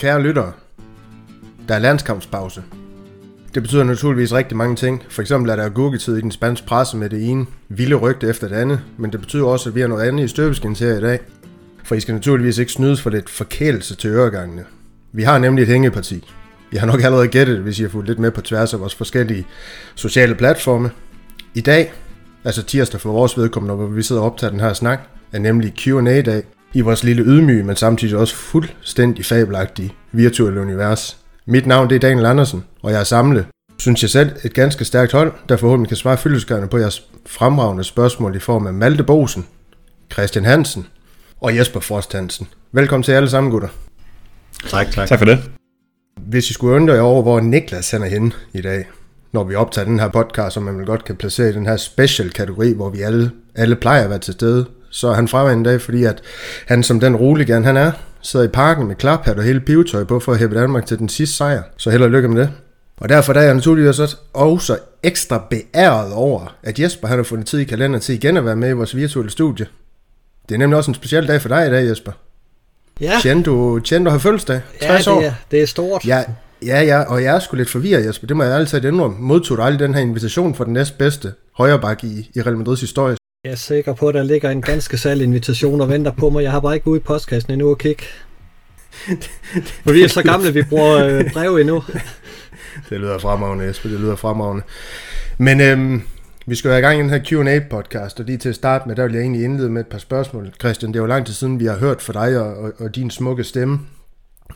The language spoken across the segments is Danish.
Kære lyttere, der er landskampspause. Det betyder naturligvis rigtig mange ting. For eksempel er der gurketid i den spanske presse med det ene vilde rygte efter det andet, men det betyder også, at vi har noget andet i støbeskin her i dag. For I skal naturligvis ikke snydes for lidt forkælelse til øregangene. Vi har nemlig et hængeparti. Jeg har nok allerede gættet det, hvis I har fulgt lidt med på tværs af vores forskellige sociale platforme. I dag, altså tirsdag for vores vedkommende, hvor vi sidder og optager den her snak, er nemlig Q&A-dag i vores lille ydmyge, men samtidig også fuldstændig fabelagtige virtuelle univers. Mit navn det er Daniel Andersen, og jeg er samlet, synes jeg selv, et ganske stærkt hold, der forhåbentlig kan svare fyldeskærende på jeres fremragende spørgsmål i form af Malte Bosen, Christian Hansen og Jesper Frost Hansen. Velkommen til alle sammen, gutter. Tak, tak. Tak for det. Hvis I skulle undre jer over, hvor Niklas han er henne i dag, når vi optager den her podcast, som man vel godt kan placere i den her special kategori, hvor vi alle, alle plejer at være til stede, så er han fraværende i dag, fordi at han som den rolig han er, sidder i parken med klaphat og hele pivetøj på for at hæppe Danmark til den sidste sejr. Så held og lykke med det. Og derfor der er jeg naturligvis også, også ekstra beæret over, at Jesper han har fundet tid i kalenderen til igen at være med i vores virtuelle studie. Det er nemlig også en speciel dag for dig i dag, Jesper. Ja, Tjen, du har fødselsdag. ja 60 år. det, er, det er stort. Ja, ja, ja, og jeg er sgu lidt forvirret, Jesper. Det må jeg altid indrømme. Modtog du aldrig den her invitation for den næstbedste højreback i, i Real Madrids historie? Jeg er sikker på, at der ligger en ganske særlig invitation og venter på mig. Jeg har bare ikke ude i postkassen endnu og kigge. For vi er så gamle, vi bruger øh, brev endnu. Det lyder fremragende, Jesper. Det lyder fremragende. Men øhm, vi skal være i gang i den her Q&A-podcast, og lige til at starte med, der vil jeg egentlig indlede med et par spørgsmål. Christian, det er jo lang tid siden, vi har hørt fra dig og, og, og din smukke stemme.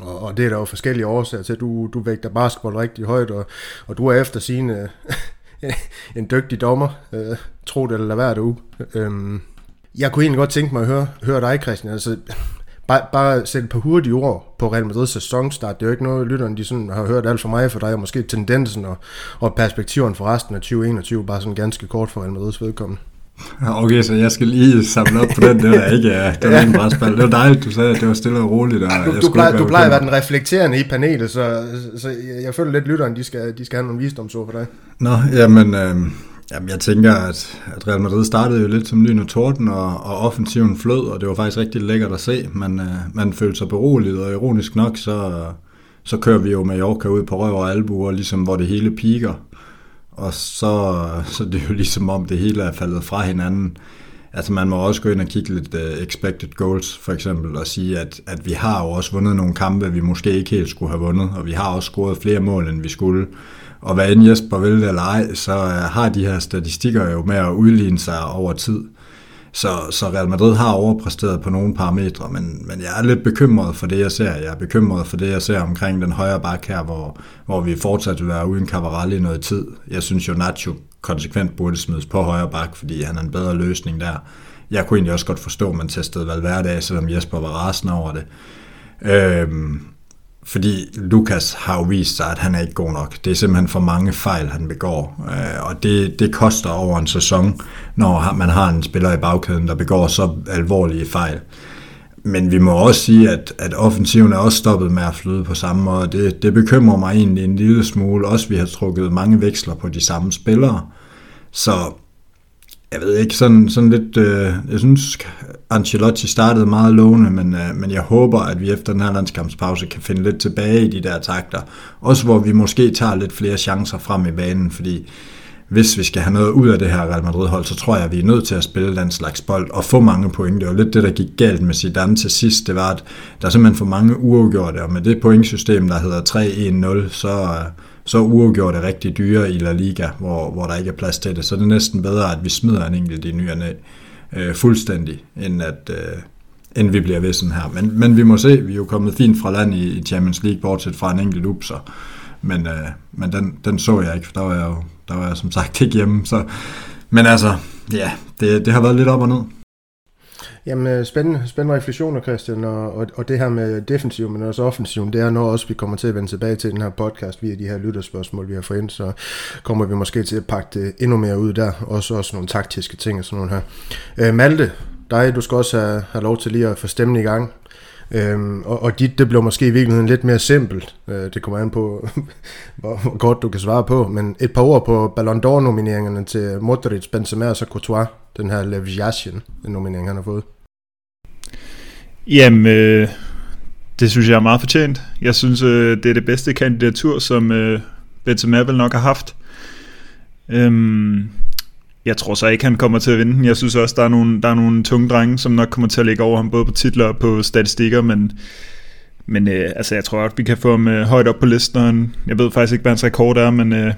Og, og det er der jo forskellige årsager til. Du, du vægter basketball rigtig højt, og, og du er efter sine en dygtig dommer. Øh, tro det eller lad være derude. Øhm, jeg kunne egentlig godt tænke mig at høre, høre dig, Christian. Altså, bare, bare sætte på hurtige ord på Real Madrids sæsonstart. Det er jo ikke noget, lytterne de sådan har hørt alt for mig for dig, og måske tendensen og, og perspektiven for resten af 2021, bare sådan ganske kort for Real Madrids vedkommende. Okay, så jeg skal lige samle op på den. Det var ikke, ja, det var ikke en brætspil. Det var dejligt, du sagde, at det var stille og roligt. Og jeg Du, du, skulle plejer, du plejer at være den reflekterende i panelet, så, så jeg, jeg føler lidt, lytteren de skal, de skal have nogle visdomsord for dig. Nå, jamen, øh, jamen, jeg tænker, at, at Real Madrid startede jo lidt som lyn og torden, og, og offensiven flød, og det var faktisk rigtig lækkert at se. Man, øh, man følte sig beroliget, og ironisk nok, så, så kører vi jo Mallorca ud på røv og albuer, ligesom hvor det hele piker. Og så, så det er jo ligesom om det hele er faldet fra hinanden. Altså man må også gå ind og kigge lidt uh, expected goals for eksempel og sige, at, at vi har jo også vundet nogle kampe, vi måske ikke helt skulle have vundet, og vi har også scoret flere mål, end vi skulle. Og hvad end Jesper vil det eller ej, så øh, har de her statistikker jo med at udligne sig over tid. Så, så Real Madrid har overpræsteret på nogle parametre, men, men jeg er lidt bekymret for det, jeg ser. Jeg er bekymret for det, jeg ser omkring den højre bak her, hvor, hvor vi fortsat vil være uden Cavaral i noget tid. Jeg synes jo, Nacho konsekvent burde smides på højre bak, fordi han er en bedre løsning der. Jeg kunne egentlig også godt forstå, at man testede Valverde af, selvom Jesper var rasende over det. Øhm, fordi Lukas har jo vist sig, at han er ikke god nok. Det er simpelthen for mange fejl, han begår. Øh, og det, det koster over en sæson, når man har en spiller i bagkæden, der begår så alvorlige fejl. Men vi må også sige, at, at offensiven er også stoppet med at flyde på samme måde. Det, det bekymrer mig egentlig en lille smule. Også vi har trukket mange veksler på de samme spillere. Så jeg ved ikke, sådan, sådan lidt, øh, jeg synes, Ancelotti startede meget lovende, men, øh, men jeg håber, at vi efter den her landskampspause kan finde lidt tilbage i de der takter. Også hvor vi måske tager lidt flere chancer frem i banen, fordi hvis vi skal have noget ud af det her Real Madrid-hold, så tror jeg, at vi er nødt til at spille den slags bold og få mange point. Det var lidt det, der gik galt med Zidane til sidst. Det var, at der er simpelthen for mange uafgjorte, og med det pointsystem, der hedder 3-1-0, så, øh, så så er uafgjorte rigtig dyre i La Liga, hvor, hvor der ikke er plads til det. Så det er næsten bedre, at vi smider en enkelt i ny og næ, øh, fuldstændig, end at... Øh, end vi bliver ved sådan her. Men, men vi må se, vi er jo kommet fint fra land i, i Champions League, bortset fra en enkelt upser. Men, øh, men den, den så jeg ikke, for der var jeg jo der var jeg som sagt ikke hjemme. Så, men altså, ja, det, det har været lidt op og ned. Jamen, øh, spændende, spændende refleksioner, Christian, og, og, og det her med defensiv, men også offensiv, det er noget også, vi kommer til at vende tilbage til den her podcast via de her lytterspørgsmål, vi har fået ind, så kommer vi måske til at pakke det endnu mere ud der, også, også nogle taktiske ting og sådan noget her. Øh, Malte, dig, du skal også have, have lov til lige at få stemmen i gang. Øhm, og, og dit, det blev måske i virkeligheden lidt mere simpelt. Øh, det kommer an på, hvor, hvor godt du kan svare på. Men et par ord på Ballon d'Or-nomineringerne til Modric, Benzema og så Courtois. Den her Lev nominering han har fået. Jamen, øh, det synes jeg er meget fortjent. Jeg synes, øh, det er det bedste kandidatur, som øh, Benzema vel nok har haft. Øhm, jeg tror så ikke, han kommer til at vinde den. Jeg synes også, der er nogle, der er nogle tunge drenge, som nok kommer til at ligge over ham, både på titler og på statistikker, men, men øh, altså, jeg tror at vi kan få ham øh, højt op på listen, en, jeg ved faktisk ikke, hvad hans rekord er, men øh,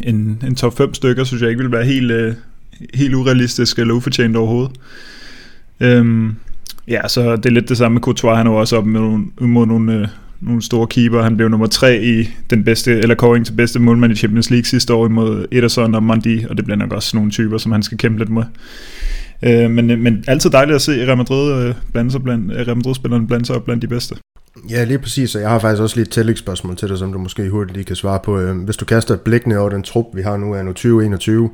en, en top 5 stykker, synes jeg ikke vil være helt, øh, helt urealistisk eller ufortjent overhovedet. Øhm, ja, så det er lidt det samme med Courtois, han var også op med nogle, mod nogle, øh, nogle store keeper. Han blev nummer tre i den bedste, eller kåring til bedste målmand i Champions League sidste år imod Ederson og Mandi, og det bliver nok også nogle typer, som han skal kæmpe lidt med. Øh, men, øh, men altid dejligt at se Real Madrid øh, blande sig blandt, Real Madrid-spillerne blande sig blandt de bedste. Ja, lige præcis, og jeg har faktisk også lige et tillægsspørgsmål til dig, som du måske hurtigt lige kan svare på. Øh, hvis du kaster et blik ned over den trup, vi har nu, er nu 2021,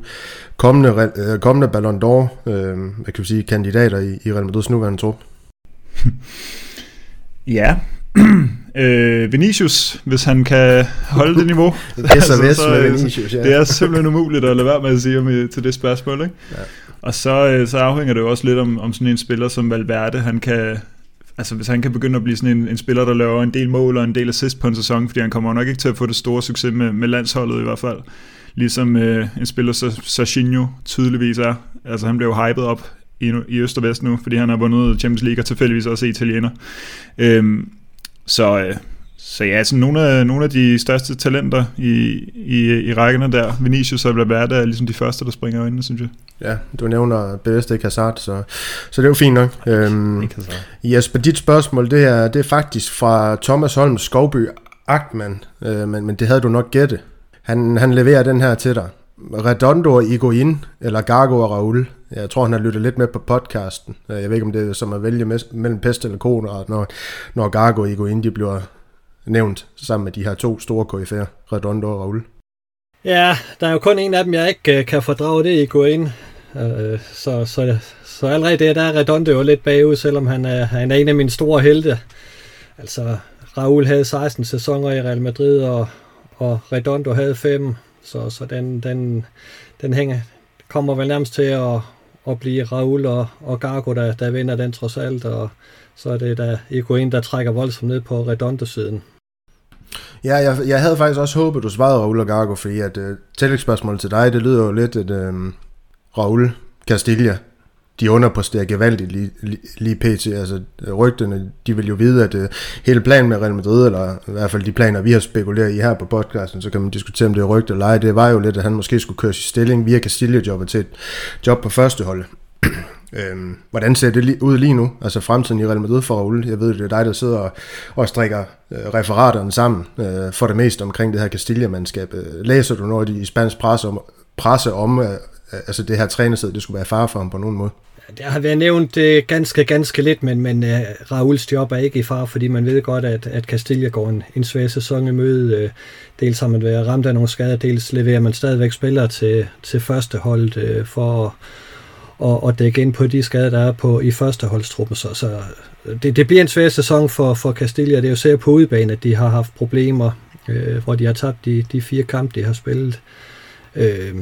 kommende, øh, kommende Ballon d'Or, øh, hvad kan vi sige, kandidater i, i Real Madrids nuværende trup? ja, øh, Vinicius, hvis han kan holde det niveau. det er så, altså, så med Vinicius, ja. Det er simpelthen umuligt at lade være med at sige om, til det spørgsmål. Ikke? Ja. Og så, øh, så afhænger det jo også lidt om, om sådan en spiller som Valverde, han kan, altså hvis han kan begynde at blive sådan en, en spiller, der laver en del mål og en del assist på en sæson, fordi han kommer nok ikke til at få det store succes med, med landsholdet i hvert fald. Ligesom øh, en spiller, så Sachinho tydeligvis er. Altså han blev jo hypet op i, i Øst og Vest nu, fordi han har vundet Champions League og tilfældigvis også italiener. Øhm, så, øh, så ja, altså nogle af, nogle af de største talenter i, i, i rækkerne der, Vinicius og Valverde er ligesom de første, der springer øjnene, synes jeg. Ja, du nævner bevidst ikke Hazard, så, så det er jo fint nok. Øhm, Jesper, dit spørgsmål, det er, det er faktisk fra Thomas Holm Skovby Agtman, øh, men, men det havde du nok gætte. Han, han leverer den her til dig. Redondo og Iguain, eller Gargo og Raul. Jeg tror, han har lyttet lidt med på podcasten. Jeg ved ikke, om det er som at vælge mellem pest eller kolera, når, når Gargo og Iguain de bliver nævnt sammen med de her to store KF'er, Redondo og Raul. Ja, der er jo kun en af dem, jeg ikke øh, kan fordrage, det i Iguain. Øh, så, så, så allerede det, der er Redondo jo lidt bagud, selvom han er, han er en af mine store helte. Altså, Raul havde 16 sæsoner i Real Madrid, og, og Redondo havde 5, så, så den, den, den hænger, kommer vel nærmest til at, at blive Raul og, og Gargo, der, der vinder den trods alt, og så er det da Iguain, der trækker voldsomt ned på Redondo-siden. Ja, jeg, jeg havde faktisk også håbet, du svarede Raul og Gargo, fordi at øh, tillægsspørgsmålet til dig, det lyder jo lidt, at øh, Raul Castilla, de underpresterer gevaldigt lige, lige, lige pt. Altså rygterne, de vil jo vide, at øh, hele planen med Real Madrid, eller i hvert fald de planer, vi har spekuleret i her på podcasten, så kan man diskutere, om det er rygte eller ej. Det var jo lidt, at han måske skulle køre sin stilling via Castilla-jobbet til et job på første hold. Øhm, hvordan ser det ud lige nu? Altså fremtiden i Real Madrid for Raul. Jeg ved, det er dig, der sidder og, og strikker øh, referaterne sammen øh, for det meste omkring det her Castilla-mandskab. Øh, læser du noget i spansk presse om, presse om øh, øh altså det her trænersæde, det skulle være far for ham på nogen måde? Det har været nævnt øh, ganske, ganske lidt, men, men øh, Rauls job er ikke i far, fordi man ved godt, at, at Castilla går en, en svær sæson i møde. Øh, dels har man været ramt af nogle skader, dels leverer man stadigvæk spillere til, til første hold øh, for at og, og dække ind på de skader, der er på i første holdstruppen. Så, så øh, det, det bliver en svær sæson for, for Castilla. Det er jo ser på udebane, at de har haft problemer, øh, hvor de har tabt de, de fire kampe, de har spillet. Øh,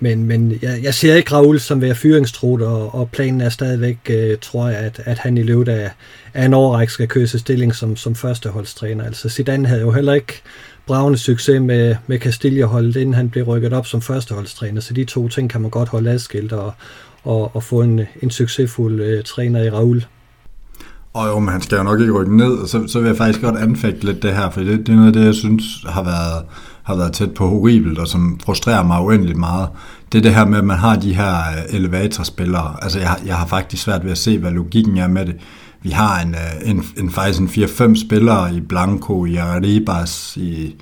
men, men jeg, jeg ser ikke Raul som være fyringstrut, og, og planen er stadigvæk, øh, tror jeg, at, at han i løbet af, af en årrække skal køse stilling som, som førsteholdstræner. Altså Zidane havde jo heller ikke bravende succes med, med Castilla-holdet, inden han blev rykket op som førsteholdstræner, så de to ting kan man godt holde adskilt, og, og, og få en, en succesfuld øh, træner i Raul. Og jo, men han skal jo nok ikke rykke ned, så, så vil jeg faktisk godt anfægte lidt det her, for det, det er noget af det, jeg synes har været, har været tæt på horribelt, og som frustrerer mig uendeligt meget. Det er det her med, at man har de her øh, elevatorspillere. Altså, jeg, jeg har faktisk svært ved at se, hvad logikken er med det. Vi har en, øh, en, en faktisk en 4-5 spillere i Blanco, i Arribas, i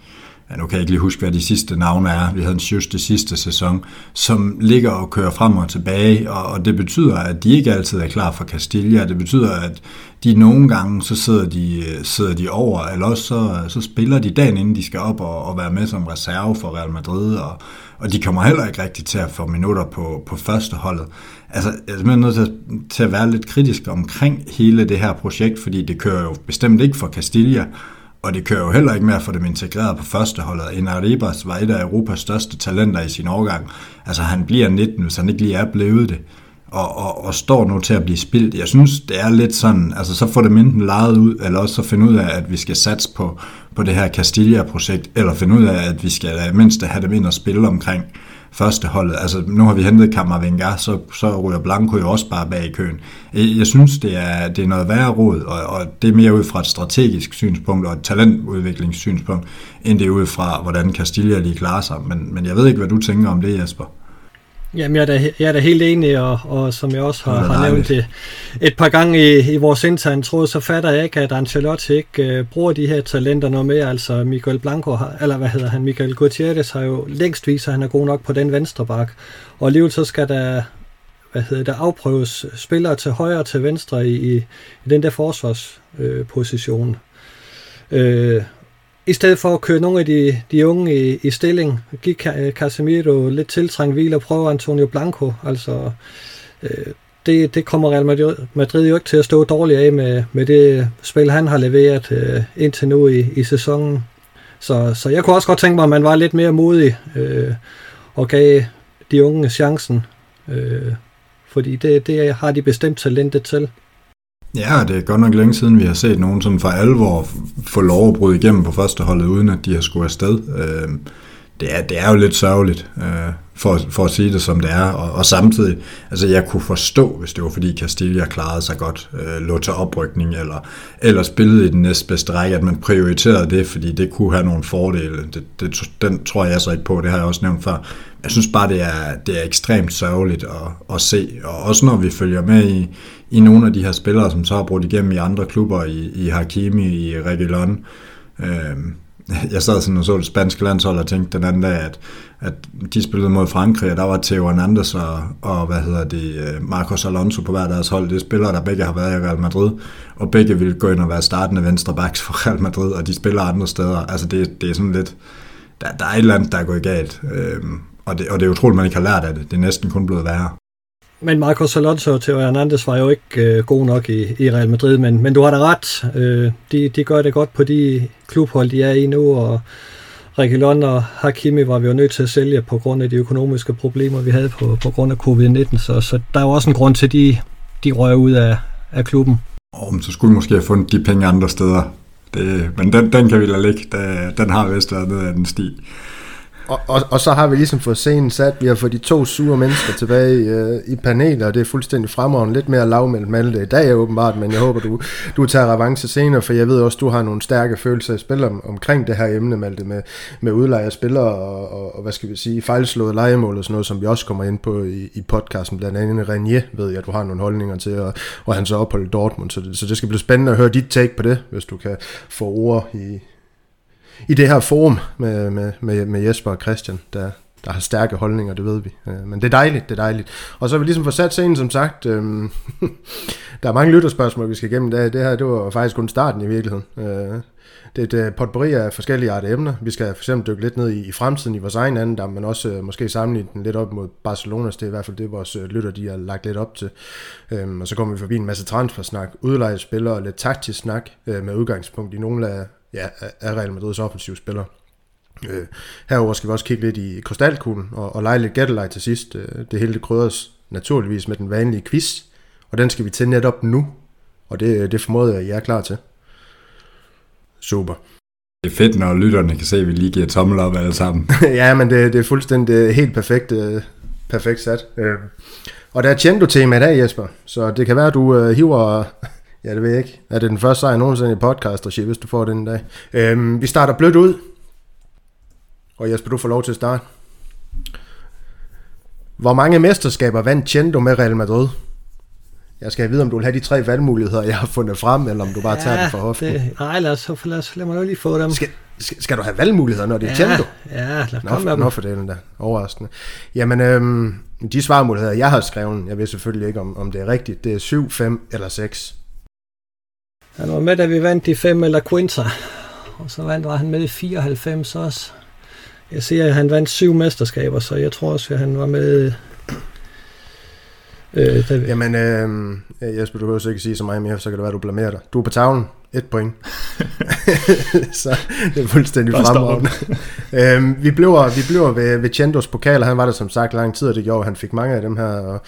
ja, nu kan jeg ikke lige huske, hvad de sidste navne er, vi havde en just det sidste sæson, som ligger og kører frem og tilbage, og, og det betyder, at de ikke altid er klar for Castilla, det betyder, at de nogle gange, så sidder de, øh, sidder de over, eller også så, øh, så spiller de dagen inden de skal op og, og være med som reserve for Real Madrid, og, og de kommer heller ikke rigtig til at få minutter på, på første holdet. Altså, jeg er simpelthen nødt til, til at være lidt kritisk omkring hele det her projekt, fordi det kører jo bestemt ikke for Castilla, og det kører jo heller ikke med at få dem integreret på førsteholdet. En Arribas var et af Europas største talenter i sin årgang. Altså han bliver 19, hvis han ikke lige er blevet det. Og, og, og står nu til at blive spildt. Jeg synes, det er lidt sådan, altså så får dem enten lejet ud, eller også så finde ud af, at vi skal satse på, på det her Castilla-projekt, eller finde ud af, at vi skal mindst have dem ind og spille omkring førsteholdet. Altså, nu har vi hentet Kammervenga, så, så ryger Blanco jo også bare bag i køen. Jeg synes, det er, det er noget værre råd, og, og det er mere ud fra et strategisk synspunkt og et talentudviklingssynspunkt, end det er ud fra, hvordan Castilla lige klarer sig. Men, men jeg ved ikke, hvad du tænker om det, Jesper. Jamen, jeg er da, jeg er da helt enig, og, og som jeg også har, har nævnt det et par gange i, i vores interne tråd, så fatter jeg ikke, at Ancelotti ikke uh, bruger de her talenter noget mere. Altså Miguel Blanco, har, eller hvad hedder han, Miguel Gutierrez har jo længst vist, at han er god nok på den venstre bak. Og alligevel så skal der, hvad hedder det, afprøves spillere til højre og til venstre i, i, i den der forsvarsposition. Øh, i stedet for at køre nogle af de, de unge i, i stilling, gik øh, Casemiro lidt tiltrængt hvil og prøver Antonio Blanco. Altså, øh, det, det kommer Real Madrid, Madrid jo ikke til at stå dårligt af med, med det spil, han har leveret øh, indtil nu i, i sæsonen. Så, så jeg kunne også godt tænke mig, at man var lidt mere modig øh, og gav de unge chancen. Øh, fordi det, det har de bestemt talentet til. Ja, det er godt nok længe siden, vi har set nogen sådan for alvor få lov at bryde igennem på første holdet, uden at de har skulle afsted. Øh, det, er, det er jo lidt sørgeligt, øh, for, for at sige det som det er, og, og samtidig, altså jeg kunne forstå, hvis det var fordi Castilla klarede sig godt, øh, lå til oprykning, eller, eller spillede i den næstbedste række, at man prioriterede det, fordi det kunne have nogle fordele. Det, det, den tror jeg så ikke på, det har jeg også nævnt før. Jeg synes bare, det er, det er ekstremt sørgeligt at, at se, og også når vi følger med i, i nogle af de her spillere, som så har brugt igennem i andre klubber, i, i Hakimi, i Reguilon. Øh, jeg sad sådan og så det spanske landshold og tænkte den anden dag, at, at de spillede mod Frankrig, og der var Theo Hernandez og, og hvad hedder det, øh, Marcos Alonso på hver deres hold. Det er spillere, der begge har været i Real Madrid, og begge vil gå ind og være startende venstre backs for Real Madrid, og de spiller andre steder. Altså det, det er sådan lidt, der, der er et eller andet, der er gået galt. Øhm, og, det, og det er utroligt, man ikke har lært af det. Det er næsten kun blevet værre. Men Marcos Alonso og Theo Hernandez var jo ikke øh, god nok i, i Real Madrid, men, men du har da ret. Øh, de, de gør det godt på de klubhold, de er i nu, og Reguilon og Hakimi var vi jo nødt til at sælge på grund af de økonomiske problemer, vi havde på, på grund af covid-19, så, så der er jo også en grund til, at de, de røg ud af, af klubben. Oh, men så skulle vi måske have fundet de penge andre steder. Det, men den, den kan vi lade ligge. Den har vist været ned af den sti. Og, og, og så har vi ligesom fået scenen sat, vi har fået de to sure mennesker tilbage øh, i panelet, og det er fuldstændig fremragende. Lidt mere lavmældt Malte det i dag åbenbart, men jeg håber, du, du tager revanche senere, for jeg ved også, du har nogle stærke følelser i spil om, omkring det her emne, Malte, med, med udleje af spillere og, og, og, hvad skal vi sige, fejlslået legemål og sådan noget, som vi også kommer ind på i, i podcasten. Blandt andet Renier ved jeg, at du har nogle holdninger til, og, og han så opholdt Dortmund, så det, så det skal blive spændende at høre dit take på det, hvis du kan få ord i, i det her forum med, med, med, med Jesper og Christian, der, der har stærke holdninger, det ved vi. Øh, men det er dejligt, det er dejligt. Og så har vi ligesom fået sat scenen, som sagt. Øh, der er mange lytterspørgsmål, vi skal igennem. Det, det her det var faktisk kun starten i virkeligheden. Øh, det er et potpourri af forskellige arter emner. Vi skal for eksempel dykke lidt ned i, i fremtiden i vores egen anden, men også øh, måske sammenligne den lidt op mod Barcelonas. Det er i hvert fald det, vores øh, lytter de har lagt lidt op til. Øhm, og så kommer vi forbi en masse transfersnak, udlejespillere og lidt taktisk snak øh, med udgangspunkt i nogle af ja, af Real Madrids offensive spiller. Øh, herover skal vi også kigge lidt i krystalkuglen og, og lege lidt gættelej til sidst. Øh, det hele det krydres naturligvis med den vanlige quiz, og den skal vi til netop nu, og det, det formoder jeg, at I er klar til. Super. Det er fedt, når lytterne kan se, at vi lige giver tommel op alle sammen. ja, men det, det er fuldstændig helt perfekt, øh, perfekt sat. Øh. Og der er Chendo-tema i dag, Jesper, så det kan være, at du øh, hiver Ja, det ved jeg ikke. Er det den første sejr nogensinde i podcast, regi, hvis du får den dag? Øhm, vi starter blødt ud. Og Jesper, du får lov til at starte. Hvor mange mesterskaber vandt Chendo med Real Madrid? Jeg skal vide, om du vil have de tre valgmuligheder, jeg har fundet frem, eller om du bare ja, tager det for hoften. Det, nej, lad, os, lad, os, lad mig lige få dem. Skal, Skal, skal du have valgmuligheder, når det er Ja, Chendo? ja, lad Nå, komme med dem. nå for det der. Overraskende. Jamen, øhm, de svarmuligheder, jeg har skrevet, jeg ved selvfølgelig ikke, om, om det er rigtigt, det er 7, 5 eller 6. Han var med, da vi vandt de fem eller Quinta. Og så vandt, var han med i 94 også. Jeg siger, at han vandt syv mesterskaber, så jeg tror også, at han var med... Øh, vi, Jamen, øhm, Jesper, du behøver så ikke sige så meget mere, så kan det være, du blamerer dig. Du er på tavlen. Et point. så det er fuldstændig fremragende. øhm, vi bliver, vi bliver ved, ved Chendos pokaler. Han var der som sagt lang tid, og det gjorde, at han fik mange af dem her. Og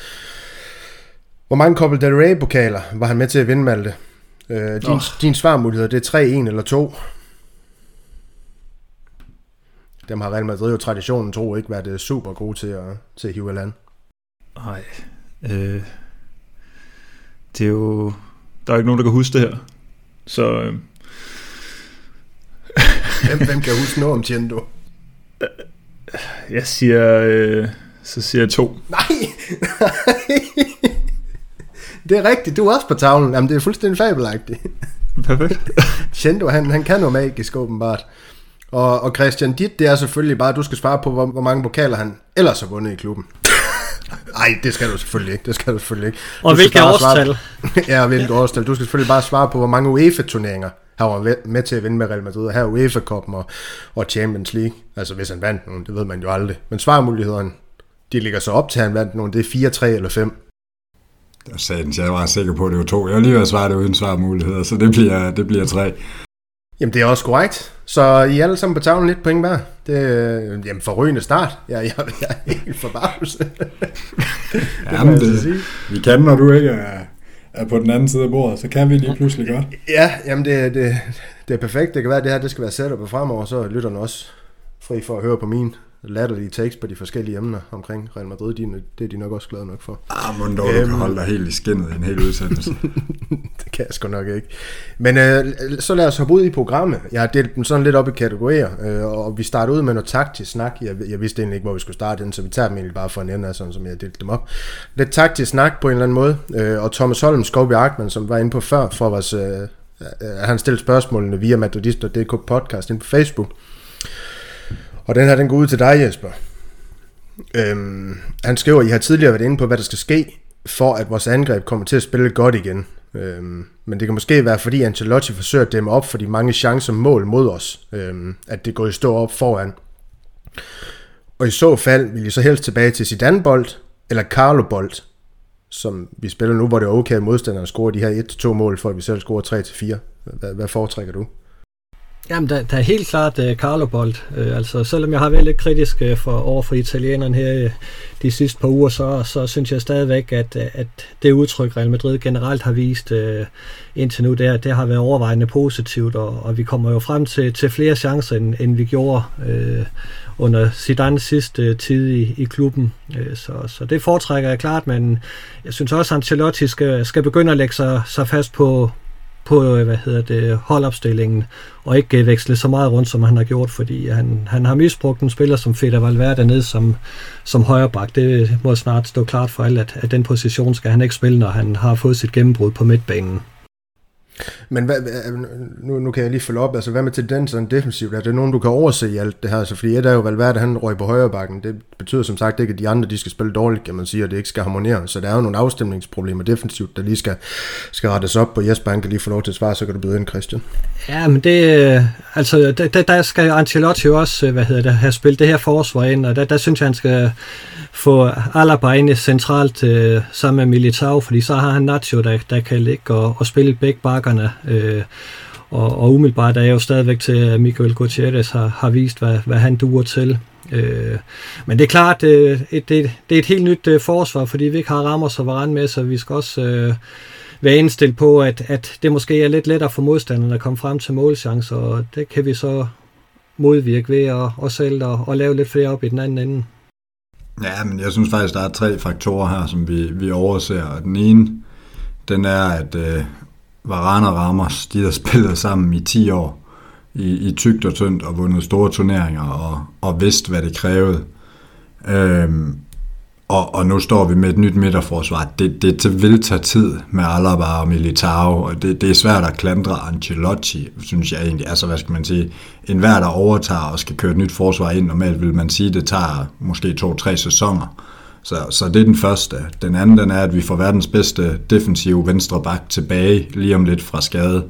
hvor mange Copa del Rey pokaler var han med til at vinde, Malte? Øh, din, oh. din svarmulighed, det er 3, 1 eller 2. Dem har Real Madrid jo traditionen tro ikke været øh, super gode til at, til at hive land. Nej. Øh, det er jo... Der er jo ikke nogen, der kan huske det her. Så øh, Hvem, hvem kan huske noget om Chendo? jeg siger... Øh, så siger jeg to. Nej, nej. Det er rigtigt, du er også på tavlen. Jamen, det er fuldstændig fabelagtigt. Perfekt. Chendo, han, han kan noget magisk åbenbart. Og, og Christian, dit, det er selvfølgelig bare, at du skal svare på, hvor, hvor mange pokaler han ellers har vundet i klubben. Nej, det skal du selvfølgelig ikke. Det skal du selvfølgelig ikke. og Du skal hvilke bare årstal? Svare, ja, og hvilke årstal. Du skal selvfølgelig bare svare på, hvor mange UEFA-turneringer han var med til at vinde med Real Madrid. Og her er UEFA Cup'en og, og Champions League. Altså hvis han vandt nogen, det ved man jo aldrig. Men svarmulighederne, de ligger så op til, at han vandt nogen. Det er 4, 3 eller 5. Sagde jeg var sikker på, at det var to. Jeg var lige ved at svare det uden svarmuligheder, så det bliver, det bliver tre. Jamen, det er også korrekt. Så I er alle sammen på tavlen lidt point hver. Det jamen, forrygende start. Jeg, jeg, jeg er helt forbavset. Jamen, altså det, sige. vi kan, når du ikke er, er på den anden side af bordet, så kan vi lige pludselig godt. Ja, jamen det, det, det er perfekt. Det kan være, at det her det skal være setup fremover, så er lytterne også fri for at høre på min latterlige takes på de forskellige emner omkring Real Madrid. De, det er de nok også glade nok for. Ah, men dog, du Øhm. kan holde dig helt i skinnet i en hel udsendelse. det kan jeg sgu nok ikke. Men øh, så lad os hoppe ud i programmet. Jeg har delt dem sådan lidt op i kategorier, øh, og vi starter ud med noget taktisk snak. Jeg, jeg vidste egentlig ikke, hvor vi skulle starte den, så vi tager dem egentlig bare for en ende af, sådan som jeg har delt dem op. Lidt taktisk snak på en eller anden måde, øh, og Thomas Holm, Skovby Arkman, som var inde på før, for vores, øh, øh, han stillede spørgsmålene via Madridist.dk podcast inde på Facebook. Og den her, den går ud til dig, Jesper. Øhm, han skriver, I har tidligere været inde på, hvad der skal ske, for at vores angreb kommer til at spille godt igen. Øhm, men det kan måske være, fordi Ancelotti forsøger at dæmme op for de mange chancer mål mod os, øhm, at det går i stå op foran. Og i så fald vil I så helst tilbage til Zidane-bold, eller Carlo-bold, som vi spiller nu, hvor det er okay, at modstanderne scorer de her 1-2 mål, for at vi selv scorer 3-4. Hvad, hvad foretrækker du? Jamen, der, der er helt klart øh, uh, Carlo Bold. Uh, øh, altså, selvom jeg har været lidt kritisk uh, for, over for italienerne her uh, de sidste par uger, så, så synes jeg stadigvæk, at, uh, at det udtryk, Real Madrid generelt har vist uh, indtil nu, det, det har været overvejende positivt, og, og vi kommer jo frem til, til flere chancer, end, end vi gjorde uh, under Zidanes sidste tid i, i klubben. Uh, så, så det foretrækker jeg klart, men jeg synes også, at Ancelotti skal, skal begynde at lægge sig, sig fast på, på øh, hvad hedder det, holdopstillingen, og ikke øh, veksle så meget rundt, som han har gjort, fordi han, han har misbrugt en spiller som Feder Valverde ned som, som højreback. Det må snart stå klart for alle, at, at den position skal han ikke spille, når han har fået sit gennembrud på midtbanen. Men hvad, øh, nu, nu kan jeg lige følge op, altså hvad med tendenserne defensivt? Er det nogen, du kan overse i alt det her? Altså, fordi et er jo Valverde, han røg på højre bakken. Det betyder som sagt ikke, at de andre de skal spille dårligt, kan man sige, og det ikke skal harmonere. Så der er jo nogle afstemningsproblemer defensivt, der lige skal, skal rettes op på. Jesper, han kan lige få lov til at svare, så kan du byde ind, Christian. Ja, men det, øh, altså, der, der- skal Ancelotti jo også, øh, hvad hedder det, have spillet det her forsvar ind, og der, der synes jeg, han skal få Alaba ind centralt øh, sammen med Militao, fordi så har han Nacho, der, der kan ligge og, og spille begge bakkerne, øh, og, og umiddelbart er jeg jo stadigvæk til, at Miguel Gutierrez har, har vist, hvad, hvad han duer til. Øh, men det er klart, øh, et, det, det er et helt nyt øh, forsvar, fordi vi ikke har Ramos og Varane med, så vi skal også øh, være indstillet på, at, at det måske er lidt lettere for modstanderne at komme frem til målchancer, og det kan vi så modvirke ved at, at selv og, og lave lidt flere op i den anden ende. Ja, men jeg synes faktisk, der er tre faktorer her, som vi, vi overser. Den ene, den er, at øh, Varane og Ramos, de der spillede sammen i 10 år i, i tygt og tyndt og vundet store turneringer og, og vidste, hvad det krævede. Øhm, og, og nu står vi med et nyt midterforsvar. Det, det vil tage tid med Alaba og Militao, og det, det er svært at klandre Ancelotti, synes jeg egentlig. Altså, hvad skal man sige? En hver, der overtager og skal køre et nyt forsvar ind, normalt vil man sige, det tager måske to-tre sæsoner. Så, så det er den første. Den anden den er, at vi får verdens bedste defensive venstre bak tilbage lige om lidt fra skade.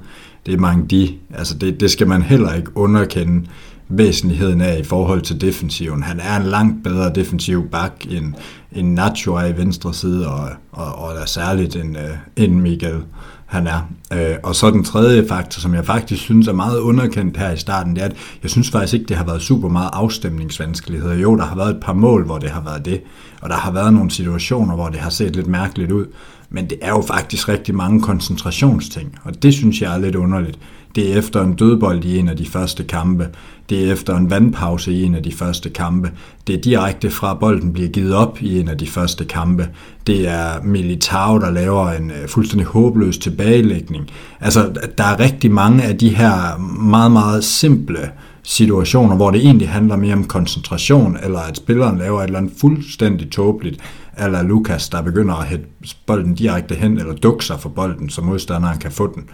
Det er mange de. Altså det, det skal man heller ikke underkende væsentligheden af i forhold til defensiven. Han er en langt bedre defensiv bak end, end Nacho er i venstre side, og, og, og er særligt end, en end Miguel han er. Øh, og så den tredje faktor, som jeg faktisk synes er meget underkendt her i starten, det er, at jeg synes faktisk ikke, det har været super meget afstemningsvanskeligheder. Jo, der har været et par mål, hvor det har været det, og der har været nogle situationer, hvor det har set lidt mærkeligt ud. Men det er jo faktisk rigtig mange koncentrationsting, og det synes jeg er lidt underligt. Det er efter en dødbold i en af de første kampe. Det er efter en vandpause i en af de første kampe. Det er direkte fra bolden bliver givet op i en af de første kampe. Det er Militao, der laver en øh, fuldstændig håbløs tilbagelægning. Altså, der er rigtig mange af de her meget, meget simple situationer, hvor det egentlig handler mere om koncentration, eller at spilleren laver et eller andet fuldstændig tåbeligt, eller Lukas, der begynder at hætte bolden direkte hen, eller dukke sig for bolden, så modstanderen kan få den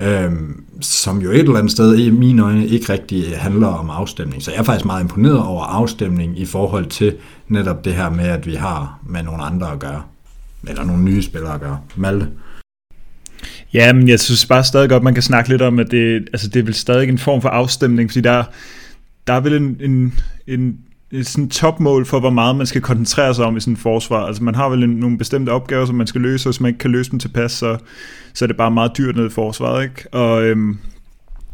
øh, som jo et eller andet sted i mine øjne ikke rigtig handler om afstemning. Så jeg er faktisk meget imponeret over afstemning i forhold til netop det her med, at vi har med nogle andre at gøre, eller nogle nye spillere at gøre. Malte? Ja, men jeg synes bare stadig godt, man kan snakke lidt om, at det, altså det er vel stadig en form for afstemning, fordi der, der er vel en, en, en et sådan topmål for, hvor meget man skal koncentrere sig om i sådan et forsvar. Altså man har vel en, nogle bestemte opgaver, som man skal løse, og hvis man ikke kan løse dem tilpas, så, så er det bare meget dyrt ned i forsvaret. Ikke? Og, øhm,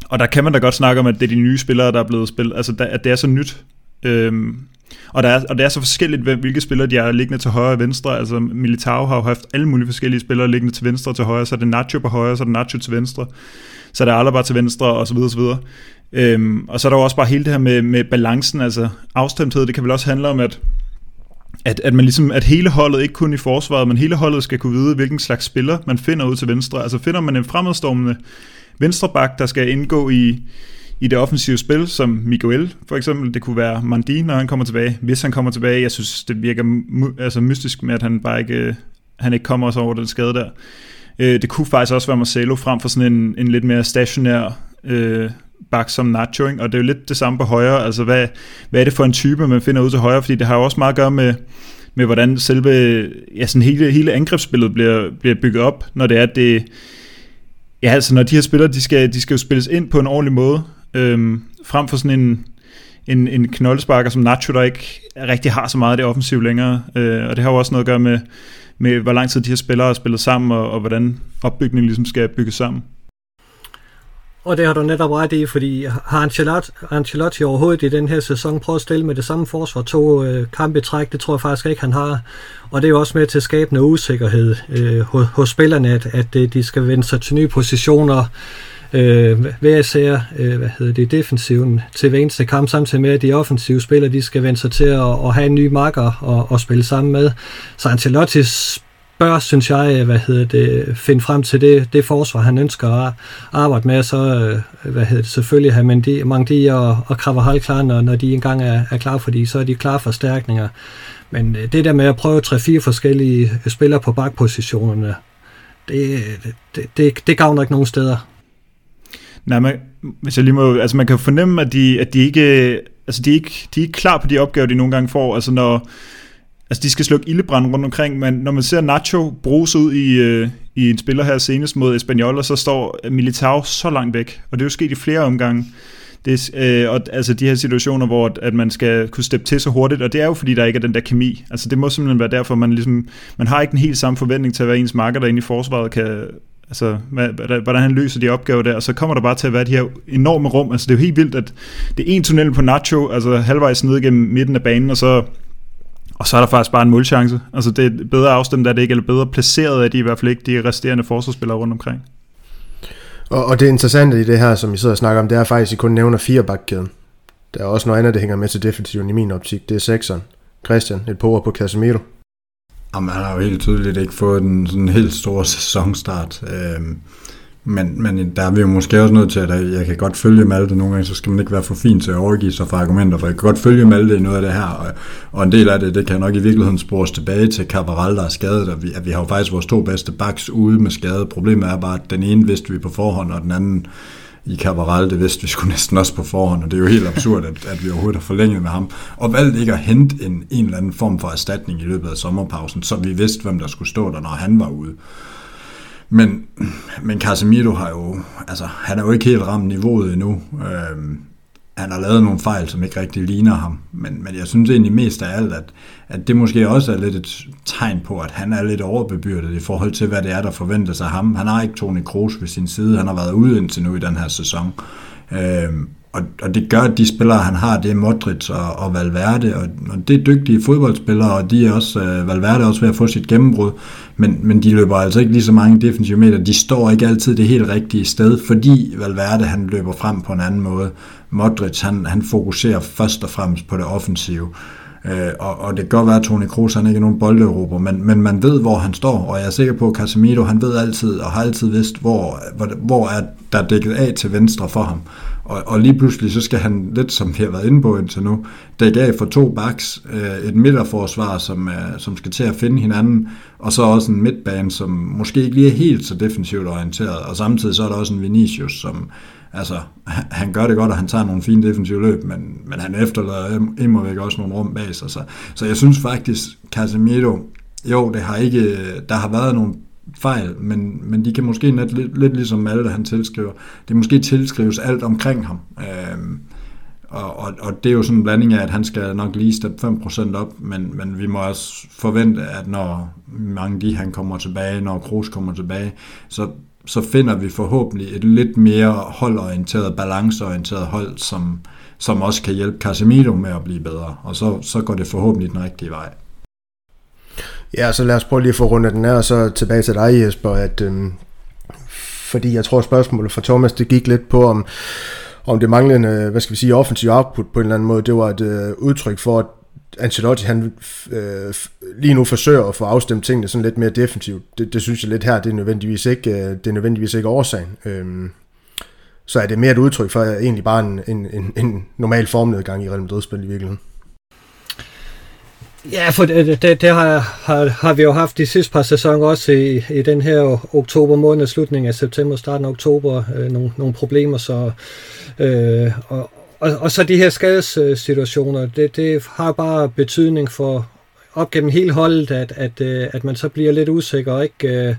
og der kan man da godt snakke om, at det er de nye spillere, der er blevet spillet, altså der, at det er så nyt. Øhm, og, der er, og det er så forskelligt, hvilke spillere de er liggende til højre og venstre. Altså Militao har jo haft alle mulige forskellige spillere liggende til venstre og til højre. Så er det Nacho på højre, så er det Nacho til venstre. Så er det Alaba til venstre, og så videre, og så videre. Øhm, og så er der jo også bare hele det her med, med balancen, altså afstemthed, det kan vel også handle om, at at, at man ligesom, at hele holdet, ikke kun i forsvaret, men hele holdet skal kunne vide, hvilken slags spiller man finder ud til venstre. Altså finder man en fremadstormende venstreback, der skal indgå i, i det offensive spil, som Miguel for eksempel, det kunne være Mandi, når han kommer tilbage, hvis han kommer tilbage. Jeg synes, det virker altså mystisk med, at han bare ikke, han ikke kommer også over den skade der. Øh, det kunne faktisk også være Marcelo frem for sådan en, en lidt mere stationær øh, bak som Nacho, ikke? og det er jo lidt det samme på højre, altså hvad, hvad er det for en type, man finder ud til højre, fordi det har jo også meget at gøre med, med hvordan selve, ja, sådan hele, hele angrebsspillet bliver, bliver bygget op, når det er, det, ja, altså når de her spillere, de skal, de skal jo spilles ind på en ordentlig måde, øhm, frem for sådan en, en, en knoldesparker som Nacho, der ikke rigtig har så meget af det offensiv længere, øh, og det har jo også noget at gøre med, med hvor lang tid de her spillere har spillet sammen, og, og hvordan opbygningen ligesom skal bygges sammen. Og det har du netop ret i, fordi har Ancelotti, Ancelotti overhovedet i den her sæson prøvet at stille med det samme forsvar to øh, kampe i træk? Det tror jeg faktisk ikke, han har. Og det er jo også med til at skabe noget usikkerhed øh, hos, hos spillerne, at, at øh, de skal vende sig til nye positioner øh, hver især øh, hvad hedder det, defensiven til hver eneste kamp, samtidig med, at de offensive spillere, de skal vende sig til at, at have en ny marker og, og spille sammen med. Så Ancelottis bør, synes jeg, øh, hvad hedder det, finde frem til det, det forsvar, han ønsker at arbejde med, så øh, hvad hedder det, selvfølgelig have Mandi, Mangdi og, og Kravahal klar, når, når de engang er, er klar, fordi så er de klar forstærkninger. Men øh, det der med at prøve 3-4 forskellige spillere på bakpositionerne, det, det, det, det gavner ikke nogen steder. Nej, man, hvis jeg lige må, altså man kan fornemme, at de, at de ikke, altså de er ikke, de er ikke klar på de opgaver, de nogle gange får. Altså når, Altså, de skal slukke ildebrand rundt omkring, men når man ser Nacho bruges ud i, øh, i en spiller her senest mod Espanyol, og så står øh, Militao så langt væk, og det er jo sket i flere omgange. Det øh, og, altså de her situationer, hvor at man skal kunne steppe til så hurtigt, og det er jo fordi, der ikke er den der kemi. Altså det må simpelthen være derfor, man ligesom, man har ikke den helt samme forventning til, hvad ens marker derinde i forsvaret kan, altså hvad, hvordan han løser de opgaver der, og så kommer der bare til at være de her enorme rum, altså det er jo helt vildt, at det er en tunnel på Nacho, altså halvvejs ned gennem midten af banen, og så og så er der faktisk bare en målchance. Altså det er bedre afstemt er det ikke, eller bedre placeret er de i hvert fald ikke, de resterende forsvarsspillere rundt omkring. Og, og det interessante i det her, som I sidder og snakker om, det er faktisk, at I kun nævner fire bakkæden. Der er også noget andet, der hænger med til defensiven i min optik. Det er sekseren. Christian, et par på Casemiro. Jamen, han har jo helt tydeligt ikke fået en sådan helt stor sæsonstart. Øhm, men, men der er vi jo måske også nødt til, at jeg kan godt følge Malte nogle gange, så skal man ikke være for fin til at overgive sig for argumenter, for jeg kan godt følge Malte i noget af det her, og, og en del af det, det kan nok i virkeligheden spores tilbage til Cabral, der er skadet, og vi, at vi har jo faktisk vores to bedste backs ude med skade. Problemet er bare, at den ene vidste vi på forhånd, og den anden i Cabral, det vidste vi skulle næsten også på forhånd, og det er jo helt absurd, at, at vi overhovedet har forlænget med ham, og valgte ikke at hente en, en eller anden form for erstatning i løbet af sommerpausen, så vi vidste, hvem der skulle stå der, når han var ude. Men, men Casemiro har jo, altså, han er jo ikke helt ramt niveauet endnu. Øhm, han har lavet nogle fejl, som ikke rigtig ligner ham. Men, men jeg synes egentlig mest af alt, at, at det måske også er lidt et tegn på, at han er lidt overbebyrdet i forhold til, hvad det er, der forventes af ham. Han har ikke Toni Kroos ved sin side. Han har været ude indtil nu i den her sæson. Øhm, og, og det gør, at de spillere, han har, det er Modric og, og Valverde, og, og det er dygtige fodboldspillere, og de er også, øh, Valverde er også ved at få sit gennembrud, men, men de løber altså ikke lige så mange defensive meter. De står ikke altid det helt rigtige sted, fordi Valverde han løber frem på en anden måde. Modric han, han fokuserer først og fremmest på det offensive. Øh, og, og det kan godt være, at Toni Kroos han ikke er nogen boldeuroper, men, men man ved, hvor han står, og jeg er sikker på, at Casemiro han ved altid, og har altid vidst, hvor, hvor, hvor er der dækket af til venstre for ham. Og, og lige pludselig, så skal han, lidt som vi har været inde på indtil nu, dække af for to backs, øh, et midterforsvar, som, øh, som skal til at finde hinanden, og så også en midtbane, som måske ikke lige er helt så defensivt orienteret, og samtidig så er der også en Vinicius, som, altså, han gør det godt, og han tager nogle fine defensive løb, men, men han efterlader immer væk også nogle rum bag sig. Så, så jeg synes faktisk, Casemiro, jo, det har ikke, der har været nogle fejl, men, men de kan måske net, lidt, lidt ligesom Malte, han tilskriver, det måske tilskrives alt omkring ham. Øhm, og, og, og det er jo sådan en blanding af, at han skal nok lige steppe 5% op, men, men vi må også forvente, at når mange de han kommer tilbage, når Kroos kommer tilbage, så, så finder vi forhåbentlig et lidt mere holdorienteret, balanceorienteret hold, som, som også kan hjælpe Casemiro med at blive bedre. Og så, så går det forhåbentlig den rigtige vej. Ja, så lad os prøve lige at få rundet den her, og så tilbage til dig, Jesper, at, øhm, fordi jeg tror spørgsmålet fra Thomas, det gik lidt på, om, om det manglende, hvad skal vi sige, offensiv output på en eller anden måde, det var et øh, udtryk for, at Ancelotti han øh, lige nu forsøger at få afstemt tingene sådan lidt mere defensivt. Det, det synes jeg lidt her, det er nødvendigvis ikke, øh, det er nødvendigvis ikke årsagen. Øhm, så er det mere et udtryk for egentlig bare en, en, en, en normal formnedgang i Real Madrid-spil i virkeligheden. Ja, for det, det, det har, har, har vi jo haft de sidste par sæsoner også i, i den her oktober måned, slutningen af september, starten af oktober, øh, nogle, nogle problemer, så øh, og, og, og så de her skadessituationer, det, det har bare betydning for op gennem hele holdet, at, at, øh, at man så bliver lidt usikker og ikke øh,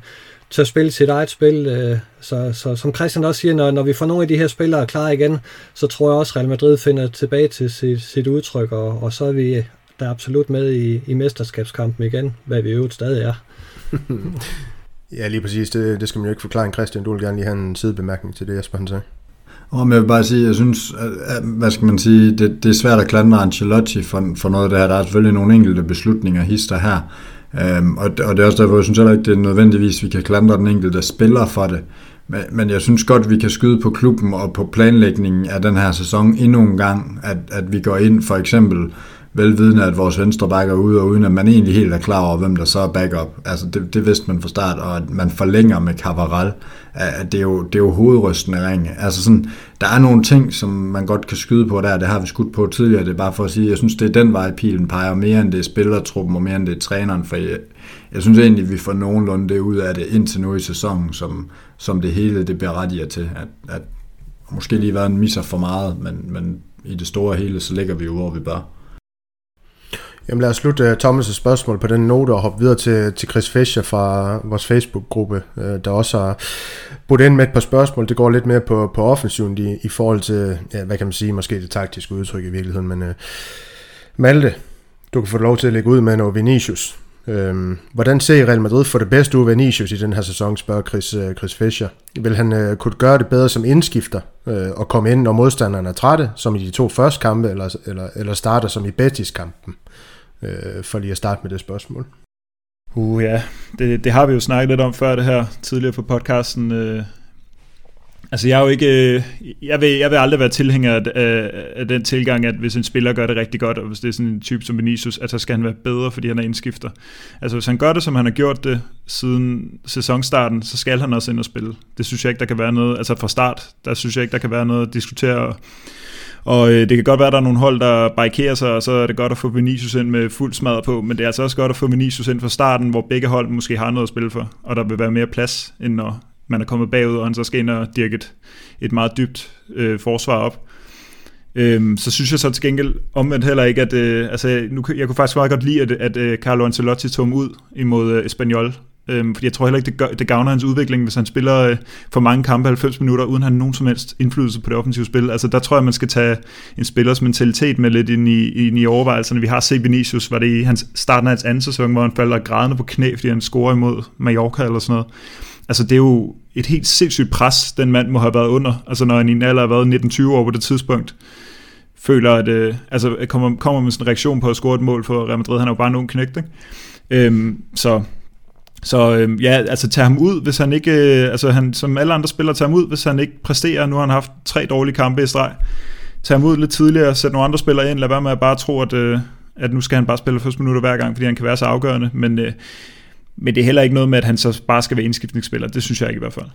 tør spille sit eget spil. Øh, så, så som Christian også siger, når, når vi får nogle af de her spillere klar igen, så tror jeg også, at Real Madrid finder tilbage til sit, sit udtryk, og, og så er vi der absolut med i, i mesterskabskampen igen, hvad vi i øvrigt stadig er. ja, lige præcis. Det, det skal man jo ikke forklare en Christian. Du vil gerne lige have en sidebemærkning til det, Jesper han sagde. Og jeg vil bare sige, jeg synes, at, hvad skal man sige, det, det er svært at klandre Ancelotti for, for noget af det her. Der er selvfølgelig nogle enkelte beslutninger, hister her. Um, og, og det er også derfor, jeg synes heller ikke, det er nødvendigvis, vi kan klandre den enkelte, der spiller for det. Men, men jeg synes godt, vi kan skyde på klubben og på planlægningen af den her sæson endnu en gang, at, at vi går ind for eksempel velvidende, at vores venstre bakker ud, og uden at man egentlig helt er klar over, hvem der så er backup. Altså, det, det vidste man fra start, og at man forlænger med Cavaral, at det er jo, det er jo hovedrystende ring. Altså sådan, der er nogle ting, som man godt kan skyde på der, det har vi skudt på tidligere, det er bare for at sige, jeg synes, det er den vej, pilen peger, mere end det er spillertruppen, og mere end det er træneren, for jeg, jeg synes egentlig, vi får nogenlunde det ud af det indtil nu i sæsonen, som, som det hele det berettiger til, at, at måske lige været en misser for meget, men, men i det store hele, så ligger vi jo, hvor vi bør. Jamen lad os slutte øh, Thomas' spørgsmål på den note og hoppe videre til, til Chris Fischer fra vores Facebook-gruppe, øh, der også har budt ind med et par spørgsmål. Det går lidt mere på, på offensiven i, i forhold til, ja, hvad kan man sige, måske det taktiske udtryk i virkeligheden, men uh, Malte, du kan få lov til at lægge ud med noget Vinicius. Øhm, hvordan ser Real Madrid for det bedste ud Vinicius i den her sæson, spørger Chris, uh, Chris Fischer. Vil han uh, kunne gøre det bedre som indskifter uh, og komme ind, når modstanderne er trætte, som i de to første kampe, eller, eller, eller starter som i Betis-kampen? Øh, for lige at starte med det spørgsmål. Uh ja, det, det har vi jo snakket lidt om før det her, tidligere på podcasten. Øh, Altså jeg er jo ikke, øh, jeg vil, jeg vil aldrig være tilhænger af, af, af den tilgang, at hvis en spiller gør det rigtig godt, og hvis det er sådan en type som Vinicius, at så skal han være bedre, fordi han er indskifter. Altså hvis han gør det, som han har gjort det siden sæsonstarten, så skal han også ind og spille. Det synes jeg ikke, der kan være noget, altså fra start, der synes jeg ikke, der kan være noget at diskutere. Og øh, det kan godt være, at der er nogle hold, der barrikerer sig, og så er det godt at få Vinicius ind med fuld smadret på, men det er altså også godt at få Vinicius ind fra starten, hvor begge hold måske har noget at spille for, og der vil være mere plads, end når man er kommet bagud, og han så skal ind og dirke et, et meget dybt øh, forsvar op. Øhm, så synes jeg så til gengæld omvendt heller ikke, at øh, altså, nu, jeg kunne faktisk meget godt lide, at, at øh, Carlo Ancelotti tog ham ud imod øh, Espanyol, øhm, fordi jeg tror heller ikke, det, gør, det gavner hans udvikling, hvis han spiller øh, for mange kampe 90 minutter, uden han nogen som helst indflydelse på det offensive spil. Altså der tror jeg, man skal tage en spillers mentalitet med lidt ind i, ind i overvejelserne. Vi har set Vinicius, var det i hans, starten af hans anden sæson, hvor han falder grædende på knæ, fordi han scorer imod Mallorca eller sådan noget. Altså det er jo et helt sindssygt pres, den mand må have været under, altså når han i en alder har været 19-20 år på det tidspunkt, føler, at øh, altså, kommer, kommer med sådan en reaktion på at score et mål for Real Madrid, han er jo bare nogen knægt, ikke? Øhm, så så øh, ja, altså tag ham ud, hvis han ikke, øh, altså han, som alle andre spillere, tag ham ud, hvis han ikke præsterer. Nu har han haft tre dårlige kampe i streg. Tag ham ud lidt tidligere, sæt nogle andre spillere ind, lad være med at bare tro, at, øh, at nu skal han bare spille 1 minutter hver gang, fordi han kan være så afgørende. Men øh, men det er heller ikke noget med, at han så bare skal være indskiftningsspiller. Det synes jeg ikke i hvert fald.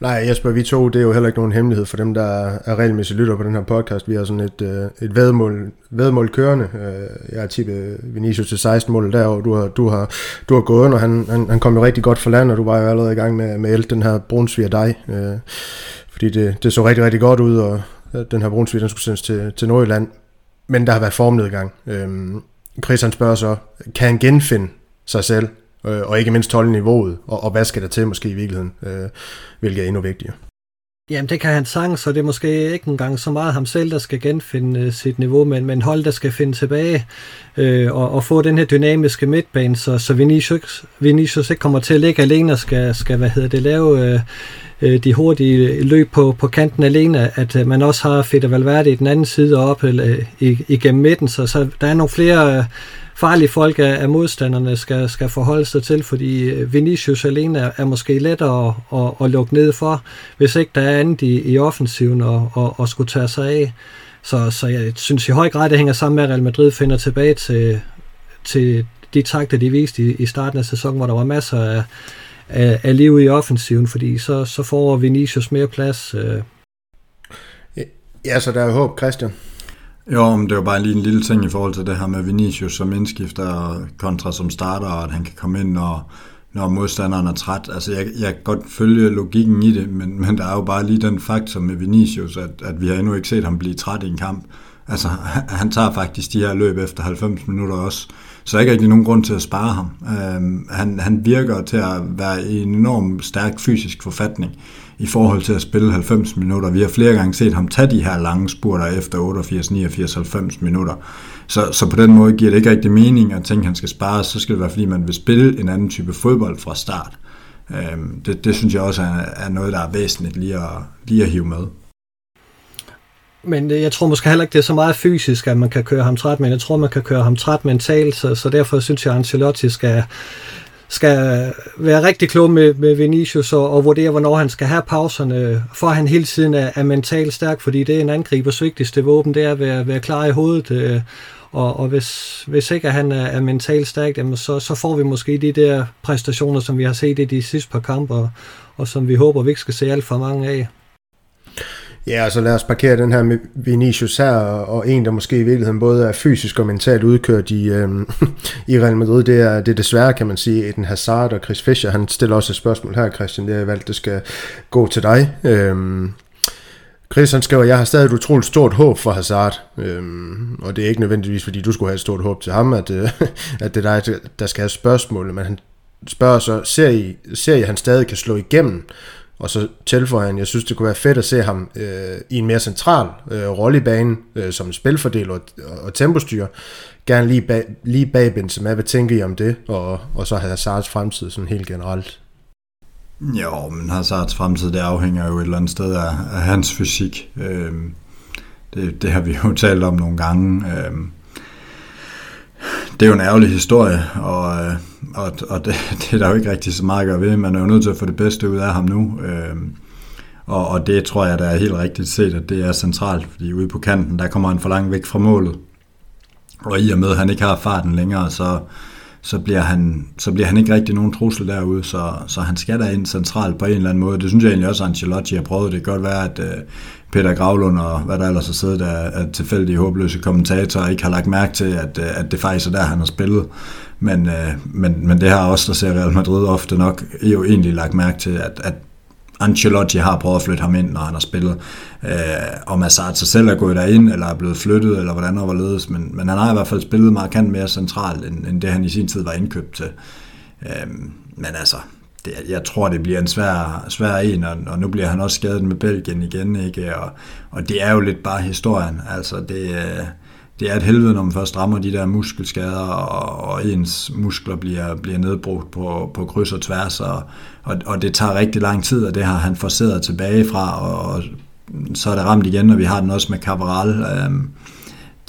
Nej, Jesper, vi to, det er jo heller ikke nogen hemmelighed for dem, der er regelmæssigt lytter på den her podcast. Vi har sådan et, øh, et vedmål, vedmål kørende. Øh, jeg har tippet Vinicius til 16 mål derovre. du har, du har, du har gået, og han, han, han kom jo rigtig godt for land, og du var jo allerede i gang med, med den her brunsviger dig. Øh, fordi det, det så rigtig, rigtig godt ud, og den her brunsviger, den skulle sendes til, til Nordjylland. Men der har været formnedgang. Øh, Chris han spørger så, kan han genfinde sig selv øh, og ikke mindst holde niveauet, og, og hvad skal der til måske i virkeligheden, øh, hvilket er endnu vigtigere. Jamen det kan han sagtens, så det er måske ikke engang så meget ham selv, der skal genfinde øh, sit niveau, men, men hold, der skal finde tilbage øh, og, og få den her dynamiske midtbane, så, så Vinicius, Vinicius ikke kommer til at ligge alene og skal, skal hvad hedder det, lave øh, øh de hurtige løb på, på kanten alene, at øh, man også har Fede Valverde i den anden side op eller, øh, igennem midten, så, så der er nogle flere... Farlige folk af, af modstanderne skal, skal forholde sig til, fordi øh, Vinicius alene er, er måske lettere at, at, at lukke ned for, hvis ikke der er andet i, i offensiven og, og, og skulle tage sig af. Så, så jeg synes i høj grad, det hænger sammen med, at Real Madrid finder tilbage til, til de takter, de viste i, i starten af sæsonen, hvor der var masser af, af, af liv i offensiven, fordi så, så får Vinicius mere plads. Øh. Ja, så der er håb, Christian. Jo, men det var bare lige en lille ting i forhold til det her med Vinicius som indskifter kontra som starter, og at han kan komme ind, når, når modstanderen er træt. Altså, jeg, jeg kan godt følge logikken i det, men, men der er jo bare lige den faktor med Vinicius, at, at vi har endnu ikke set ham blive træt i en kamp. Altså, han tager faktisk de her løb efter 90 minutter også, så der er ikke rigtig nogen grund til at spare ham. Øhm, han, han virker til at være i en enorm stærk fysisk forfatning i forhold til at spille 90 minutter. Vi har flere gange set ham tage de her lange spurter efter 88, 89, 90 minutter. Så, så på den måde giver det ikke rigtig mening at tænke, at han skal spare, så skal det være, fordi man vil spille en anden type fodbold fra start. Øhm, det, det synes jeg også er, er noget, der er væsentligt lige at, lige at hive med. Men øh, jeg tror måske heller ikke, det er så meget fysisk, at man kan køre ham træt, men jeg tror, man kan køre ham træt mentalt, så, så derfor synes jeg, at Ancelotti skal, skal være rigtig klog med, med Vinicius og, og vurdere, hvornår han skal have pauserne, for han hele tiden er, er mentalt stærk, fordi det er en angribers vigtigste våben, det er at være, være klar i hovedet. Øh, og, og hvis, hvis ikke han er, er mentalt stærk, jamen så, så får vi måske de der præstationer, som vi har set i de sidste par kampe, og, og som vi håber, vi ikke skal se alt for mange af. Ja, så lad os parkere den her med Vinicius her, og en, der måske i virkeligheden både er fysisk og mentalt udkørt i, øh, i Real Madrid, det er, det er desværre, kan man sige, den Hazard og Chris Fischer, han stiller også et spørgsmål her, Christian, det er valgt, det skal gå til dig. Øh, Chris han skriver, jeg har stadig et utroligt stort håb for Hazard, øhm, og det er ikke nødvendigvis, fordi du skulle have et stort håb til ham, at, øh, at det er dig, der skal have spørgsmål, men han spørger så, ser I, ser I, at han stadig kan slå igennem? Og så tilføjer han, jeg synes, det kunne være fedt at se ham øh, i en mere central øh, rolle i banen, øh, som spilfordeler og, og tempostyr. Gerne lige bag, lige bag Benzema. Hvad tænker I om det? Og, og så Hazards fremtid sådan helt generelt. Jo, men Hazards fremtid, det afhænger jo et eller andet sted af, af hans fysik. Øh, det, det har vi jo talt om nogle gange. Øh, det er jo en ærgerlig historie, og, øh, og, og det, det er der jo ikke rigtig så meget at gøre ved. Man er jo nødt til at få det bedste ud af ham nu. Øh, Og, og det tror jeg, der er helt rigtigt set, at det er centralt, fordi ude på kanten, der kommer han for langt væk fra målet. Og i og med, at han ikke har farten længere, så, så bliver, han, så bliver han ikke rigtig nogen trussel derude, så, så han skal da ind centralt på en eller anden måde. Det synes jeg egentlig også, at Ancelotti har prøvet. Det kan godt være, at øh, Peter Gravlund og hvad der ellers har siddet der, at tilfældige håbløse kommentatorer ikke har lagt mærke til, at, uh, at det faktisk er der, han har spillet. Men, øh, men, men det har også, der ser Real Madrid ofte nok, jo egentlig lagt mærke til, at, at Ancelotti har prøvet at flytte ham ind, når han har spillet. Øh, om Hazard sig selv er gået derind, eller er blevet flyttet, eller hvordan og hvorledes. Men, men han har i hvert fald spillet markant mere centralt, end, end det han i sin tid var indkøbt til. Øh, men altså, det, jeg tror, det bliver en svær, svær en, og, og nu bliver han også skadet med Belgien igen, ikke? Og, og det er jo lidt bare historien. Altså, det, øh, det er et helvede, når man først rammer de der muskelskader, og, og ens muskler bliver, bliver nedbrugt på, på kryds og tværs, og, og, og det tager rigtig lang tid, og det har han forseret tilbage fra, og, og så er det ramt igen, og vi har den også med Cabral. Øhm,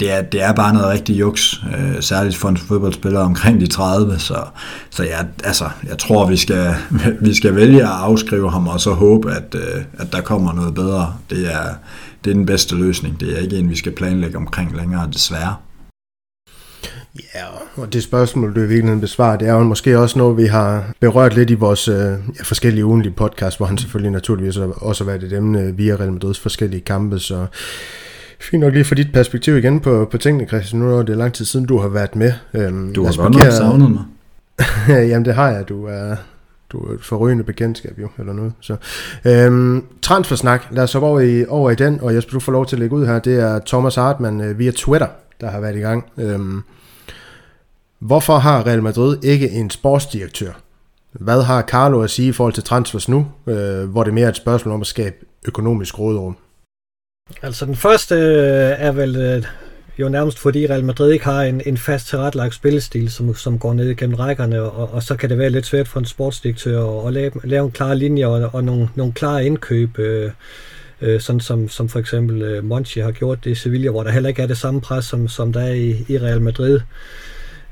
det, er, det er bare noget rigtig juks, øh, særligt for en fodboldspiller omkring de 30, så, så jeg, altså, jeg tror, vi skal, vi skal vælge at afskrive ham, og så håbe, at, øh, at der kommer noget bedre. Det er, det er den bedste løsning. Det er ikke en, vi skal planlægge omkring længere, desværre. Ja, og det spørgsmål, du i virkeligheden besvarer, det er jo måske også noget, vi har berørt lidt i vores øh, ja, forskellige ugenlige podcast, hvor han selvfølgelig naturligvis også har været et emne via Real Madrids forskellige kampe, så fint nok lige for dit perspektiv igen på, på tingene, Christian. Nu er det lang tid siden, du har været med. Øhm, du har godt nok savnet mig. Jamen det har jeg, du er, du er et forrygende bekendtskab jo, eller noget. Så, øhm, transfersnak, lad os så over i, over i den, og Jesper, du får lov til at lægge ud her, det er Thomas Hartmann øh, via Twitter, der har været i gang. Øhm, hvorfor har Real Madrid ikke en sportsdirektør? Hvad har Carlo at sige i forhold til transfers nu, øh, hvor det er et spørgsmål om at skabe økonomisk rådrum? Altså den første øh, er vel øh, jo nærmest fordi Real Madrid ikke har en, en fast tilrettelagt spillestil, som, som går ned gennem rækkerne, og, og så kan det være lidt svært for en sportsdirektør at lave, lave en klar linje og, og nogle, nogle klare indkøb, øh, øh, sådan som, som for eksempel øh, Monchi har gjort det i Sevilla, hvor der heller ikke er det samme pres, som, som der er i, i Real Madrid.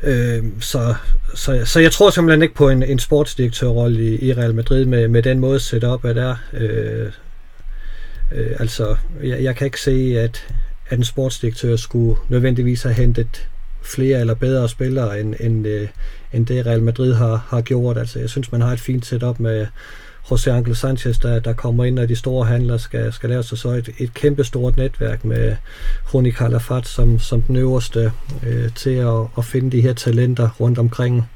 Øh, så, så, så jeg tror simpelthen ikke på en, en sportsdirektørrolle i, i Real Madrid med, med den måde setup, at er. Øh, øh, altså, jeg, jeg kan ikke se, at, at en sportsdirektør skulle nødvendigvis have hentet flere eller bedre spillere, end, end, øh, end det Real Madrid har, har gjort. Altså, jeg synes, man har et fint setup med José Angel Sanchez, der, der kommer ind, og de store handlere skal, skal lave sig så et, et kæmpe stort netværk med Roni Calafat som, som den øverste øh, til at, at finde de her talenter rundt omkring.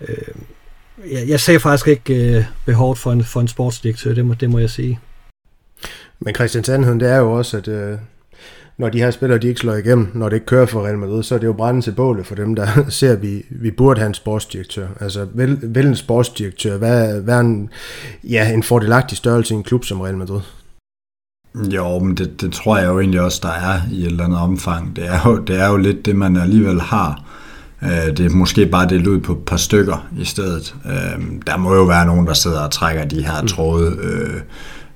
Øh, jeg, jeg ser faktisk ikke øh, behovet for en, for en sportsdirektør, det må, det må jeg sige. Men Christian Sandheden, det er jo også, at øh, når de her spillere de ikke slår igennem, når det ikke kører for Real Madrid, så er det jo brændt til bålet for dem, der ser, at vi, vi burde have en sportsdirektør. Altså, vel, vel en sportsdirektør, hvad, hvad er en, ja, en fordelagtig størrelse i en klub som Real Madrid? Jo, men det, det tror jeg jo egentlig også, der er i et eller andet omfang. Det er jo, det er jo lidt det, man alligevel har. Øh, det er måske bare delt ud på et par stykker i stedet. Øh, der må jo være nogen, der sidder og trækker de her mm. tråde. Øh,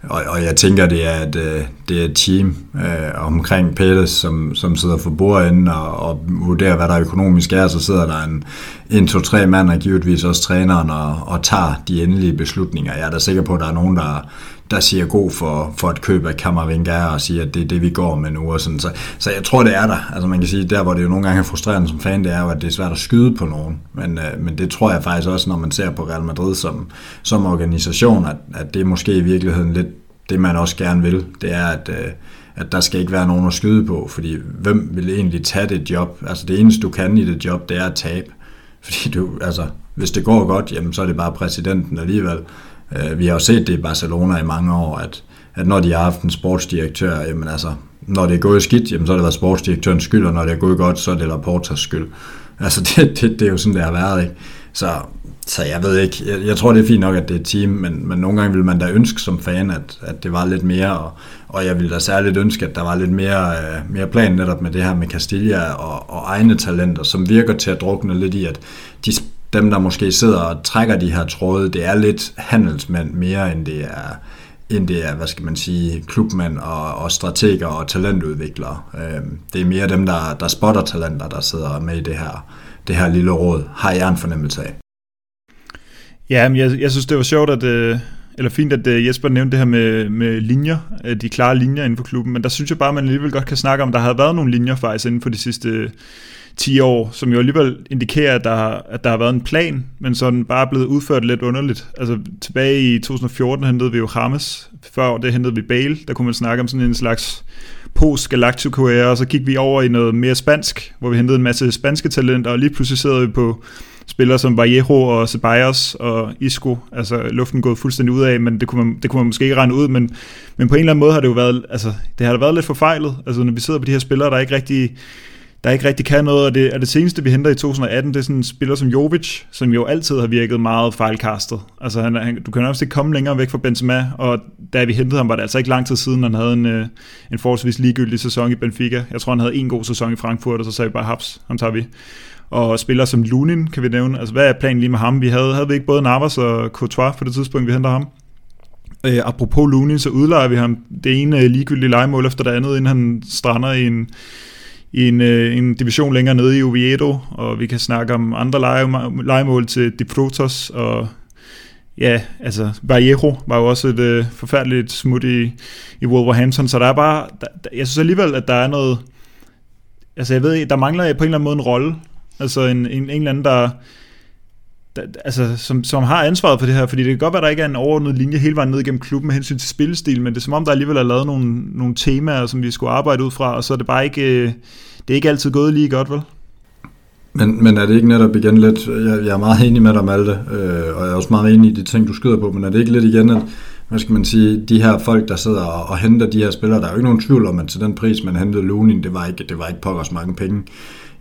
og, og jeg tænker, det er et, øh, det er et team øh, omkring Peters, som, som sidder for bordenden og, og vurderer, hvad der økonomisk er. Så sidder der en, en to, tre mand, og givetvis også træneren, og, og tager de endelige beslutninger. Jeg er da sikker på, at der er nogen, der, der siger god for, for et køb af Kammervinga og siger, at det er det, vi går med nu. Og sådan. Så, så jeg tror, det er der. Altså man kan sige, der hvor det jo nogle gange er frustrerende som fan, det er jo, at det er svært at skyde på nogen. Men, øh, men det tror jeg faktisk også, når man ser på Real Madrid som, som organisation, at, at det er måske i virkeligheden lidt det, man også gerne vil. Det er, at, øh, at der skal ikke være nogen at skyde på, fordi hvem vil egentlig tage det job? Altså det eneste, du kan i det job, det er at tabe. Fordi du, altså, hvis det går godt, jamen, så er det bare præsidenten alligevel. Øh, vi har jo set det i Barcelona i mange år, at, at når de har haft en sportsdirektør, jamen altså, når det er gået skidt, jamen, så har det været sportsdirektørens skyld, og når det er gået godt, så er det Laportas skyld. Altså, det, det, det er jo sådan, det har været, ikke? Så, så jeg ved ikke, jeg, jeg tror, det er fint nok, at det er et team, men, men nogle gange vil man da ønske som fan, at, at det var lidt mere, og, og jeg ville da særligt ønske, at der var lidt mere, øh, mere plan netop med det her med Castilla og, og egne talenter, som virker til at drukne lidt i, at de dem, der måske sidder og trækker de her tråde, det er lidt handelsmænd mere, end det er, end det er, hvad skal man sige, klubmænd og, og strateger og talentudviklere. Øhm, det er mere dem, der, der spotter talenter, der sidder med i det her, det her lille råd, har jeg en fornemmelse af. Ja, men jeg, jeg synes, det var sjovt, at, øh, eller fint, at øh, Jesper nævnte det her med, med linjer, øh, de klare linjer inden for klubben, men der synes jeg bare, at man alligevel godt kan snakke om, at der har været nogle linjer faktisk inden for de sidste 10 år, som jo alligevel indikerer, at der, har, at der har været en plan, men så er den bare blevet udført lidt underligt. Altså tilbage i 2014 hentede vi jo James, før det hentede vi Bale, der kunne man snakke om sådan en slags post-Galactico og så gik vi over i noget mere spansk, hvor vi hentede en masse spanske talenter, og lige pludselig sidder vi på spillere som Vallejo og Ceballos og Isco, altså luften gået fuldstændig ud af, men det kunne man, det kunne man måske ikke regne ud, men, men på en eller anden måde har det jo været, altså det har været lidt forfejlet, altså når vi sidder på de her spillere, der ikke rigtig der ikke rigtig kan noget, og det, og det seneste, vi henter i 2018, det er sådan en spiller som Jovic, som jo altid har virket meget fejlkastet. Altså, han, han, du kan nærmest ikke komme længere væk fra Benzema, og da vi hentede ham, var det altså ikke lang tid siden, han havde en, øh, en forholdsvis ligegyldig sæson i Benfica. Jeg tror, han havde en god sæson i Frankfurt, og så sagde vi bare, haps, ham tager vi. Og spiller som Lunin, kan vi nævne. Altså, hvad er planen lige med ham? Vi havde, havde vi ikke både Navas og Courtois på det tidspunkt, vi henter ham? Øh, apropos Lunin, så udlejer vi ham det ene øh, ligegyldige legemål efter det andet, inden han strander i en, i en, øh, en division længere nede i Oviedo, og vi kan snakke om andre lege, legemål til De Protos, og ja, altså Vallejo var jo også et øh, forfærdeligt smut i, i Wolverhampton, så der er bare, der, jeg synes alligevel, at der er noget, altså jeg ved, der mangler på en eller anden måde en rolle, altså en, en, en eller anden, der, der, altså, som, som har ansvaret for det her, fordi det kan godt være, at der ikke er en overordnet linje hele vejen ned igennem klubben med hensyn til spillestil, men det er som om, der alligevel er lavet nogle, nogle temaer, som vi skulle arbejde ud fra, og så er det bare ikke, øh, det er ikke altid gået lige godt, vel? Men, men er det ikke netop igen lidt, jeg, jeg er meget enig med dig, Malte, øh, og jeg er også meget enig i de ting, du skyder på, men er det ikke lidt igen, at hvad skal man sige, de her folk, der sidder og, og henter de her spillere, der er jo ikke nogen tvivl om, at til den pris, man hentede Lunin, det var ikke, det var ikke pokkers mange penge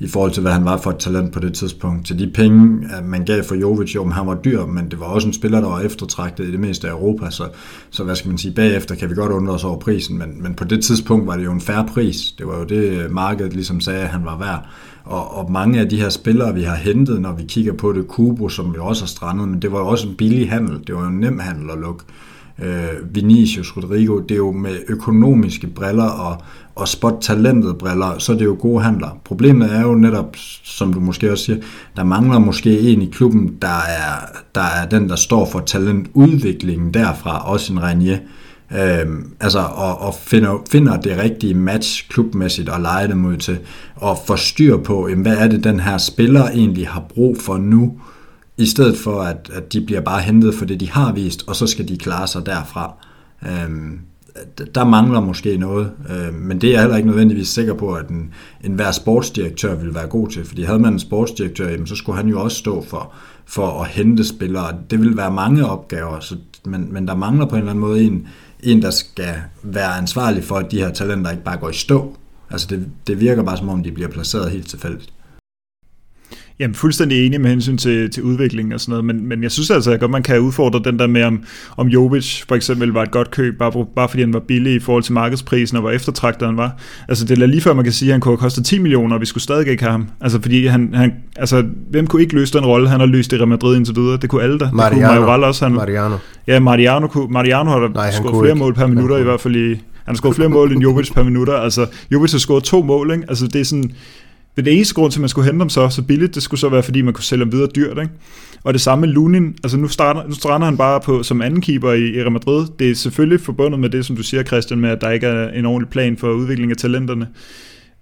i forhold til, hvad han var for et talent på det tidspunkt. Til de penge, øh, man gav for Jovic, jo, han var dyr, men det var også en spiller, der var eftertragtet i det meste af Europa, så, så hvad skal man sige, bagefter kan vi godt undre os over prisen, men, men på det tidspunkt var det jo en færre pris. Det var jo det, øh, markedet ligesom sagde, at han var værd. Og, og mange af de her spillere, vi har hentet, når vi kigger på det, Kubo, som vi også har strandet, men det var jo også en billig handel. Det var jo en nem handel at lukke øh, Vinicius, Rodrigo, det er jo med økonomiske briller og, og spot-talentet briller, så er det jo gode handler. Problemet er jo netop, som du måske også siger, der mangler måske en i klubben, der er, der er den, der står for talentudviklingen derfra, også en Renier. Øhm, altså, og, og finder, finder det rigtige match klubmæssigt og lege dem ud til, og få styr på, jamen, hvad er det, den her spiller egentlig har brug for nu, i stedet for at, at de bliver bare hentet for det, de har vist, og så skal de klare sig derfra. Øhm, der mangler måske noget, øh, men det er jeg heller ikke nødvendigvis sikker på, at en, en hver sportsdirektør vil være god til, fordi havde man en sportsdirektør, jamen, så skulle han jo også stå for, for at hente spillere. Det vil være mange opgaver, så, men, men der mangler på en eller anden måde en, en, der skal være ansvarlig for, at de her talenter ikke bare går i stå. Altså det, det virker bare som om, de bliver placeret helt tilfældigt. Jamen fuldstændig enig med hensyn til, til udviklingen og sådan noget, men, men jeg synes altså, at godt man kan udfordre den der med, om, om Jovic for eksempel var et godt køb, bare, bare fordi han var billig i forhold til markedsprisen, og hvor eftertragtet han var. Altså det er lige før man kan sige, at han kunne have kostet 10 millioner, og vi skulle stadig ikke have ham. Altså fordi han, han altså, hvem kunne ikke løse den rolle, han har løst i Real Madrid indtil videre? Det kunne alle da. Mariano. Det kunne også. Han, Mariano. Ja, Mariano, kunne, Mariano har da skåret flere ikke. mål per minutter i hvert fald i, han har scoret flere mål end Jovic per minutter. Altså, Jovic har scoret to mål, ikke? Altså, det er sådan, det eneste grund til, at man skulle hente dem så, så billigt, det skulle så være, fordi man kunne sælge dem videre dyrt. Ikke? Og det samme med Lunin. Altså nu, starter, nu strander han bare på som anden keeper i, i Real Madrid. Det er selvfølgelig forbundet med det, som du siger, Christian, med at der ikke er en ordentlig plan for udvikling af talenterne.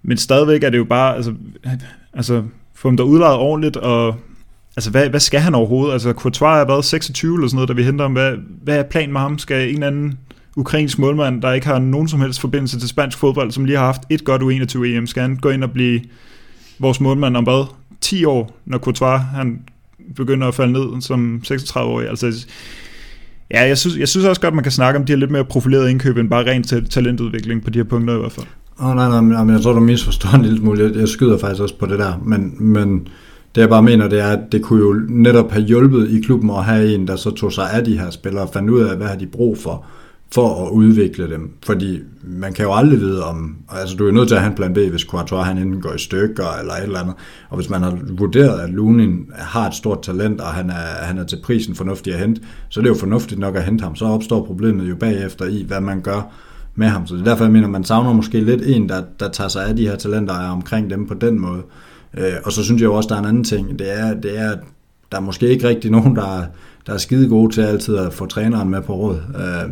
Men stadigvæk er det jo bare, altså, altså få dem der udlejet ordentligt, og altså, hvad, hvad skal han overhovedet? Altså, Courtois er været 26 eller sådan noget, da vi henter ham. Hvad, hvad er planen med ham? Skal en eller anden ukrainsk målmand, der ikke har nogen som helst forbindelse til spansk fodbold, som lige har haft et godt U21 EM, skal han gå ind og blive vores målmand om hvad? 10 år, når Courtois han begynder at falde ned som 36-årig. Altså, ja, jeg synes, jeg synes også godt, man kan snakke om de her lidt mere profilerede indkøb, end bare rent talentudvikling på de her punkter i hvert fald. Oh, nej, nej, nej, men jeg tror, du misforstår en lille smule. Jeg, jeg skyder faktisk også på det der, men, men det jeg bare mener, det er, at det kunne jo netop have hjulpet i klubben at have en, der så tog sig af de her spillere og fandt ud af, hvad har de brug for for at udvikle dem. Fordi man kan jo aldrig vide om, altså du er nødt til at have en plan B, hvis Courtois han enten går i stykker eller et eller andet. Og hvis man har vurderet, at Lunin har et stort talent, og han er, han er til prisen fornuftig at hente, så er det jo fornuftigt nok at hente ham. Så opstår problemet jo bagefter i, hvad man gør med ham. Så det er derfor, jeg mener, man savner måske lidt en, der, der tager sig af de her talenter og er omkring dem på den måde. Øh, og så synes jeg jo også, der er en anden ting. Det er, det er der er måske ikke rigtig nogen, der, der er skide gode til altid at få træneren med på råd. Øh,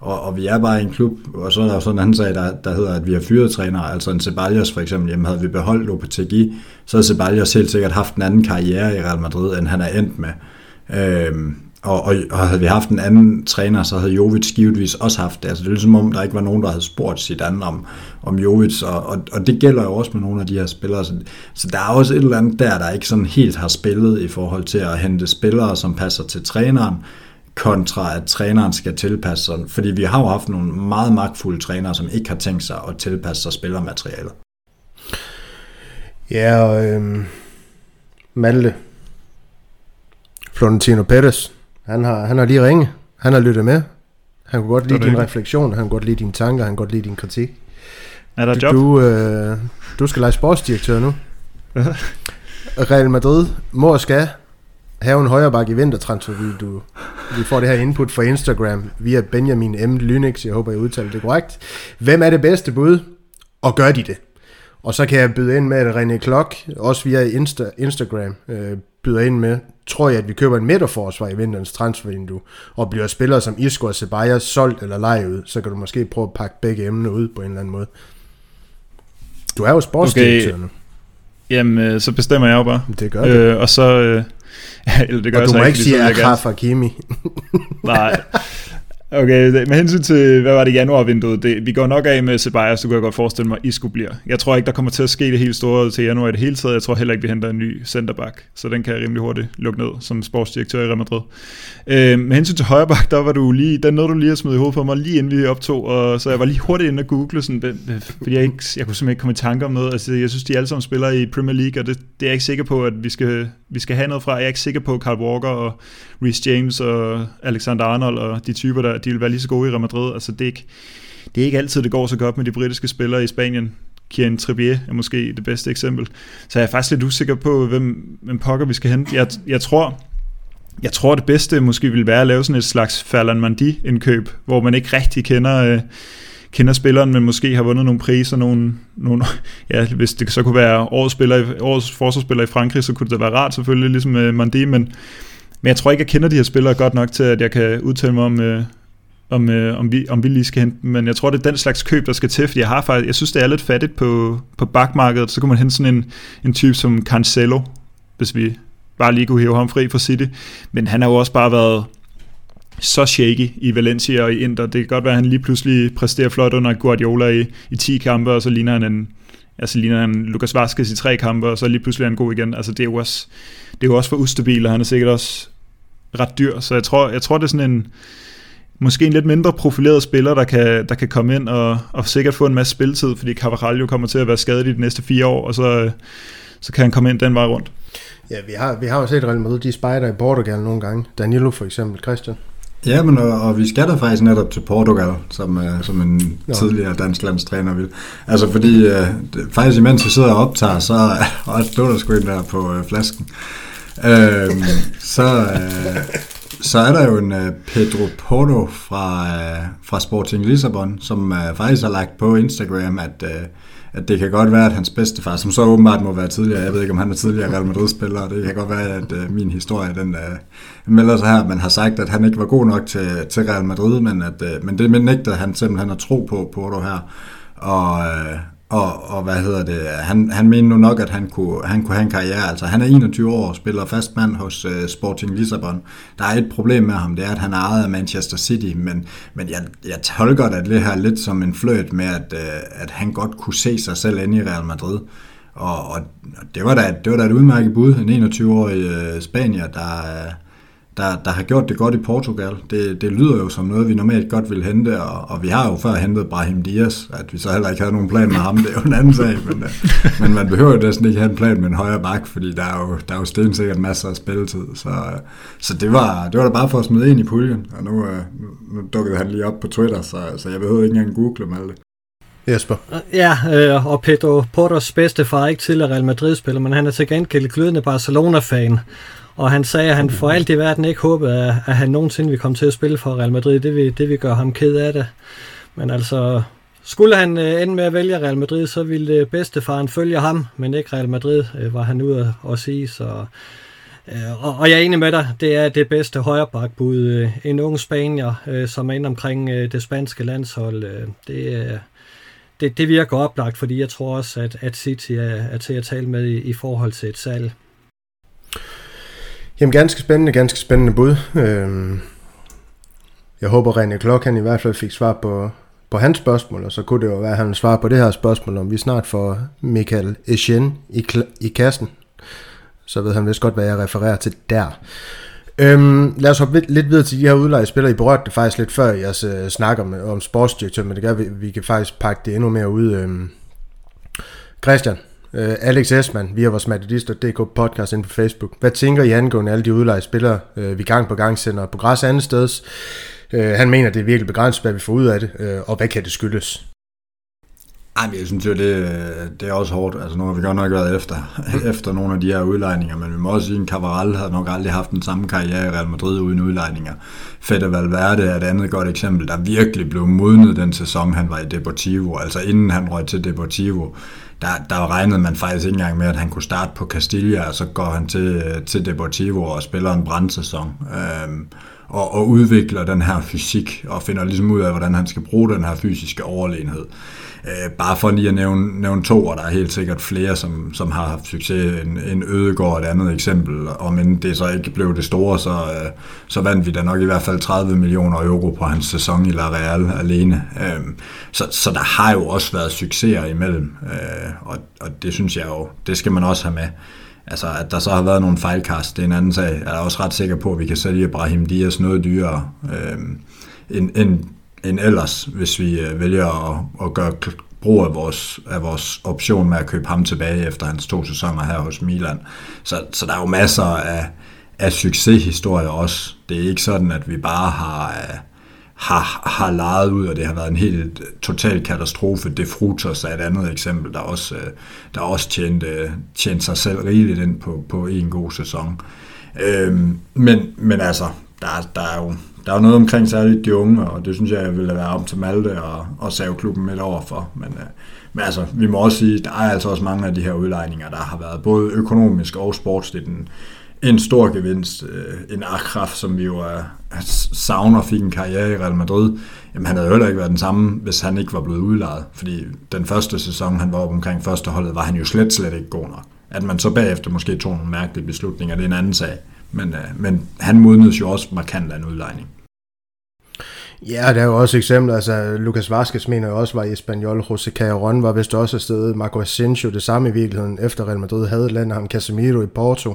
og, og vi er bare en klub, og så er der jo sådan en anden sag, der, der hedder, at vi har fyret trænere, altså en Ceballos for eksempel, jamen havde vi beholdt Lopetegui, så havde Ceballos helt sikkert haft en anden karriere i Real Madrid, end han er endt med. Øhm, og, og, og havde vi haft en anden træner, så havde Jovic givetvis også haft det. Altså det er ligesom om, der ikke var nogen, der havde spurgt sit andet om, om Jovic, og, og, og det gælder jo også med nogle af de her spillere. Så, så der er også et eller andet der, der ikke sådan helt har spillet i forhold til at hente spillere, som passer til træneren, kontra at træneren skal tilpasse sig. Fordi vi har jo haft nogle meget magtfulde trænere, som ikke har tænkt sig at tilpasse sig spillermaterialet. Ja, og øhm, Malte, Florentino Perez, han har, han har lige ringet. Han har lyttet med. Han kunne godt lide din refleksion, han kunne godt lide dine tanker, han kunne godt lide din kritik. Er der du, job? Du, øh, du skal lege sportsdirektør nu. Real Madrid må og skal have en højre bakke i vintertransfervinduet. Vi får det her input fra Instagram via Benjamin M. Lynx. Jeg håber, jeg udtaler det korrekt. Hvem er det bedste bud? Og gør de det? Og så kan jeg byde ind med, at René Klok, også via Insta, Instagram, øh, byder ind med, tror jeg, at vi køber en midterforsvar i vinterens transfervindue, og bliver spillere som Isco og Ceballos solgt eller lejet ud, så kan du måske prøve at pakke begge emner ud på en eller anden måde. Du er jo sportsdirektør okay. nu. Jamen, øh, så bestemmer jeg jo bare. Det gør du. Øh, og så... Øh, eller det gør og du må ikke sige så vil jeg Akraf Hakimi. Nej. Okay, med hensyn til, hvad var det, januarvinduet, det, vi går nok af med Ceballos, så kunne jeg godt forestille mig, at skulle bliver. Jeg tror ikke, der kommer til at ske det helt store til januar i det hele taget. Jeg tror heller ikke, vi henter en ny centerback, så den kan jeg rimelig hurtigt lukke ned som sportsdirektør i Real Madrid. Øh, med hensyn til højreback, der var du lige, den nåede du lige at smide i hovedet på mig, lige inden vi optog, og så jeg var lige hurtigt inde og google, sådan, øh, fordi jeg, ikke, jeg kunne simpelthen ikke komme i tanke om noget. Altså, jeg synes, de alle sammen spiller i Premier League, og det, det er jeg ikke sikker på, at vi skal, vi skal have noget fra. Jeg er ikke sikker på, at Carl Walker og Reece James og Alexander Arnold og de typer der, de vil være lige så gode i Real Madrid. Altså det er ikke, det er ikke altid, det går så godt med de britiske spillere i Spanien. Kieran Trippier er måske det bedste eksempel. Så jeg er faktisk lidt usikker på, hvem, hvem pokker vi skal hente. Jeg, jeg tror, jeg tror det bedste måske vil være at lave sådan et slags Ferland Mandi indkøb, hvor man ikke rigtig kender, øh, kender spilleren, men måske har vundet nogle priser, nogle, nogle, ja, hvis det så kunne være årets, spiller, årets forsvarsspiller i Frankrig, så kunne det da være rart selvfølgelig, ligesom øh, Mandi, men, men jeg tror ikke, jeg kender de her spillere godt nok til, at jeg kan udtale mig om, øh, om, øh, om, vi, om vi lige skal hente dem. Men jeg tror, det er den slags køb, der skal til, fordi jeg har faktisk, jeg synes, det er lidt fattigt på, på bakmarkedet. Så kunne man hente sådan en, en type som Cancelo, hvis vi bare lige kunne hæve ham fri fra City. Men han har jo også bare været så shaky i Valencia og i Inter. Det kan godt være, at han lige pludselig præsterer flot under Guardiola i, i 10 kampe, og så ligner han en, altså ligner han Lukas Vazquez i tre kampe, og så lige pludselig er han god igen. Altså det er jo også, det er jo også for ustabil, og han er sikkert også ret dyr. Så jeg tror, jeg tror det er sådan en, måske en lidt mindre profileret spiller, der kan, der kan komme ind og, og sikkert få en masse spilletid, fordi Carvajal jo kommer til at være skadet i de næste fire år, og så, så kan han komme ind den vej rundt. Ja, vi har, vi har jo set Real Madrid, de spejder i Portugal nogle gange. Danilo for eksempel, Christian. Ja, men og, og vi skal da faktisk netop til Portugal, som, uh, som en ja. tidligere dansk landstræner vil. Altså fordi, uh, det, faktisk imens vi sidder og optager, så og stod der sgu ind der på uh, flasken. Uh, så, uh, så er der jo en uh, Pedro Porto fra, uh, fra Sporting Lissabon, som uh, faktisk har lagt på Instagram, at, uh, at det kan godt være, at hans bedstefar, som så åbenbart må være tidligere, jeg ved ikke, om han er tidligere Real Madrid-spiller, det kan godt være, at uh, min historie, den uh, melder sig her, man har sagt, at han ikke var god nok til, til Real Madrid, men, at, uh, men det nægter han simpelthen at tro på, Porto her. Og, og, og hvad hedder det, han, han mener nu nok, at han kunne, han kunne have en karriere. Altså han er 21 år og spiller fast mand hos uh, Sporting Lissabon. Der er et problem med ham, det er, at han er ejet af Manchester City, men, men jeg, jeg tolker det lidt her lidt som en fløjt med, at, uh, at han godt kunne se sig selv inde i Real Madrid. Og, og det, var da, det var da et udmærket bud, en 21-årig uh, øh, spanier, der, uh, der, der har gjort det godt i Portugal. Det, det lyder jo som noget, vi normalt godt vil hente, og, og vi har jo før hentet Brahim Diaz, at vi så heller ikke havde nogen plan med ham, det er jo en anden sag, men, øh, men man behøver jo næsten ikke have en plan med en højre bak, fordi der er jo, der er jo stensikkert masser af spilletid, så, øh, så det, var, det var da bare for at smide ind i puljen, og nu, øh, nu dukkede han lige op på Twitter, så, så jeg behøver ikke engang google med det. Jesper. Ja, øh, og Pedro Portos bedstefar er ikke til Real Madrid-spiller, men han er til gengæld glødende Barcelona-fan. Og han sagde, at han for alt i verden ikke håbede, at, at han nogensinde ville komme til at spille for Real Madrid. Det vil, det vil gøre ham ked af det. Men altså, skulle han øh, ende med at vælge Real Madrid, så ville bedstefaren følge ham, men ikke Real Madrid, øh, var han ude at sige. Så Øh, og, og jeg er enig med dig, det er det bedste højrebakbud. Øh, en ung spanier, øh, som er inde omkring øh, det spanske landshold, øh, det, øh, det, det virker oplagt, fordi jeg tror også, at, at City er, er til at tale med i, i forhold til et salg. Jamen ganske spændende, ganske spændende bud. Øhm, jeg håber, René Klok han i hvert fald fik svar på, på hans spørgsmål, og så kunne det jo være, at han svarer på det her spørgsmål, om vi snart får Michael Echen i, i kassen så ved han vist godt, hvad jeg refererer til der. Øhm, lad os hoppe lidt videre til de her udlejespillere. I berørte det faktisk lidt før, jeg uh, øh, snakker om, øh, om sportsdirektør, men det gør, vi, vi kan faktisk pakke det endnu mere ud. Øhm, Christian, øh, Alex Esman, via vores matadist.dk podcast ind på Facebook. Hvad tænker I angående alle de udlejespillere, øh, vi gang på gang sender på græs andet steds? Øh, han mener, det er virkelig begrænset, hvad vi får ud af det, øh, og hvad kan det skyldes? Ej, jeg synes jo, det, det er også hårdt. Altså, nu har vi godt nok været efter, efter nogle af de her udlejninger, men vi må også sige, at Cavaral havde nok aldrig haft den samme karriere i Real Madrid uden udlejninger. Fede Valverde er et andet godt eksempel, der virkelig blev modnet den sæson, han var i Deportivo. Altså inden han røg til Deportivo, der, der regnede man faktisk ikke engang med, at han kunne starte på Castilla, og så går han til, til Deportivo og spiller en brandsæson. Øhm, og, og udvikler den her fysik, og finder ligesom ud af, hvordan han skal bruge den her fysiske overlegenhed. Øh, bare for lige at nævne, nævne to, og der er helt sikkert flere, som, som har haft succes. En, en Ødegård et andet eksempel, og men det så ikke blev det store, så, øh, så vandt vi da nok i hvert fald 30 millioner euro på hans sæson i La Real alene. Øh, så, så der har jo også været succeser imellem, øh, og, og det synes jeg jo, det skal man også have med. Altså, at der så har været nogle fejlkast, det er en anden sag. Jeg er også ret sikker på, at vi kan sælge Brahim Dias noget dyrere øh, end, end end ellers, hvis vi øh, vælger at, at gøre brug af vores, af vores option med at købe ham tilbage efter hans to sæsoner her hos Milan. Så, så der er jo masser af, af succeshistorier også. Det er ikke sådan, at vi bare har, øh, har, har lejet ud, og det har været en helt total katastrofe. Det Frutos er et andet eksempel, der også, øh, der også tjente, tjente sig selv rigeligt ind på, på en god sæson. Øhm, men, men altså, der, der er jo der er jo noget omkring særligt de unge, og det synes jeg ville være om til Malte og, og save klubben midt over for. Men, øh, men altså, vi må også sige, der er altså også mange af de her udlejninger, der har været både økonomisk og sportsligt en, en stor gevinst. Øh, en Akraf, som vi jo øh, er, savner, fik en karriere i Real Madrid. Jamen, han havde jo heller ikke været den samme, hvis han ikke var blevet udlejet. Fordi den første sæson, han var op omkring første holdet, var han jo slet, slet ikke god nok. At man så bagefter måske tog nogle mærkelige beslutninger, det er en anden sag. Men, øh, men han modnedes jo også markant af en udlejning. Ja, der er jo også eksempler, altså Lucas Vazquez mener jo også var i Espanyol, José Caron var vist også afsted, Marco Asensio det samme i virkeligheden, efter Real Madrid havde landet ham, Casemiro i Porto,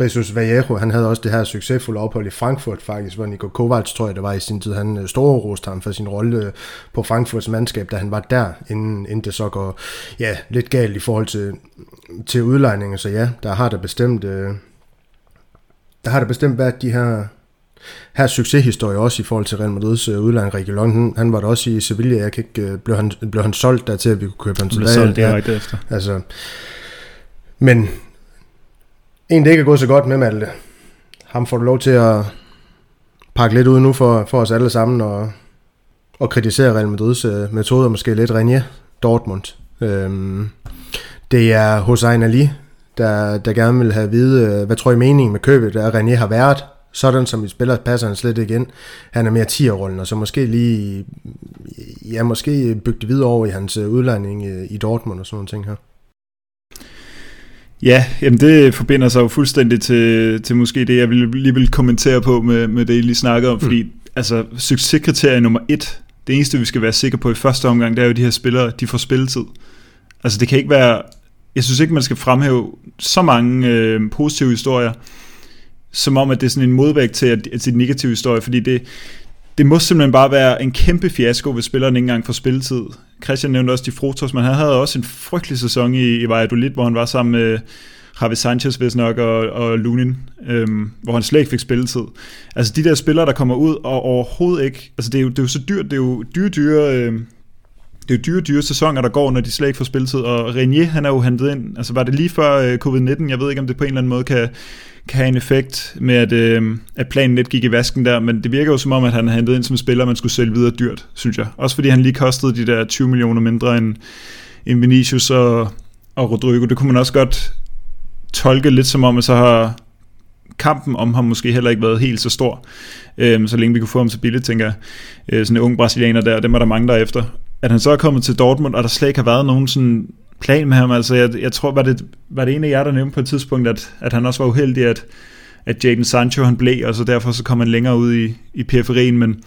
Jesus Vallejo, han havde også det her succesfulde ophold i Frankfurt faktisk, hvor Nico Kovacs, tror jeg det var i sin tid, han øh, store roste ham for sin rolle øh, på Frankfurts mandskab, da han var der, inden, inden det så går ja, lidt galt i forhold til, til udlejningen, så ja, der har der bestemt, øh, der har der bestemt været de her her succeshistorie også i forhold til Real Madrids øh, udlejning. Ricky Long, han, var der også i Sevilla. Jeg kan ikke, øh, blev, han, blev han solgt der til, at vi kunne købe ham tilbage? Blev solgt direkte ja. efter. Altså, men en, det ikke er gået så godt med Malte. Ham får du lov til at pakke lidt ud nu for, for os alle sammen og, og kritisere Real Madrids uh, metoder, måske lidt René Dortmund. Øhm, det er Hossein Ali, der, der gerne vil have at vide, hvad tror I meningen med købet, at René har været sådan som vi spiller, passer han slet ikke ind. Han er mere 10'er-rollen, og så måske lige, ja, måske bygge videre over i hans øh, udlejning øh, i Dortmund og sådan nogle ting her. Ja, jamen det forbinder sig jo fuldstændig til, til måske det, jeg vil, lige vil kommentere på med, med det, I lige snakkede om, mm. fordi altså, succeskriterie nummer et, det eneste, vi skal være sikre på i første omgang, det er jo, at de her spillere, de får spilletid. Altså det kan ikke være, jeg synes ikke, man skal fremhæve så mange øh, positive historier, som om, at det er sådan en modvægt til, at, til den negative historie, fordi det, det må simpelthen bare være en kæmpe fiasko, hvis spilleren ikke engang får spilletid. Christian nævnte også de Frotos, men han havde også en frygtelig sæson i, i Valladolid, hvor han var sammen med Javi Sanchez, hvis nok, og, og Lunin, øhm, hvor han slet ikke fik spilletid. Altså de der spillere, der kommer ud og overhovedet ikke... Altså det er jo, det er jo så dyrt, det er jo dyre, dyre... Øh, det er jo dyre, dyre sæsoner, der går, når de slet ikke får spilletid, og Renier, han er jo hentet ind, altså var det lige før øh, covid-19, jeg ved ikke, om det på en eller anden måde kan, kan have en effekt med, at, øh, at planen lidt gik i vasken der, men det virker jo som om, at han har hentet ind som spiller, man skulle sælge videre dyrt, synes jeg. Også fordi han lige kostede de der 20 millioner mindre end, end Vinicius og, og Rodrigo. Det kunne man også godt tolke lidt som om, at så har kampen om ham måske heller ikke været helt så stor, øh, så længe vi kunne få ham så billigt, tænker jeg. Øh, sådan en ung brasilianer der, dem er der mange der efter. At han så er kommet til Dortmund, og der slet ikke har været nogen sådan plan med ham. Altså, jeg, jeg tror, var det, var det en af jer, der nævnte på et tidspunkt, at, at han også var uheldig, at, at Jadon Sancho han blev, og så derfor så kom han længere ud i, i periferien, men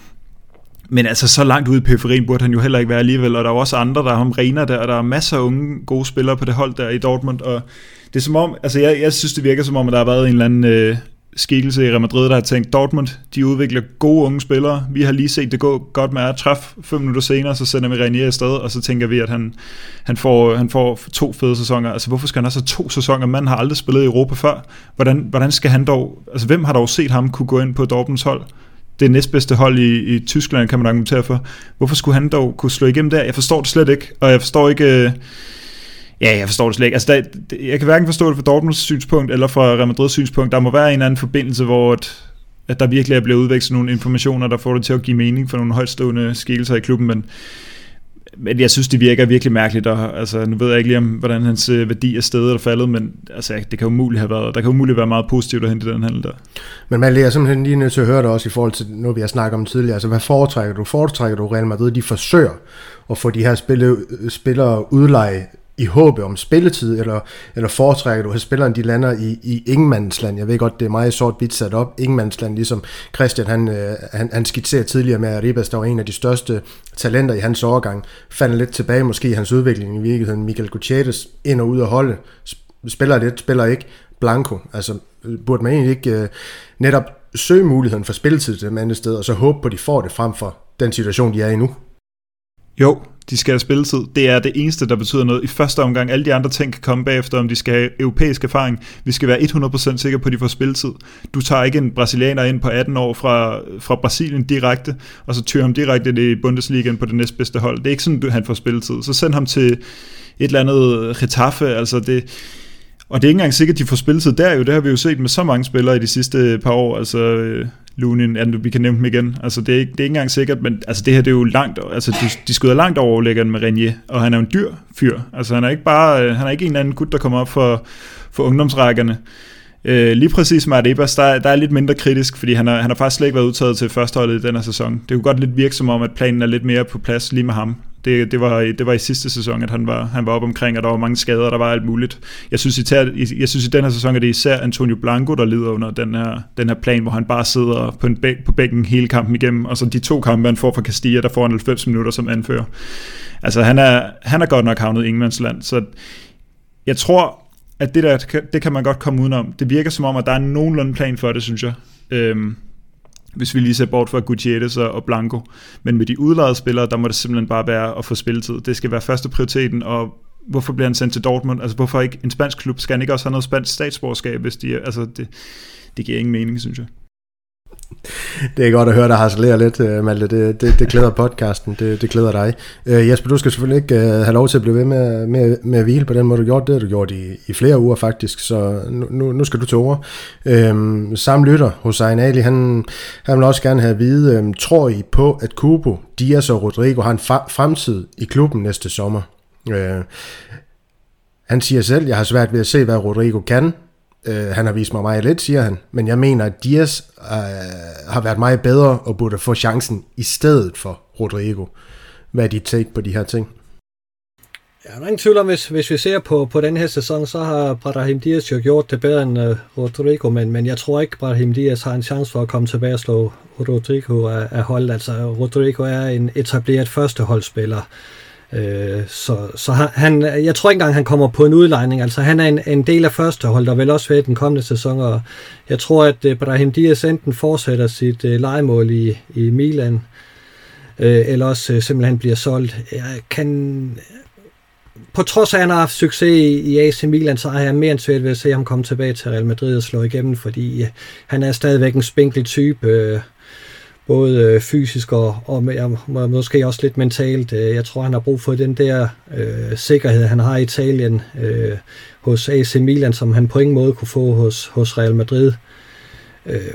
men altså, så langt ude i periferien burde han jo heller ikke være alligevel, og der er også andre, der er om rener der, og der er masser af unge gode spillere på det hold der i Dortmund, og det er som om, altså jeg, jeg synes, det virker som om, at der har været en eller anden øh, skikkelse i Real Madrid, der har tænkt, Dortmund, de udvikler gode unge spillere, vi har lige set det gå godt med at træffe fem minutter senere, så sender vi Renier afsted, og så tænker vi, at han, han, får, han får to fede sæsoner. Altså hvorfor skal han også have to sæsoner? Manden har aldrig spillet i Europa før. Hvordan, hvordan skal han dog, altså hvem har dog set ham kunne gå ind på Dortmunds hold? det næstbedste hold i, i Tyskland, kan man argumentere for. Hvorfor skulle han dog kunne slå igennem der? Jeg forstår det slet ikke, og jeg forstår ikke... Øh, ja, jeg forstår det slet ikke. Altså, der, jeg kan hverken forstå det fra Dortmunds synspunkt, eller fra Real Madrids synspunkt. Der må være en eller anden forbindelse, hvor at, at der virkelig er blevet udvekslet nogle informationer, der får det til at give mening for nogle højtstående skikkelser i klubben, men men jeg synes, det virker virkelig mærkeligt, og altså, nu ved jeg ikke lige om, hvordan hans øh, værdi er stedet eller faldet, men altså, det kan umuligt have været, der kan umuligt være meget positivt at hente den handel der. Men man er simpelthen lige nødt til at høre det også i forhold til noget, vi har snakket om tidligere. Altså, hvad foretrækker du? Foretrækker du Real Madrid? De forsøger at få de her spille, spillere udleje i håb om spilletid, eller, eller foretrækker du, at spilleren de lander i, i ingenmandsland? Jeg ved godt, det er meget sort bit sat op. Ingenmandsland, ligesom Christian han, øh, han, han skitserede tidligere med, at Ribas, der var en af de største talenter i hans overgang, falder lidt tilbage måske i hans udvikling i virkeligheden. Michael Gutierrez ind og ud af holdet, spiller lidt, spiller ikke. Blanco, altså burde man egentlig ikke uh, netop søge muligheden for spilletid til dem andet sted, og så håbe på, at de får det frem for den situation, de er i nu? Jo, de skal have spilletid. Det er det eneste, der betyder noget. I første omgang, alle de andre ting kan komme bagefter, om de skal have europæisk erfaring. Vi skal være 100% sikre på, at de får spilletid. Du tager ikke en brasilianer ind på 18 år fra, fra Brasilien direkte, og så tyrer ham direkte ind i Bundesligaen på det næstbedste hold. Det er ikke sådan, at han får spilletid. Så send ham til et eller andet Getafe, altså det... Og det er ikke engang sikkert, at de får spilletid der jo. Det har vi jo set med så mange spillere i de sidste par år. Altså, øh, Lunin, ja, vi kan nævne dem igen. Altså, det er, ikke, det er ikke engang sikkert, men altså, det her det er jo langt, altså, de, de skyder langt over overlæggeren med Renier, og han er en dyr fyr. Altså, han er ikke bare, øh, han er ikke en anden gut, der kommer op for, for ungdomsrækkerne. Øh, lige præcis med Adebas, der, der er lidt mindre kritisk, fordi han har, han har faktisk slet ikke været udtaget til førsteholdet i denne sæson. Det kunne godt lidt virke som om, at planen er lidt mere på plads lige med ham. Det, det, var, det var i sidste sæson, at han var, han var op omkring, og der var mange skader, der var alt muligt. Jeg synes, i, jeg synes i den her sæson, er det især Antonio Blanco, der lider under den her, den her plan, hvor han bare sidder på, en bæk, på bænken hele kampen igennem, og så de to kampe, han får fra Castilla, der får han 90 minutter som anfører. Altså, han er, han er godt nok havnet i Ingemandsland, så jeg tror, at det der, det kan man godt komme udenom. Det virker som om, at der er nogenlunde plan for det, synes jeg. Øhm, hvis vi lige ser bort fra Gutierrez og Blanco. Men med de udlejede spillere, der må det simpelthen bare være at få spilletid. Det skal være første prioriteten, og hvorfor bliver han sendt til Dortmund? Altså hvorfor ikke en spansk klub? Skal han ikke også have noget spansk statsborgerskab, hvis de, altså det, det giver ingen mening, synes jeg. Det er godt at høre dig harcelere lidt, øh, Malte. Det, det, det klæder podcasten. Det, det klæder dig. Øh, Jesper, du skal selvfølgelig ikke øh, have lov til at blive ved med, med, med at hvile på den måde, du gjorde det. Du gjort i, i flere uger faktisk, så nu, nu skal du til over. Øh, Sam Lytter Hussein Ali, han, han vil også gerne have at vide, øh, tror I på, at Kubo, Dias og Rodrigo har en fa- fremtid i klubben næste sommer? Øh, han siger selv, jeg har svært ved at se, hvad Rodrigo kan, Øh, han har vist mig meget lidt, siger han. Men jeg mener, at Diaz øh, har været meget bedre og burde få chancen i stedet for Rodrigo. Hvad er dit take på de her ting? Ja, der er ingen tvivl om, hvis, hvis vi ser på, på den her sæson, så har Brahim Diaz jo gjort det bedre end uh, Rodrigo, men, men jeg tror ikke, Brahim Diaz har en chance for at komme tilbage og slå Rodrigo af, af holdet. Altså, Rodrigo er en etableret førsteholdsspiller. Øh, så så han, jeg tror ikke engang, han kommer på en udlejning. Altså, han er en, en del af førsteholdet, og vel også ved den kommende sæson, og jeg tror, at øh, Brahim Diaz enten fortsætter sit øh, uh, legemål i, i Milan, uh, eller også uh, simpelthen bliver solgt. Jeg kan... På trods af, at han har haft succes i, i AC Milan, så har jeg mere end svært ved at se ham komme tilbage til Real Madrid og slå igennem, fordi uh, han er stadigvæk en spinkel type. Uh, både øh, fysisk og, og måske også lidt mentalt. Øh, jeg tror, han har brug for den der øh, sikkerhed, han har i Italien øh, hos AC Milan, som han på ingen måde kunne få hos, hos Real Madrid. Øh,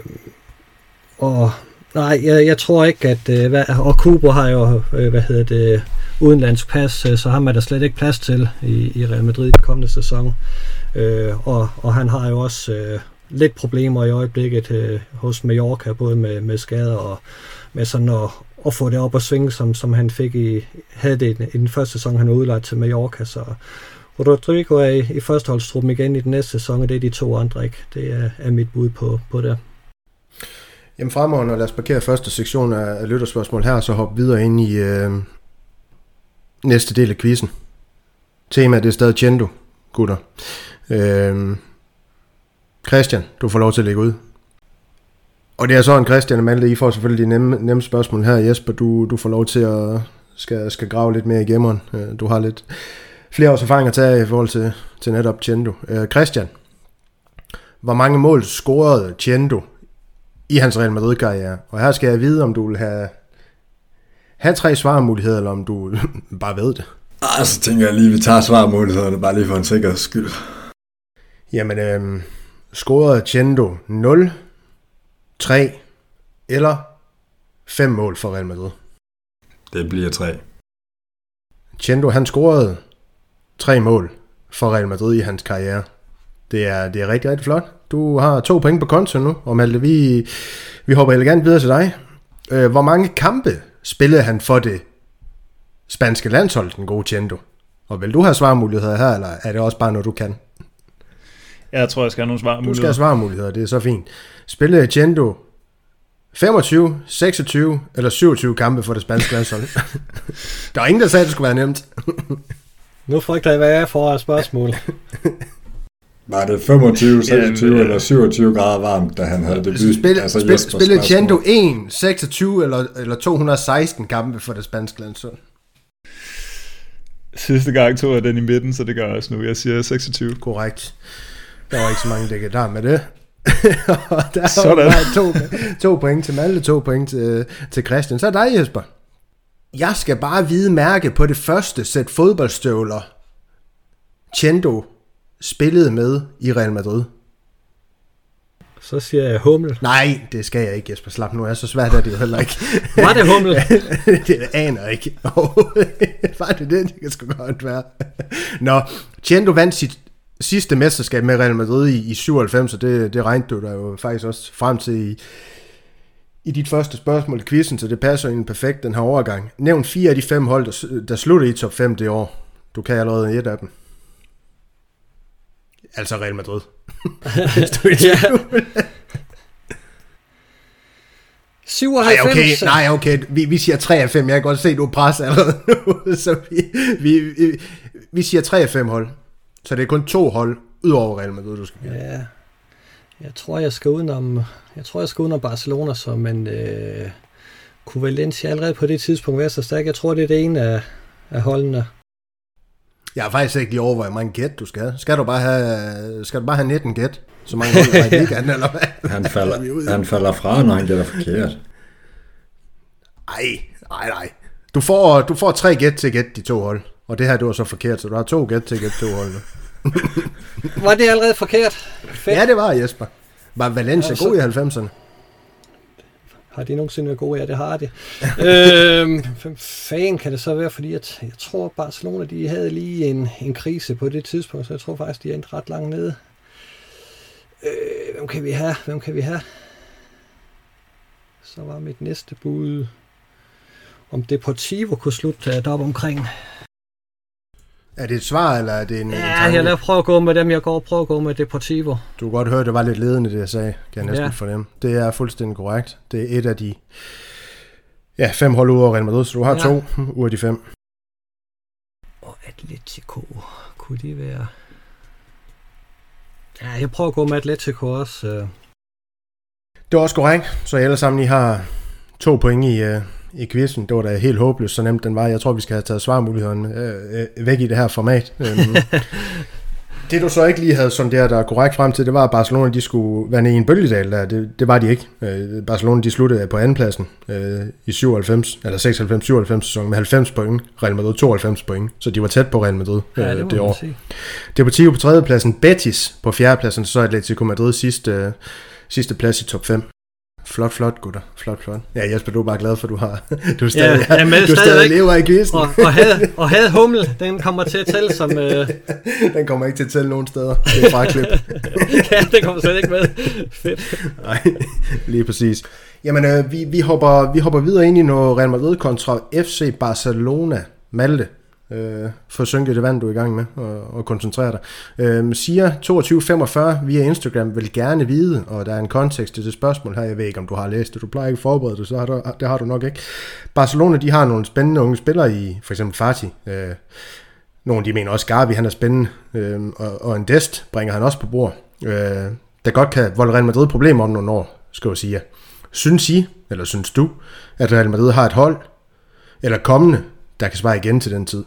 og nej, jeg, jeg tror ikke, at... Øh, hvad, og Kubo har jo, øh, hvad hedder det, udenlandsk pas, øh, så ham er der slet ikke plads til i, i Real Madrid i den kommende sæson. Øh, og, og han har jo også... Øh, lidt problemer i øjeblikket øh, hos Mallorca, både med, med skader og med sådan at, at få det op og svinge, som, som han fik i, havde det i den første sæson, han udlejede til Mallorca. Så Rodrigo er i, i førsteholdstruppen igen i den næste sæson, og det er de to andre ikke. Det er, er mit bud på, på det. Jamen fremover, lad os parkere første sektion af, lytterspørgsmål her, så hoppe videre ind i øh, næste del af quizzen. Temaet det er stadig Chendo, gutter. Øh, Christian, du får lov til at lægge ud. Og det er så en Christian og Malte, I får selvfølgelig de nemme, nemme spørgsmål her. Jesper, du, du får lov til at skal, skal grave lidt mere i gemmeren. Øh, du har lidt flere års erfaring at tage i forhold til, til netop Chendo. Øh, Christian, hvor mange mål scorede Chendo i hans Real Madrid-karriere? Og her skal jeg vide, om du vil have, have tre svarmuligheder, eller om du bare ved det. Ah, så tænker jeg lige, at vi tager svarmulighederne, bare lige for en sikkerheds skyld. Jamen, øh, scorede Chendo 0, 3 eller 5 mål for Real Madrid? Det bliver 3. Chendo, han scorede 3 mål for Real Madrid i hans karriere. Det er, det er rigtig, rigtig flot. Du har to point på konto nu, og Malte, vi, vi hopper elegant videre til dig. Øh, hvor mange kampe spillede han for det spanske landshold, den gode Chendo? Og vil du have svarmuligheder her, eller er det også bare noget, du kan? Jeg tror, jeg skal have nogle svarmuligheder. Du skal have svarmuligheder, det er så fint. Spillede Chendo 25, 26 eller 27 kampe for det spanske landshold? der er ingen, der sagde, at det skulle være nemt. nu frygter jeg, hvad jeg får af spørgsmål. Var det 25, 26 ja, eller 27 grader varmt, da han havde debut? Spil, altså spil, spillede Chendo 1, 26 eller, eller 216 kampe for det spanske landshold? Sidste gang tog jeg den i midten, så det gør jeg også nu. Jeg siger 26. Korrekt. Der var ikke så mange dækker der med det. og der Sådan. var to, to point til Malte, to point til, til Christian. Så er dig, Jesper. Jeg skal bare vide mærke på det første sæt fodboldstøvler, Chendo spillede med i Real Madrid. Så siger jeg Hummel. Nej, det skal jeg ikke, Jesper. Slap nu er så svært er det jo heller ikke. Var det Hummel? det aner jeg ikke. Var det det? Det kan sgu godt være. Nå, Chendo vandt sit sidste mesterskab med Real Madrid i, i 97, og det, det regnede du der jo faktisk også frem til i, i dit første spørgsmål i quizzen, så det passer ind perfekt den her overgang. Nævn fire af de fem hold, der, der sluttede i top 5 det år. Du kan allerede et af dem. Altså Real Madrid. Ja. 97. Nej, okay, nej, okay. Vi, vi siger 3 af 5. Jeg kan godt se, du er presset allerede nu. Så vi, vi, vi, vi siger 3 af 5 hold. Så det er kun to hold, udover Real Madrid, du skal give. Ja, jeg tror, jeg skal udenom, jeg tror, jeg skal udenom Barcelona, som en øh, kunne Valencia allerede på det tidspunkt være så stærk. Jeg tror, det er det ene af, af holdene. Jeg har faktisk ikke lige over, hvor mange gæt du skal Skal du bare have, skal du bare have 19 gæt? Så mange hold der i ligaen, eller hvad? Han falder, han falder fra, når han gætter forkert. Ej, nej, nej. Du får, du får tre gæt til gæt de to hold. Og det her, det var så forkert, så du har to gæt til gæt to hold nu. var det allerede forkert? Fedt. Ja, det var Jesper. Var Valencia ja, god i 90'erne? Har de nogensinde været gode? Ja, det har de. øhm, fanden kan det så være? Fordi jeg, jeg tror, Barcelona de havde lige en, en krise på det tidspunkt, så jeg tror faktisk, de er endt ret langt nede. Øh, hvem kan vi have? Hvem kan vi have? Så var mit næste bud, om Deportivo kunne slutte deroppe omkring er det et svar, eller er det en... Ja, en jeg lader prøve at gå med dem. Jeg går og prøve at gå med Deportivo. Du kan godt høre, det var lidt ledende, det jeg sagde. Kan jeg næsten ja. for dem. Det er fuldstændig korrekt. Det er et af de ja, fem hold ud over Real Madrid, så du har ja. to ud af de fem. Og Atletico, kunne de være... Ja, jeg prøver at gå med Atletico også. Øh. Det er også korrekt, så I alle sammen I har to point i, uh, i quizzen. Det var da helt håbløst, så nemt den var. Jeg tror, vi skal have taget svarmulighederne øh, øh, væk i det her format. Øhm, det du så ikke lige havde sådan der, der er korrekt frem til, det var, at Barcelona de skulle være nede i en bølgedal der. Det, det var de ikke. Øh, Barcelona de sluttede på andenpladsen øh, i 97, eller 96-97 sæson med 90 point. Real Madrid 92 point, så de var tæt på Real Madrid øh, ja, det, det år. Deportivo på tredjepladsen, Betis på fjerdepladsen, så Atletico Madrid sidste, øh, sidste plads i top 5. Flot, flot, gutter. Flot, flot. Ja, Jesper, du er bare glad for, at du har... Du er stadig, ja, med du er stadig lever i quizzen. Og, og, havde, og havde humle, den kommer til at tælle som... Øh... Den kommer ikke til at tælle nogen steder. Det er bare klip. ja, den kommer slet ikke med. Fedt. Nej, lige præcis. Jamen, øh, vi, vi, hopper, vi hopper videre ind i noget Real Madrid kontra FC Barcelona. Malte, øh, få synket det vand, du er i gang med, og, og koncentrere dig. Øh, siger 2245 via Instagram vil gerne vide, og der er en kontekst til det spørgsmål her, jeg ved ikke, om du har læst det, du plejer ikke at forberede det, så har du, det har du nok ikke. Barcelona, de har nogle spændende unge spillere i, for eksempel Fati, øh, nogle de mener også Gavi, han er spændende, øh, og, og en Dest bringer han også på bord, øh, der godt kan volde Real Madrid problemer om nogle år, skal jeg sige. Synes I, eller synes du, at Real Madrid har et hold, eller kommende, der kan svare igen til den tid?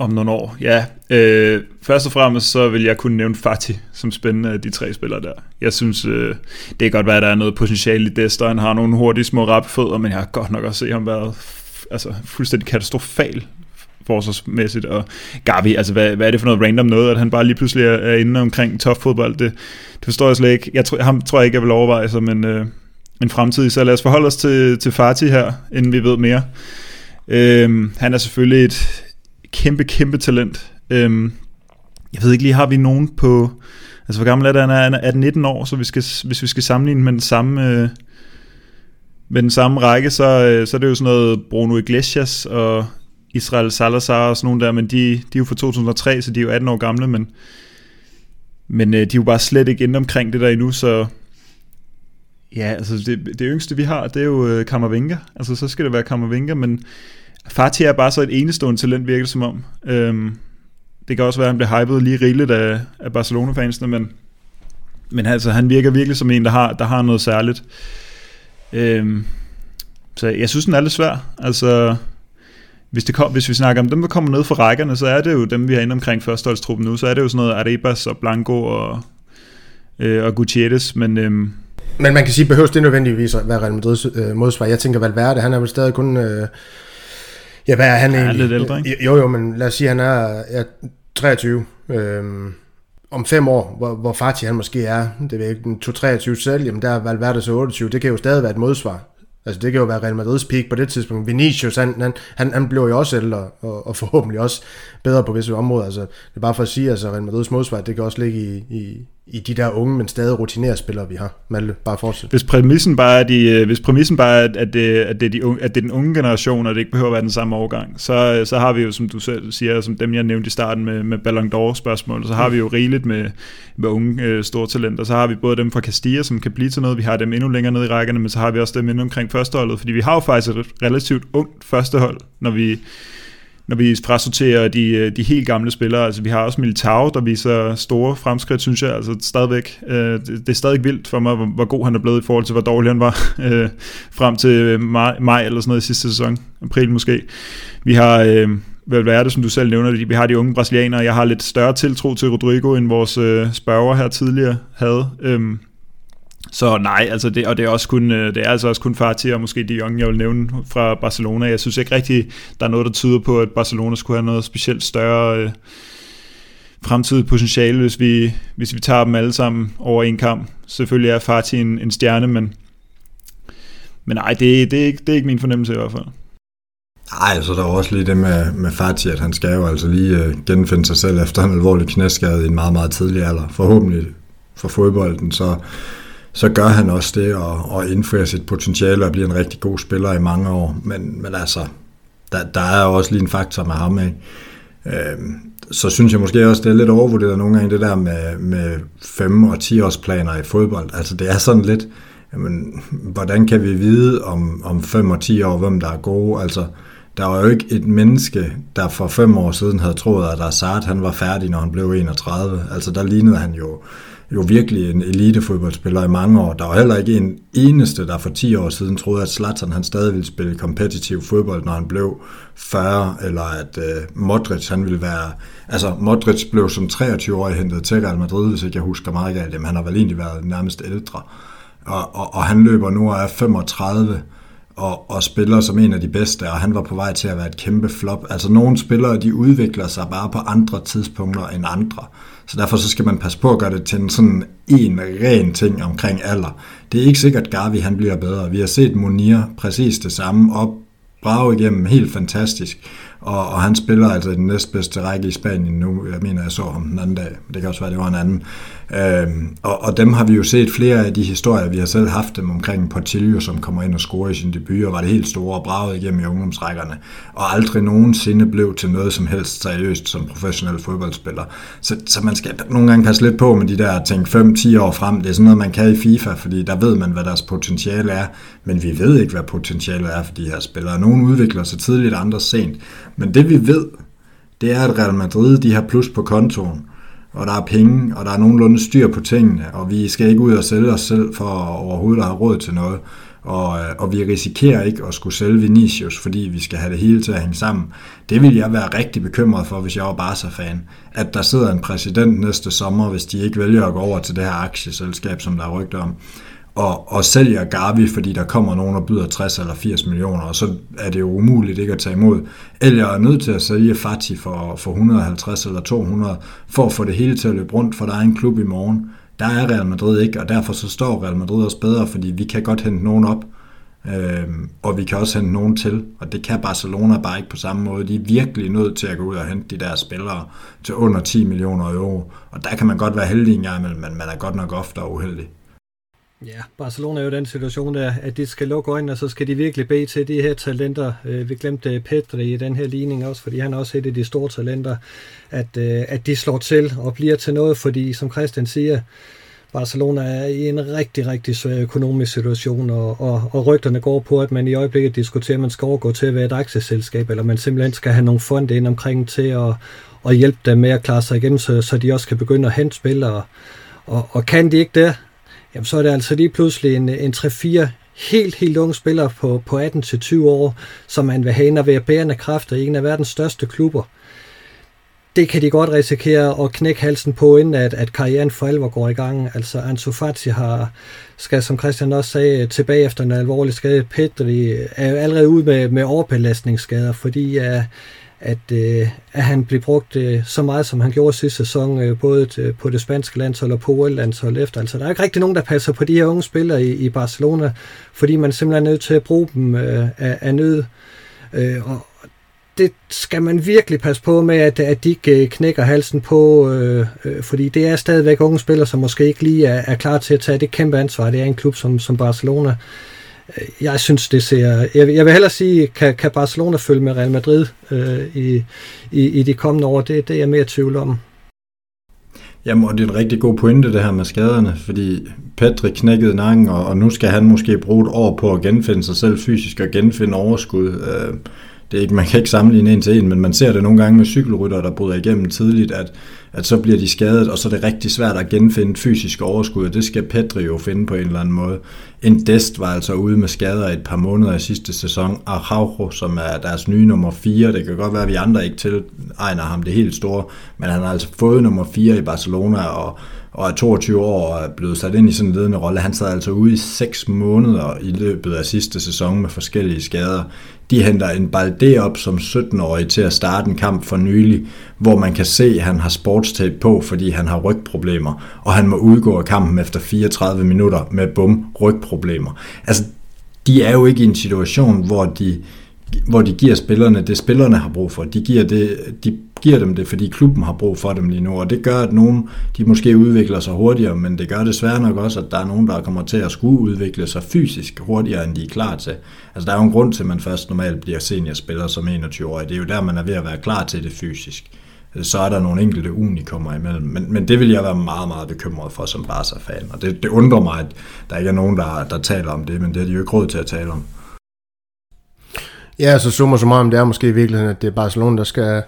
Om nogle år, ja. Øh, først og fremmest så vil jeg kunne nævne Fati som spændende af de tre spillere der. Jeg synes, øh, det kan godt være, at der er noget potentiale i Dester. Han har nogle hurtige små rappefødder, men jeg har godt nok også set ham være altså, fuldstændig katastrofal forsvarsmæssigt, og Gavi, altså hvad, hvad er det for noget random noget, at han bare lige pludselig er, er inde omkring topfodbold, det, det forstår jeg slet ikke. Jeg tror, ham tror jeg ikke, jeg vil overveje som en, øh, en fremtid, så lad os forholde os til, til Fati her, inden vi ved mere. Øh, han er selvfølgelig et kæmpe, kæmpe talent. Øhm, jeg ved ikke lige, har vi nogen på... Altså, hvor gammel er det? Han er, han er 19 år, så vi skal, hvis vi skal sammenligne med den samme... Øh, med den samme række, så, øh, så er det jo sådan noget Bruno Iglesias og Israel Salazar og sådan nogle der, men de, de er jo fra 2003, så de er jo 18 år gamle, men, men øh, de er jo bare slet ikke inde omkring det der endnu, så ja, altså det, det yngste vi har, det er jo øh, Kammervenga, altså så skal det være Kammervinger, men Fati er bare så et enestående talent, virker det som om. Øhm, det kan også være, at han blev hypet lige rigeligt af, af Barcelona-fansene, men, men altså, han virker virkelig som en, der har, der har noget særligt. Øhm, så jeg synes, den er lidt svær. Altså, hvis, det kom, hvis vi snakker om dem, der kommer ned fra rækkerne, så er det jo dem, vi har inde omkring førsteholdstruppen nu. Så er det jo sådan noget Arebas og Blanco og, øh, og Gutierrez, men... Øhm, men man kan sige, behøves det nødvendigvis at være Real Madrids øh, modsvar. Jeg tænker, Valverde, han er vel stadig kun... Øh, Ja, hvad er han egentlig? Han er lidt ældre, ikke? Jo, jo, men lad os sige, at han er ja, 23. Øhm, om fem år, hvor, hvor Fati han måske er, det ved ikke, 23 selv, jamen der er Valverde så 28, det kan jo stadig være et modsvar. Altså det kan jo være Real Madrids peak på det tidspunkt. Vinicius, han, han, han, han blev jo også ældre, og, og forhåbentlig også bedre på visse områder. Altså, det er bare for at sige, at altså, Real Madrids modsvar, det kan også ligge i, i, i de der unge, men stadig rutinerede spillere, vi har. Malte, bare fortsæt. Hvis præmissen bare er, de, øh, hvis præmissen bare er at, det, at, det er de unge, at det er den unge generation, og det ikke behøver at være den samme årgang, så, øh, så har vi jo, som du selv siger, som dem jeg nævnte i starten med, med Ballon d'Or spørgsmål, så har vi jo rigeligt med, med unge øh, store talenter. Så har vi både dem fra Castilla, som kan blive til noget, vi har dem endnu længere ned i rækkerne, men så har vi også dem inde omkring førsteholdet, fordi vi har jo faktisk et relativt ungt førstehold, når vi når vi frasorterer de, øh, de helt gamle spillere. Altså, vi har også Militao, der viser store fremskridt, synes jeg. Altså, stadigvæk, øh, det, er stadig vildt for mig, hvor, hvor god han er blevet i forhold til, hvor dårlig han var øh, frem til øh, maj, maj eller sådan noget i sidste sæson. April måske. Vi har... Øh, hvad er det, som du selv nævner, vi har de unge brasilianere. Jeg har lidt større tiltro til Rodrigo, end vores øh, spørger her tidligere havde. Øhm, så nej, altså det, og det er, også kun, øh, det er altså også kun Fati og måske de Jong, jeg vil nævne fra Barcelona. Jeg synes ikke rigtig, der er noget, der tyder på, at Barcelona skulle have noget specielt større øh, fremtidigt potentiale, hvis vi, hvis vi tager dem alle sammen over en kamp. Selvfølgelig er Fati en, en stjerne, men, men nej, det, det, er ikke, det er ikke min fornemmelse i hvert fald. Nej, så der er også lige det med, med Fati, at han skal jo altså lige øh, genfinde sig selv efter en alvorlig knæskade i en meget, meget tidlig alder. Forhåbentlig for fodbolden, så så gør han også det og, og indfrier sit potentiale og bliver en rigtig god spiller i mange år. Men, men altså, der, der er også lige en faktor med ham, ikke? Øhm, så synes jeg måske også, det er lidt overvurderet nogle gange, det der med, med 5- og 10-årsplaner i fodbold. Altså, det er sådan lidt, jamen, hvordan kan vi vide om, om 5 og 10 år, hvem der er gode? Altså, der var jo ikke et menneske, der for fem år siden havde troet, at Hazard han var færdig, når han blev 31. Altså, der lignede han jo jo virkelig en elitefodboldspiller i mange år. Der var heller ikke en eneste, der for 10 år siden troede, at Zlatan han stadig ville spille kompetitiv fodbold, når han blev 40, eller at øh, Modric han ville være... Altså, Modric blev som 23-årig hentet til Real Madrid, hvis ikke jeg husker meget galt. Jamen, han har vel egentlig været nærmest ældre. Og, og, og han løber nu og er 35, og, og spiller som en af de bedste, og han var på vej til at være et kæmpe flop. Altså nogle spillere, de udvikler sig bare på andre tidspunkter end andre. Så derfor så skal man passe på at gøre det til en sådan en ren ting omkring alder. Det er ikke sikkert, at han bliver bedre. Vi har set Munir præcis det samme op brage igennem helt fantastisk. Og, og han spiller altså den næstbedste række i Spanien nu. Jeg mener, jeg så ham den anden dag. Det kan også være, det var en anden. Øhm, og, og dem har vi jo set flere af de historier, vi har selv haft dem omkring Portillo, som kommer ind og scorer i sin debut, og var det helt store og braget igennem i ungdomsrækkerne, og aldrig nogensinde blev til noget som helst seriøst som professionel fodboldspiller. Så, så man skal nogle gange passe lidt på med de der ting 5-10 år frem. Det er sådan noget, man kan i FIFA, fordi der ved man, hvad deres potentiale er, men vi ved ikke, hvad potentialet er for de her spillere. Nogle udvikler sig tidligt, andre sent. Men det vi ved, det er, at Real Madrid de har plus på kontoen, og der er penge, og der er nogenlunde styr på tingene, og vi skal ikke ud og sælge os selv for overhovedet at have råd til noget. Og, øh, og vi risikerer ikke at skulle sælge Vinicius, fordi vi skal have det hele til at hænge sammen. Det vil jeg være rigtig bekymret for, hvis jeg var Barca-fan. At der sidder en præsident næste sommer, hvis de ikke vælger at gå over til det her aktieselskab, som der er rygter om og, og sælger Gavi, fordi der kommer nogen, der byder 60 eller 80 millioner, og så er det jo umuligt ikke at tage imod. Eller er nødt til at sælge Fati for, for 150 eller 200, for at få det hele til at løbe rundt, for der er en klub i morgen. Der er Real Madrid ikke, og derfor så står Real Madrid også bedre, fordi vi kan godt hente nogen op, øh, og vi kan også hente nogen til, og det kan Barcelona bare ikke på samme måde. De er virkelig nødt til at gå ud og hente de der spillere til under 10 millioner euro, og der kan man godt være heldig en gang imellem, men man er godt nok ofte uheldig. Ja, Barcelona er jo den situation der, at de skal lukke øjnene, og så skal de virkelig bede til de her talenter. Øh, vi glemte øh, Pedri i den her ligning også, fordi han er også et af de store talenter, at, øh, at de slår til og bliver til noget, fordi som Christian siger, Barcelona er i en rigtig, rigtig svær økonomisk situation, og, og, og rygterne går på, at man i øjeblikket diskuterer, at man skal overgå til at være et aktieselskab, eller man simpelthen skal have nogle fonde ind omkring til at, at hjælpe dem med at klare sig igennem, så, så de også kan begynde at hente spillere. Og, og kan de ikke det, jamen så er det altså lige pludselig en, en 3-4 helt, helt unge spillere på, på 18-20 år, som man vil have ind og være bærende kræfter i en af verdens største klubber. Det kan de godt risikere at knække halsen på, inden at, at karrieren for alvor går i gang. Altså Ansu Fati har, skal som Christian også sagde, tilbage efter en alvorlig skade. Petri er jo allerede ude med, med overbelastningsskader, fordi uh, at, øh, at han blev brugt øh, så meget, som han gjorde sidste sæson, øh, både til, på det spanske landshold og på world efter. Altså, der er ikke rigtig nogen, der passer på de her unge spillere i, i Barcelona, fordi man simpelthen er nødt til at bruge dem øh, af, af nød. Øh, og det skal man virkelig passe på med, at, at de ikke øh, knækker halsen på, øh, øh, fordi det er stadigvæk unge spillere, som måske ikke lige er, er klar til at tage det kæmpe ansvar. Det er en klub som, som Barcelona. Øh, jeg synes, det ser... Jeg, jeg vil hellere sige, kan, kan Barcelona følge med Real Madrid øh, i, i, i de kommende år? Det, det er jeg mere i tvivl om. Jamen, og det er en rigtig god pointe, det her med skaderne, fordi Patrick knækkede nakken, og, og nu skal han måske bruge et år på at genfinde sig selv fysisk og genfinde overskud. Øh, det er ikke, man kan ikke sammenligne en til en, men man ser det nogle gange med cykelrytter, der bryder igennem tidligt, at, at så bliver de skadet, og så er det rigtig svært at genfinde fysisk overskud, og det skal Petri jo finde på en eller anden måde. En Dest var altså ude med skader i et par måneder i sidste sæson. Araujo, som er deres nye nummer 4, det kan godt være, at vi andre ikke tilegner ham det helt store, men han har altså fået nummer 4 i Barcelona, og og er 22 år og er blevet sat ind i sådan en ledende rolle. Han sad altså ude i 6 måneder i løbet af sidste sæson med forskellige skader. De henter en Balde op som 17-årig til at starte en kamp for nylig, hvor man kan se, at han har sportstape på, fordi han har rygproblemer, og han må udgå af kampen efter 34 minutter med bum rygproblemer problemer. Altså, de er jo ikke i en situation, hvor de hvor de giver spillerne det, spillerne har brug for. De giver, det, de giver dem det, fordi klubben har brug for dem lige nu, og det gør, at nogen de måske udvikler sig hurtigere, men det gør desværre nok også, at der er nogen, der kommer til at skulle udvikle sig fysisk hurtigere, end de er klar til. Altså der er jo en grund til, at man først normalt bliver seniorspiller som 21-årig. Det er jo der, man er ved at være klar til det fysisk. Så er der nogle enkelte unikummer imellem. Men, men det vil jeg være meget, meget bekymret for som Barca-fan. Og det, det undrer mig, at der ikke er nogen, der, der taler om det, men det er de jo ikke råd til at tale om. Ja, så summer så meget om det er måske i virkeligheden, at det er Barcelona, der skal,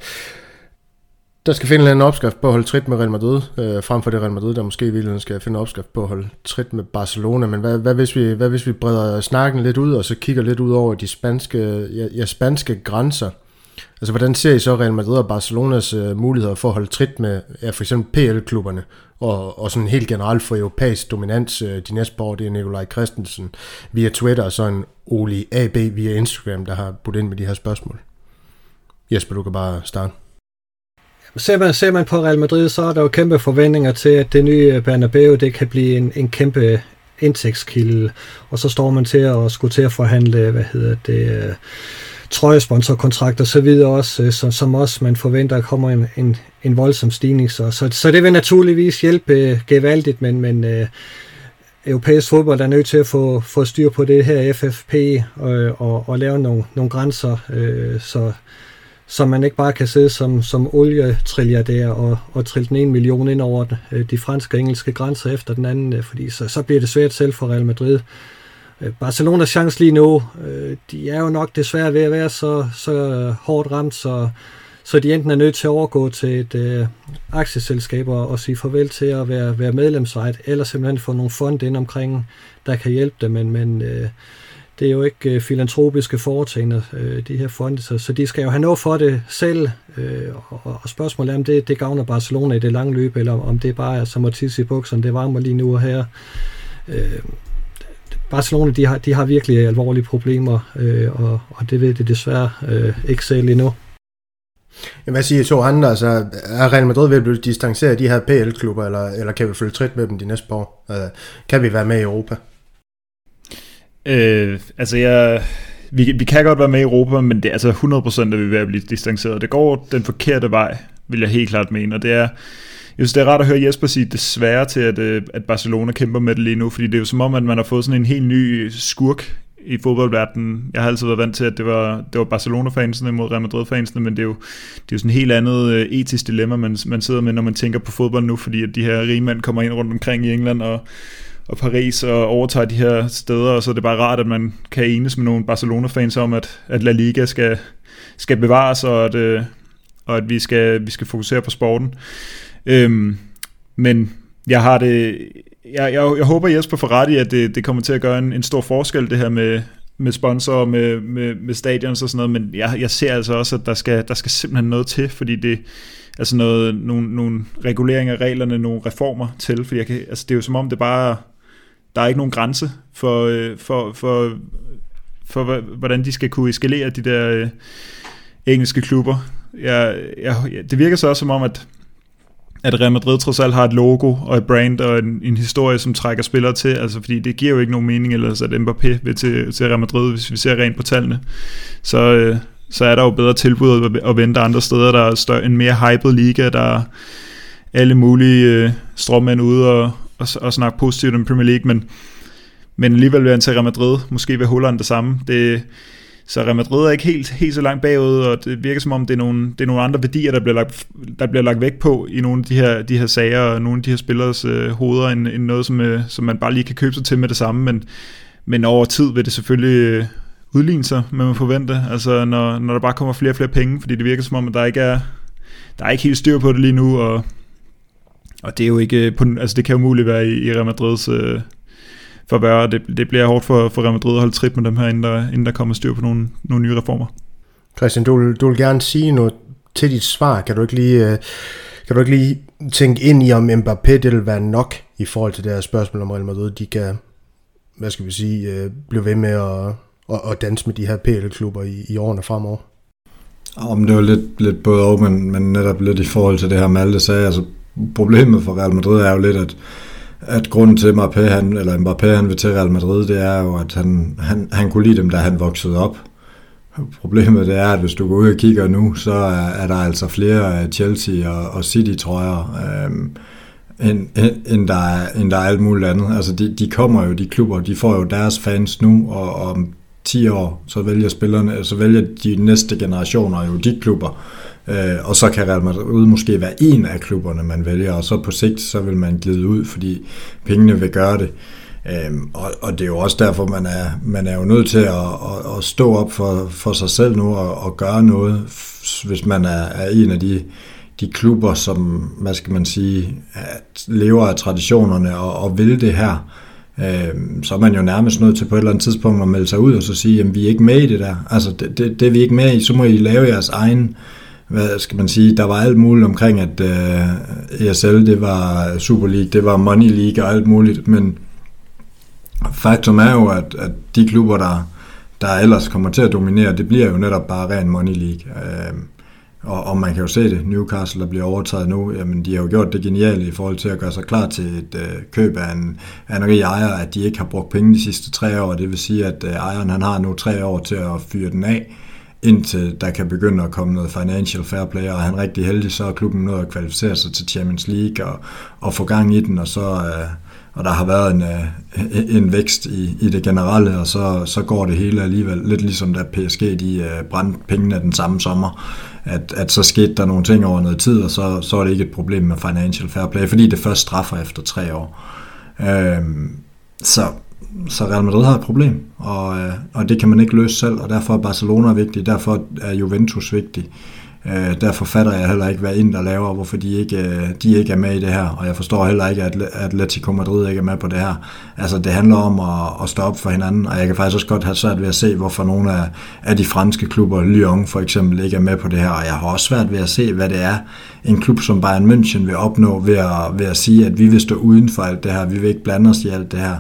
der skal finde en opskrift på at holde trit med Real Madrid, øh, frem for det Real Madrid, der måske i virkeligheden skal finde opskrift på at holde trit med Barcelona. Men hvad, hvad, hvis vi, hvad hvis vi breder snakken lidt ud, og så kigger lidt ud over de spanske, ja, ja, spanske grænser? Altså, hvordan ser I så Real Madrid og Barcelonas øh, muligheder for at holde trit med ja, for eksempel PL-klubberne, og, og sådan helt generelt for europæisk dominans øh, de næste par år, det er Nikolaj Christensen via Twitter, og så en Oli AB via Instagram, der har budt ind med de her spørgsmål. Jesper, du kan bare starte. Ser man, ser man på Real Madrid, så er der jo kæmpe forventninger til, at det nye Bernabeu, det kan blive en, en kæmpe indtægtskilde, og så står man til at skulle til at forhandle, hvad hedder det, øh, trøjesponsorkontrakt og så videre også, øh, som, som også man forventer kommer en, en, en voldsom stigning. Så, så, så det vil naturligvis hjælpe øh, gevaldigt, men, men øh, europæisk fodbold er nødt til at få, få styr på det her FFP og, øh, og, og lave nogle, nogle grænser, øh, så så man ikke bare kan sidde som, som der og, og trille den en million ind over øh, de franske og engelske grænser efter den anden, øh, fordi så, så bliver det svært selv for Real Madrid. Øh, Øh, Barcelonas chance lige nu, øh, de er jo nok desværre ved at være så, så hårdt ramt, så, så de enten er nødt til at overgå til et øh, aktieselskab og, og sige farvel til at være, være medlemsret, eller simpelthen få nogle fond ind omkring, der kan hjælpe dem, men, men øh, det er jo ikke øh, filantropiske foretagender, øh, de her fonde, så, så de skal jo have noget for det selv, øh, og, og spørgsmålet er, om det, det gavner Barcelona i det lange løb, eller om det bare er som at tisse i bukserne, det varmer lige nu og her. Øh, Barcelona, de har, de har virkelig alvorlige problemer, øh, og, og det ved det desværre øh, ikke selv endnu. Jamen, hvad siger to andre? Altså, er Real Madrid ved at blive distanceret af de her PL-klubber, eller, eller kan vi følge trit med dem de næste par år? Uh, kan vi være med i Europa? Øh, altså, jeg, vi, vi kan godt være med i Europa, men det er altså 100% at vi er ved at blive distanceret. Det går den forkerte vej, vil jeg helt klart mene, og det er, jeg synes, det er rart at høre Jesper sige desværre til, at, øh, at Barcelona kæmper med det lige nu, fordi det er jo som om, at man har fået sådan en helt ny skurk i fodboldverdenen. Jeg har altid været vant til, at det var, det var Barcelona-fansene mod Real Madrid-fansene, men det er jo, det er jo sådan et helt andet øh, etisk dilemma, man, man sidder med, når man tænker på fodbold nu, fordi at de her rige mænd kommer ind rundt omkring i England og og Paris og overtager de her steder, og så er det bare rart, at man kan enes med nogle Barcelona-fans om, at, at La Liga skal, skal bevares, og at, øh, og at vi, skal, vi skal fokusere på sporten. Øhm, men jeg har det, jeg, jeg, jeg håber Jesper får ret i, at det, det kommer til at gøre en, en stor forskel, det her med, med sponsorer, med, med, med stadions og sådan noget, men jeg, jeg ser altså også, at der skal, der skal simpelthen noget til, fordi det, altså noget, nogle, nogle reguleringer af reglerne, nogle reformer til, fordi jeg kan, altså det er jo som om det bare der er ikke nogen grænse for, øh, for, for, for, for, hvordan de skal kunne eskalere de der øh, engelske klubber. Jeg, jeg, det virker så også som om, at at Real Madrid trods alt har et logo og et brand og en, en historie, som trækker spillere til, altså fordi det giver jo ikke nogen mening ellers, at Mbappé vil til, til Real Madrid, hvis vi ser rent på tallene. Så, øh, så er der jo bedre tilbud at vente andre steder, der er større, en mere hyped liga, der er alle mulige øh, strømmænd ude og, og, og snakke positivt om Premier League, men, men alligevel vil han til Real Madrid, måske vil Holland det samme. Det, så Real Madrid er ikke helt, helt så langt bagud, og det virker som om, det er nogle, det er nogle andre værdier, der bliver, lagt, der bliver lagt væk på i nogle af de her, de her sager, og nogle af de her spillers øh, hoveder, end, end noget, som, øh, som man bare lige kan købe sig til med det samme, men, men over tid vil det selvfølgelig øh, udligne sig, man må forvente, altså når, når der bare kommer flere og flere penge, fordi det virker som om, at der ikke er, der er ikke helt styr på det lige nu, og og det er jo ikke, øh, på, altså det kan jo muligt være i, i Real Madrids øh, forvær, det, det bliver hårdt for, for Real Madrid at holde trit med dem her, inden der, inden der kommer styr på nogle, nogle nye reformer. Christian, du, vil, du vil gerne sige noget til dit svar. Kan du ikke lige, øh, kan du ikke lige tænke ind i, om Mbappé det vil være nok i forhold til det her spørgsmål om Real Madrid, de kan, hvad skal vi sige, øh, blive ved med at, at, at danse med de her PL-klubber i, i årene fremover? Om det var lidt, lidt både og, men, men netop lidt i forhold til det her Malte sagde, altså problemet for Real Madrid er jo lidt, at, at grunden til, Mbappé, han, eller Mbappé han vil til Real Madrid, det er jo, at han, han, han kunne lide dem, da han voksede op. Problemet det er, at hvis du går ud og kigger nu, så er, er der altså flere øh, Chelsea og, og City-trøjer, øhm, end, end, der er, end der er alt muligt andet. Altså de, de kommer jo, de klubber, de får jo deres fans nu, og om 10 år, så vælger spillerne, så vælger de næste generationer jo de klubber. Øh, og så kan Real Madrid måske være en af klubberne, man vælger, og så på sigt, så vil man glide ud, fordi pengene vil gøre det. Øhm, og, og det er jo også derfor, man er, man er jo nødt til at, at, at stå op for, for sig selv nu og, og gøre noget, hvis man er, er en af de, de klubber, som, hvad skal man sige, at lever af traditionerne og, og vil det her. Øhm, så er man jo nærmest nødt til på et eller andet tidspunkt at melde sig ud og så sige, at vi er ikke med i det der. Altså det, det, det er vi ikke med i, så må I lave jeres egen, hvad skal man sige, der var alt muligt omkring, at øh, ESL, det var Super League, det var Money League og alt muligt, men faktum er jo, at, at de klubber, der, der ellers kommer til at dominere, det bliver jo netop bare ren Money League. Øh, og, og man kan jo se det, Newcastle, der bliver overtaget nu, jamen de har jo gjort det geniale i forhold til at gøre sig klar til et øh, køb af en, af en rig ejer, at de ikke har brugt penge de sidste tre år. Det vil sige, at øh, ejeren han har nu tre år til at fyre den af, indtil der kan begynde at komme noget financial fair play, og er han rigtig heldig, så er klubben nået at kvalificere sig til Champions League og, og få gang i den, og så... Øh, og der har været en, øh, en vækst i, i det generelle, og så, så går det hele alligevel lidt ligesom da PSG de øh, brændte pengene den samme sommer, at, at så skete der nogle ting over noget tid, og så, så er det ikke et problem med financial fair play, fordi det først straffer efter tre år. Øh, så, så Real Madrid har et problem, og, øh, og det kan man ikke løse selv, og derfor er Barcelona vigtig, derfor er Juventus vigtig. Øh, derfor fatter jeg heller ikke, hvad Inter laver, hvorfor de ikke, øh, de ikke er med i det her, og jeg forstår heller ikke, at Atletico Madrid ikke er med på det her. Altså, det handler om at, at stå op for hinanden, og jeg kan faktisk også godt have svært ved at se, hvorfor nogle af, af de franske klubber, Lyon for eksempel, ikke er med på det her, og jeg har også svært ved at se, hvad det er, en klub som Bayern München vil opnå ved at, ved at sige, at vi vil stå uden for alt det her, vi vil ikke blande os i alt det her.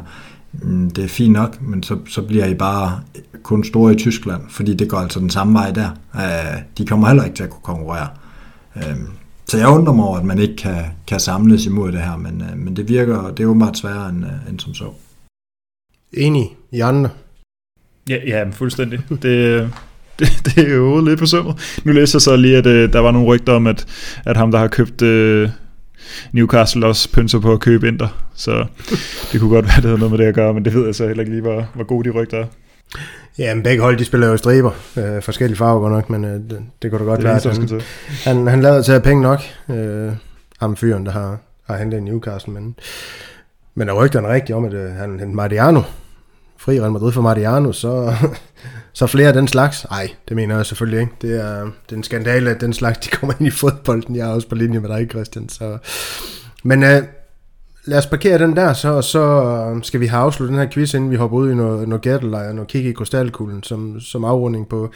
Mm, det er fint nok, men så, så bliver I bare kun store i Tyskland, fordi det går altså den samme vej der. Øh, de kommer heller ikke til at kunne konkurrere. Øh, så jeg undrer mig over, at man ikke kan, kan samles imod det her, men, øh, men det virker, det er åbenbart sværere end, end som så. Enig i andre. Ja, ja fuldstændig. Det, det, det er jo lidt på sømmet. Nu læser jeg så lige, at der var nogle rygter om, at, at ham, der har købt Newcastle også pynser på at købe Inter, så det kunne godt være, det havde noget med det at gøre, men det ved jeg så heller ikke lige, hvor, hvor gode de rygter er. Ja, men begge hold, de spiller jo striber. Øh, forskellige farver godt nok, men øh, det, det kunne da godt være, han, han, han lavede til at have penge nok. Øh, ham fyren, der har, har hentet i Newcastle, men, men er rygterne rigtigt om, at øh, han hentede Mariano, fri Real Madrid for Mariano, så, så flere af den slags. Nej, det mener jeg selvfølgelig ikke. Det er, det er en skandale, at den slags de kommer ind i fodbolden. Jeg er også på linje med dig, Christian. Så. Men øh, lad os parkere den der, så, så øh, skal vi have afsluttet den her quiz, inden vi hopper ud i noget, noget gættelejr, noget kigge i krystalkuglen, som, som afrunding på,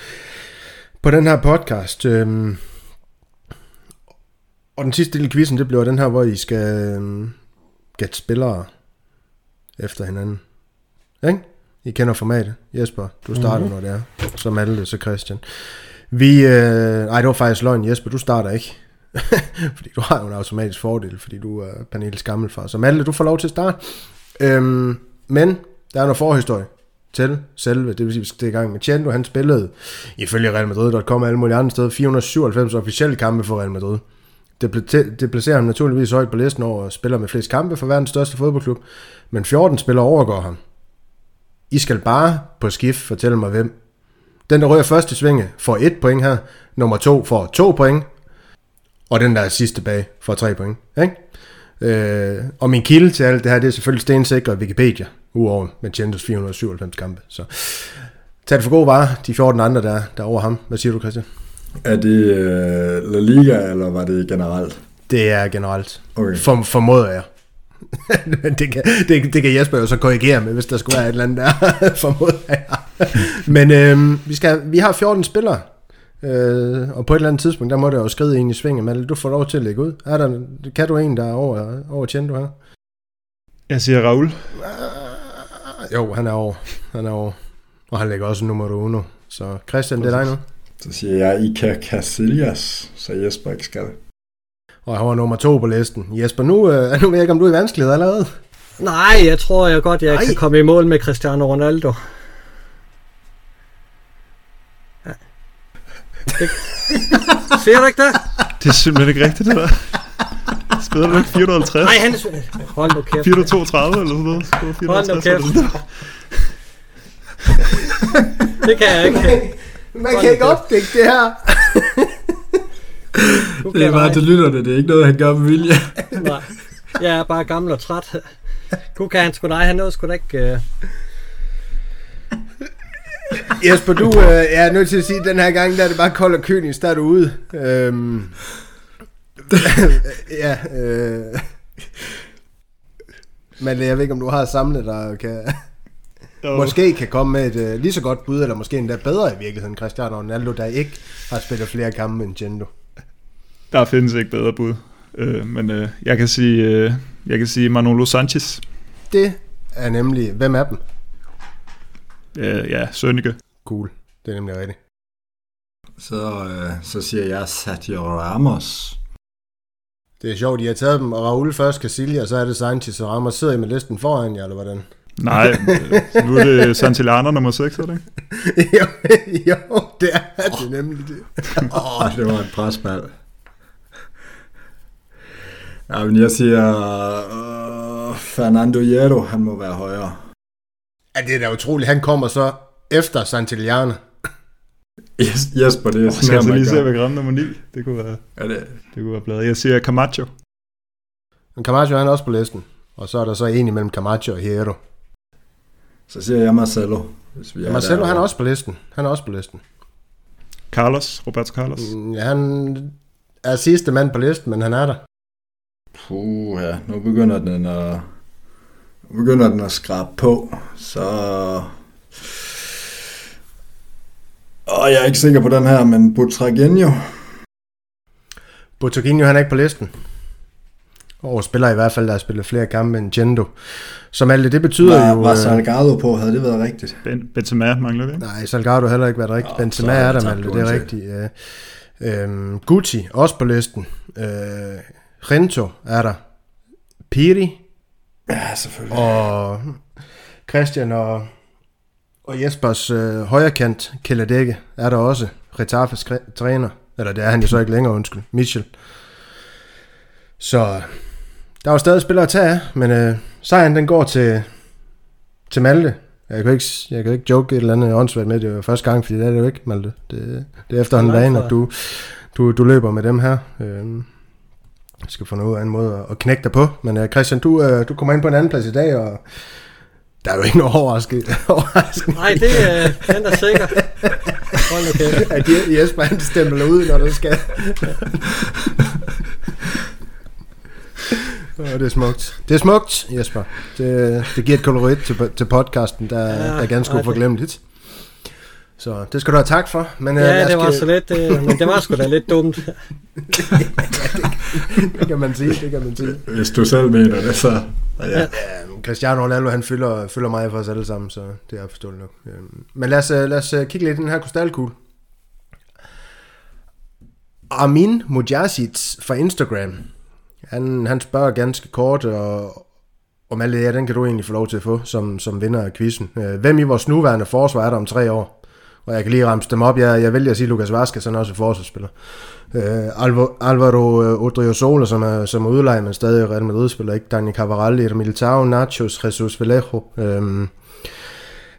på den her podcast. Øhm, og den sidste del af quizzen, det bliver den her, hvor I skal øhm, gætte spillere efter hinanden. Ikke? I kender formatet. Jesper, du starter, mm-hmm. når det er. Så Malte, så Christian. Vi, øh, ej, det var faktisk løgn. Jesper, du starter ikke. fordi du har jo en automatisk fordel, fordi du er Pernilles gammelfar. Så Malte, du får lov til at starte. Øhm, men der er noget forhistorie til selve, det vil sige, vi skal i gang med Chendo, han spillede ifølge Real Madrid.com og alle mulige andre steder 497 officielle kampe for Real Madrid. Det, det placerer ham naturligvis højt på listen over spiller med flest kampe for verdens største fodboldklub, men 14 spillere overgår ham. I skal bare på skift fortælle mig hvem. Den, der rører første svinge, får et point her. Nummer to får to point. Og den, der er sidst tilbage, får tre point. Ikke? Øh, og min kilde til alt det her, det er selvfølgelig stensikret Wikipedia, uover Manchentos 497 kampe. Så tag det for god varer, de 14 andre, der, der er over ham. Hvad siger du, Christian? Er det uh, La Liga, eller var det generelt? Det er generelt. Okay. For, formoder jeg. det, kan, det, det kan Jesper jo så korrigere med, hvis der skulle være et eller andet der, formoder jeg. Men øh, vi, skal, vi har 14 spillere, øh, og på et eller andet tidspunkt, der må der jo skride ind i svinget, men du får lov til at lægge ud. Er der, kan du en, der er over, over du her? Jeg siger Raul. Ah, jo, han er over. Han er over. Og han lægger også nummer 1. Så Christian, det er dig nu. Så siger jeg Ika Casillas, så Jesper ikke skal. Og han var nummer to på listen. Jesper, nu, øh, nu ved jeg ikke, om du er i vanskelighed allerede. Nej, jeg tror jeg godt, jeg Ej. kan komme i mål med Cristiano Ronaldo. Ja. Det... Ser du ikke det? Det er simpelthen ikke rigtigt, det der. Spiller du ikke 450? Nej, han er... Hold nu kæft. 432 eller sådan noget. Hold nu kæft. det kan jeg ikke. Man kan ikke opdække det her. Det er bare til lytterne, det er ikke noget, han gør med vilje. nej, jeg er bare gammel og træt. Gud kan han sgu nej, han nåede sgu da ikke... Uh... Jesper, du uh, er nødt til at sige, at den her gang, der er det bare kold og kynisk, der er du ude. Øhm, ja, øh, Men jeg ved ikke, om du har samlet der kan... Måske kan komme med et uh, lige så godt bud, eller måske endda bedre i virkeligheden, Cristiano Ronaldo, der ikke har spillet flere kampe end Gendo. Der findes ikke bedre bud. Uh, men uh, jeg kan sige, uh, jeg kan sige Manolo Sanchez. Det er nemlig, hvem er dem? Uh, ja, Sønneke. Cool, det er nemlig rigtigt. Så, øh, så siger jeg Sergio Ramos. Det er sjovt, de har taget dem, og Raul først, Casillas, og så er det Sanchez og Ramos. Sidder I med listen foran jer, eller hvordan? Nej, nu er det Santillana nummer 6, er det ikke? jo, jo, det er det nemlig det. Åh, oh, det var en presbal. Ja, men jeg siger uh, Fernando Hierro, han må være højere. Ja, det er da utroligt. Han kommer så efter Santillana. Yes, Jesper, det er sådan, Skal jeg lige se, hvad gram nummer 9? Det kunne være, ja, det... det kunne være bladet. Jeg siger Camacho. Men Camacho han er også på listen. Og så er der så en imellem Camacho og Hierro. Så siger jeg Marcelo. Hvis vi ja, Marcelo, der. han er også på listen. Han er også på listen. Carlos, Roberto Carlos. Mm, ja, han er sidste mand på listen, men han er der. Puh, ja. Nu begynder den at, nu begynder den at skrabe på. Så... Og jeg er ikke sikker på den her, men Butragenio. Butragenio, han er ikke på listen. Og spiller i hvert fald, der har spillet flere kampe end Gendo. Som alt det, det betyder var, jo... Var øh, Salgado på, havde det været rigtigt? Ben, Benzema mangler vi. Nej, Salgado har heller ikke været rigtigt. Oh, Benzema er der, Malte, det er rigtigt. Ja. Øhm, Gucci, også på listen. Øh, Rento er der. Piri. Ja, selvfølgelig. Og Christian og, og Jespers øh, højrekant, Kelledække, er der også. Retafes træner. Eller det er han jo så ikke længere, undskyld. Michel. Så der var stadig spillere at tage af, men øh, sejren den går til, til Malte. Jeg kan, ikke, jeg kan ikke joke et eller andet åndssvagt med, det var første gang, fordi det er det jo ikke, Malte. Det, det er efter en vane, at du, du, du løber med dem her. Øh, jeg skal få noget af en måde at knække dig på. Men uh, Christian, du, uh, du kommer ind på en anden plads i dag, og der er jo ikke noget overraskende. Nej, det uh, den er sikker. Hold nu kæft. At Jesper han stempler ud, når der skal. Ja, det er smukt. Det er smukt, Jesper. Det, det giver et kolorit til, til podcasten, der, ja, der er ganske uforglemmeligt. Så det skal du have tak for. Men, ja, uh, det var skal... så lidt, uh, men det var sgu da lidt dumt. det kan man sige, det kan man sige. Hvis du selv mener det, så... Ja. ja Cristiano Ronaldo, han fylder, fylder mig for os alle sammen, så det er forståeligt nok. Øhm, men lad os, lad os kigge lidt i den her krystalkugle. Armin Mujasic fra Instagram han, han spørger ganske kort, og om alt det her, den kan du egentlig få lov til at få som, som vinder af quizzen. Øh, hvem i vores nuværende forsvar er der om tre år? Og jeg kan lige ramse dem op. Jeg, jeg vælger at sige Lukas Vazquez, han er også forsvarsspiller. Uh, Alvaro, Alvaro uh, Odriozola, som er, som er udlejet, men stadig Real Madrid-spiller, ikke? Dani Cavaral, Militao, Nachos, Jesus Vallejo. Um,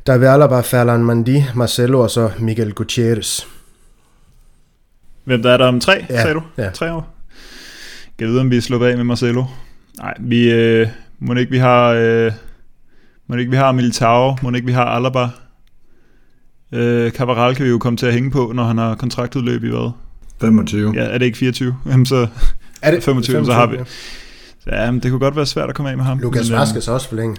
David Alaba, Ferland Mandi, Marcelo og så Miguel Gutierrez. Hvem der er der om tre, ja, sagde du? Ja. Tre år? Jeg ved, om vi er sluppet af med Marcelo. Nej, vi, øh, må ikke vi har, øh, må ikke vi har Militao, må ikke vi har Alaba. Øh, Cabral kan vi jo komme til at hænge på, når han har kontraktudløb i hvad? 25. Ja, er det ikke 24? Jamen så er det 25, 25 så har vi. Ja, ja men det kunne godt være svært at komme af med ham. Lukas øh, Vaskes også for længe.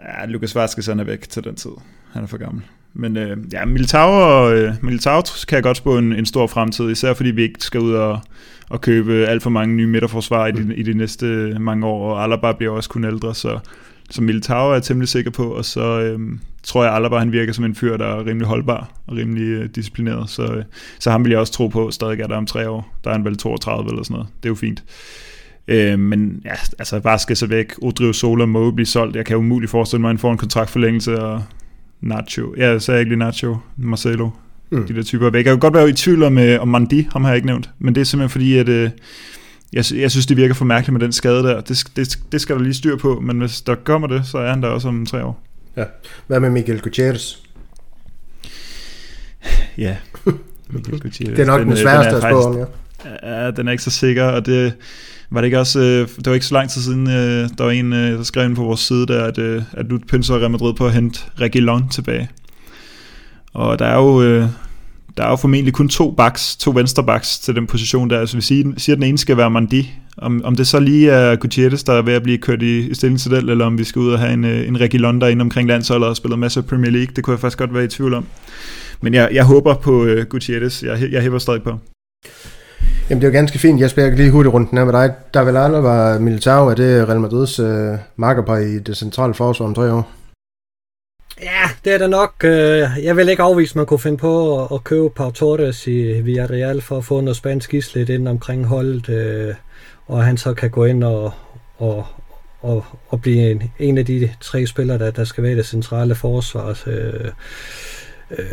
Ja, Lukas Vaskes han er væk til den tid. Han er for gammel. Men øh, ja, Militao, og, øh, Militao kan jeg godt spå en, en stor fremtid, især fordi vi ikke skal ud og at købe alt for mange nye midterforsvar i de, mm. i de næste mange år, og Alaba bliver også kun ældre, så, så Militao er jeg temmelig sikker på, og så øhm, tror jeg, Alaba han virker som en fyr, der er rimelig holdbar og rimelig øh, disciplineret, så, øh, så ham vil jeg også tro på, stadig er der om tre år. Der er han vel 32 eller sådan noget. Det er jo fint. Øh, men ja, altså bare skal så væk. Odrio Sola må blive solgt. Jeg kan umuligt forestille mig, at han får en kontraktforlængelse, og Nacho. Ja, så er jeg ikke lige Nacho. Marcelo mm. de der typer væk. Jeg kan godt være i tvivl om, øh, om Mandi, ham har jeg ikke nævnt, men det er simpelthen fordi, at øh, jeg, jeg synes, det virker for mærkeligt med den skade der. Det, det, det skal der lige styr på, men hvis der kommer det, så er han der også om tre år. Ja. Hvad med Miguel Gutierrez? ja, Miguel Gutierrez. det er nok den, den øh, sværeste at spå om, ja. Ja, den er ikke så sikker, og det var det ikke også, øh, det var ikke så lang tid siden, øh, der var en, der skrev ind på vores side der, at, at nu pynser Real Madrid på at hente Reguilon tilbage. Og der er jo, øh, der er jo formentlig kun to backs, to venstre backs til den position der. Altså vi siger, siger at den ene skal være Mandi, Om, om det så lige er Gutierrez, der er ved at blive kørt i, i stilling til det, eller om vi skal ud og have en, øh, en Ricky Londer ind omkring landsholdet og spille masser af Premier League, det kunne jeg faktisk godt være i tvivl om. Men jeg, jeg håber på uh, Gutierrez, jeg, jeg hæver stadig på. Jamen det er jo ganske fint, Jesper, jeg kan lige hurtigt rundt den her med dig. Der vil aldrig var Militao, er det Real Madrids øh, markerpar i det centrale forsvar om tre år? Ja, det er det nok. Øh, jeg vil ikke afvise, at man kunne finde på at købe Pau Torres i Villarreal for at få noget spansk islet ind omkring holdet, øh, og han så kan gå ind og, og, og, og blive en, en af de tre spillere, der, der skal være i det centrale forsvar. Øh, øh,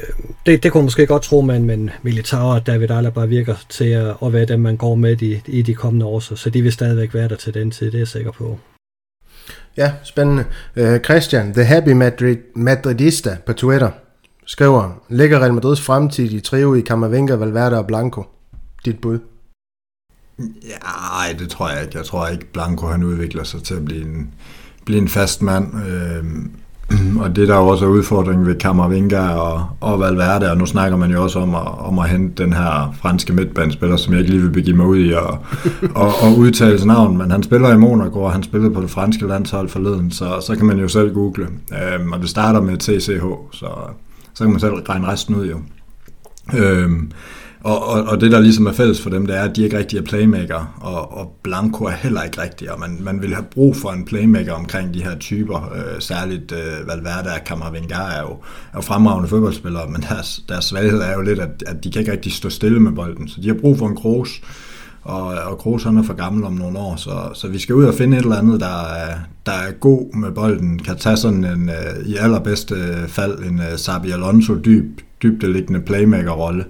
det, det kunne man måske godt tro, man, men Militao og David Alaba virker til at, at være dem, man går med i, i de kommende år, så, så de vil stadigvæk være der til den tid, det er jeg sikker på. Ja, spændende. Øh, Christian, The Happy Madrid, Madridista på Twitter, skriver, ligger Real Madrids fremtid i trio i Camavinga, Valverde og Blanco? Dit bud? Ja, det tror jeg ikke. Jeg tror ikke, Blanco han udvikler sig til at blive en, blive en fast mand. Øh, og det der jo også er udfordringen ved Camavinga og, og Valverde, og nu snakker man jo også om at, om at hente den her franske midtbanespiller, som jeg ikke lige vil begive mig ud i og, og, og udtale sin navn, men han spiller i Monaco, og han spillede på det franske landshold forleden, så, så kan man jo selv google. Øhm, og det starter med TCH, så, så kan man selv regne resten ud jo. Øhm, og, og, og det, der ligesom er fælles for dem, det er, at de ikke rigtig er playmaker, og, og Blanco er heller ikke rigtig, og man, man vil have brug for en playmaker omkring de her typer, øh, særligt øh, Valverde og Camavinga er jo, er jo fremragende fodboldspillere, men deres, deres svaghed er jo lidt, at, at de kan ikke rigtig stå stille med bolden, så de har brug for en Kroos, og, og Kroos han er for gammel om nogle år, så, så vi skal ud og finde et eller andet, der er, der er god med bolden, kan tage sådan en, øh, i allerbedste fald, en øh, Sabi Alonso dyb, dybdeliggende playmaker-rolle,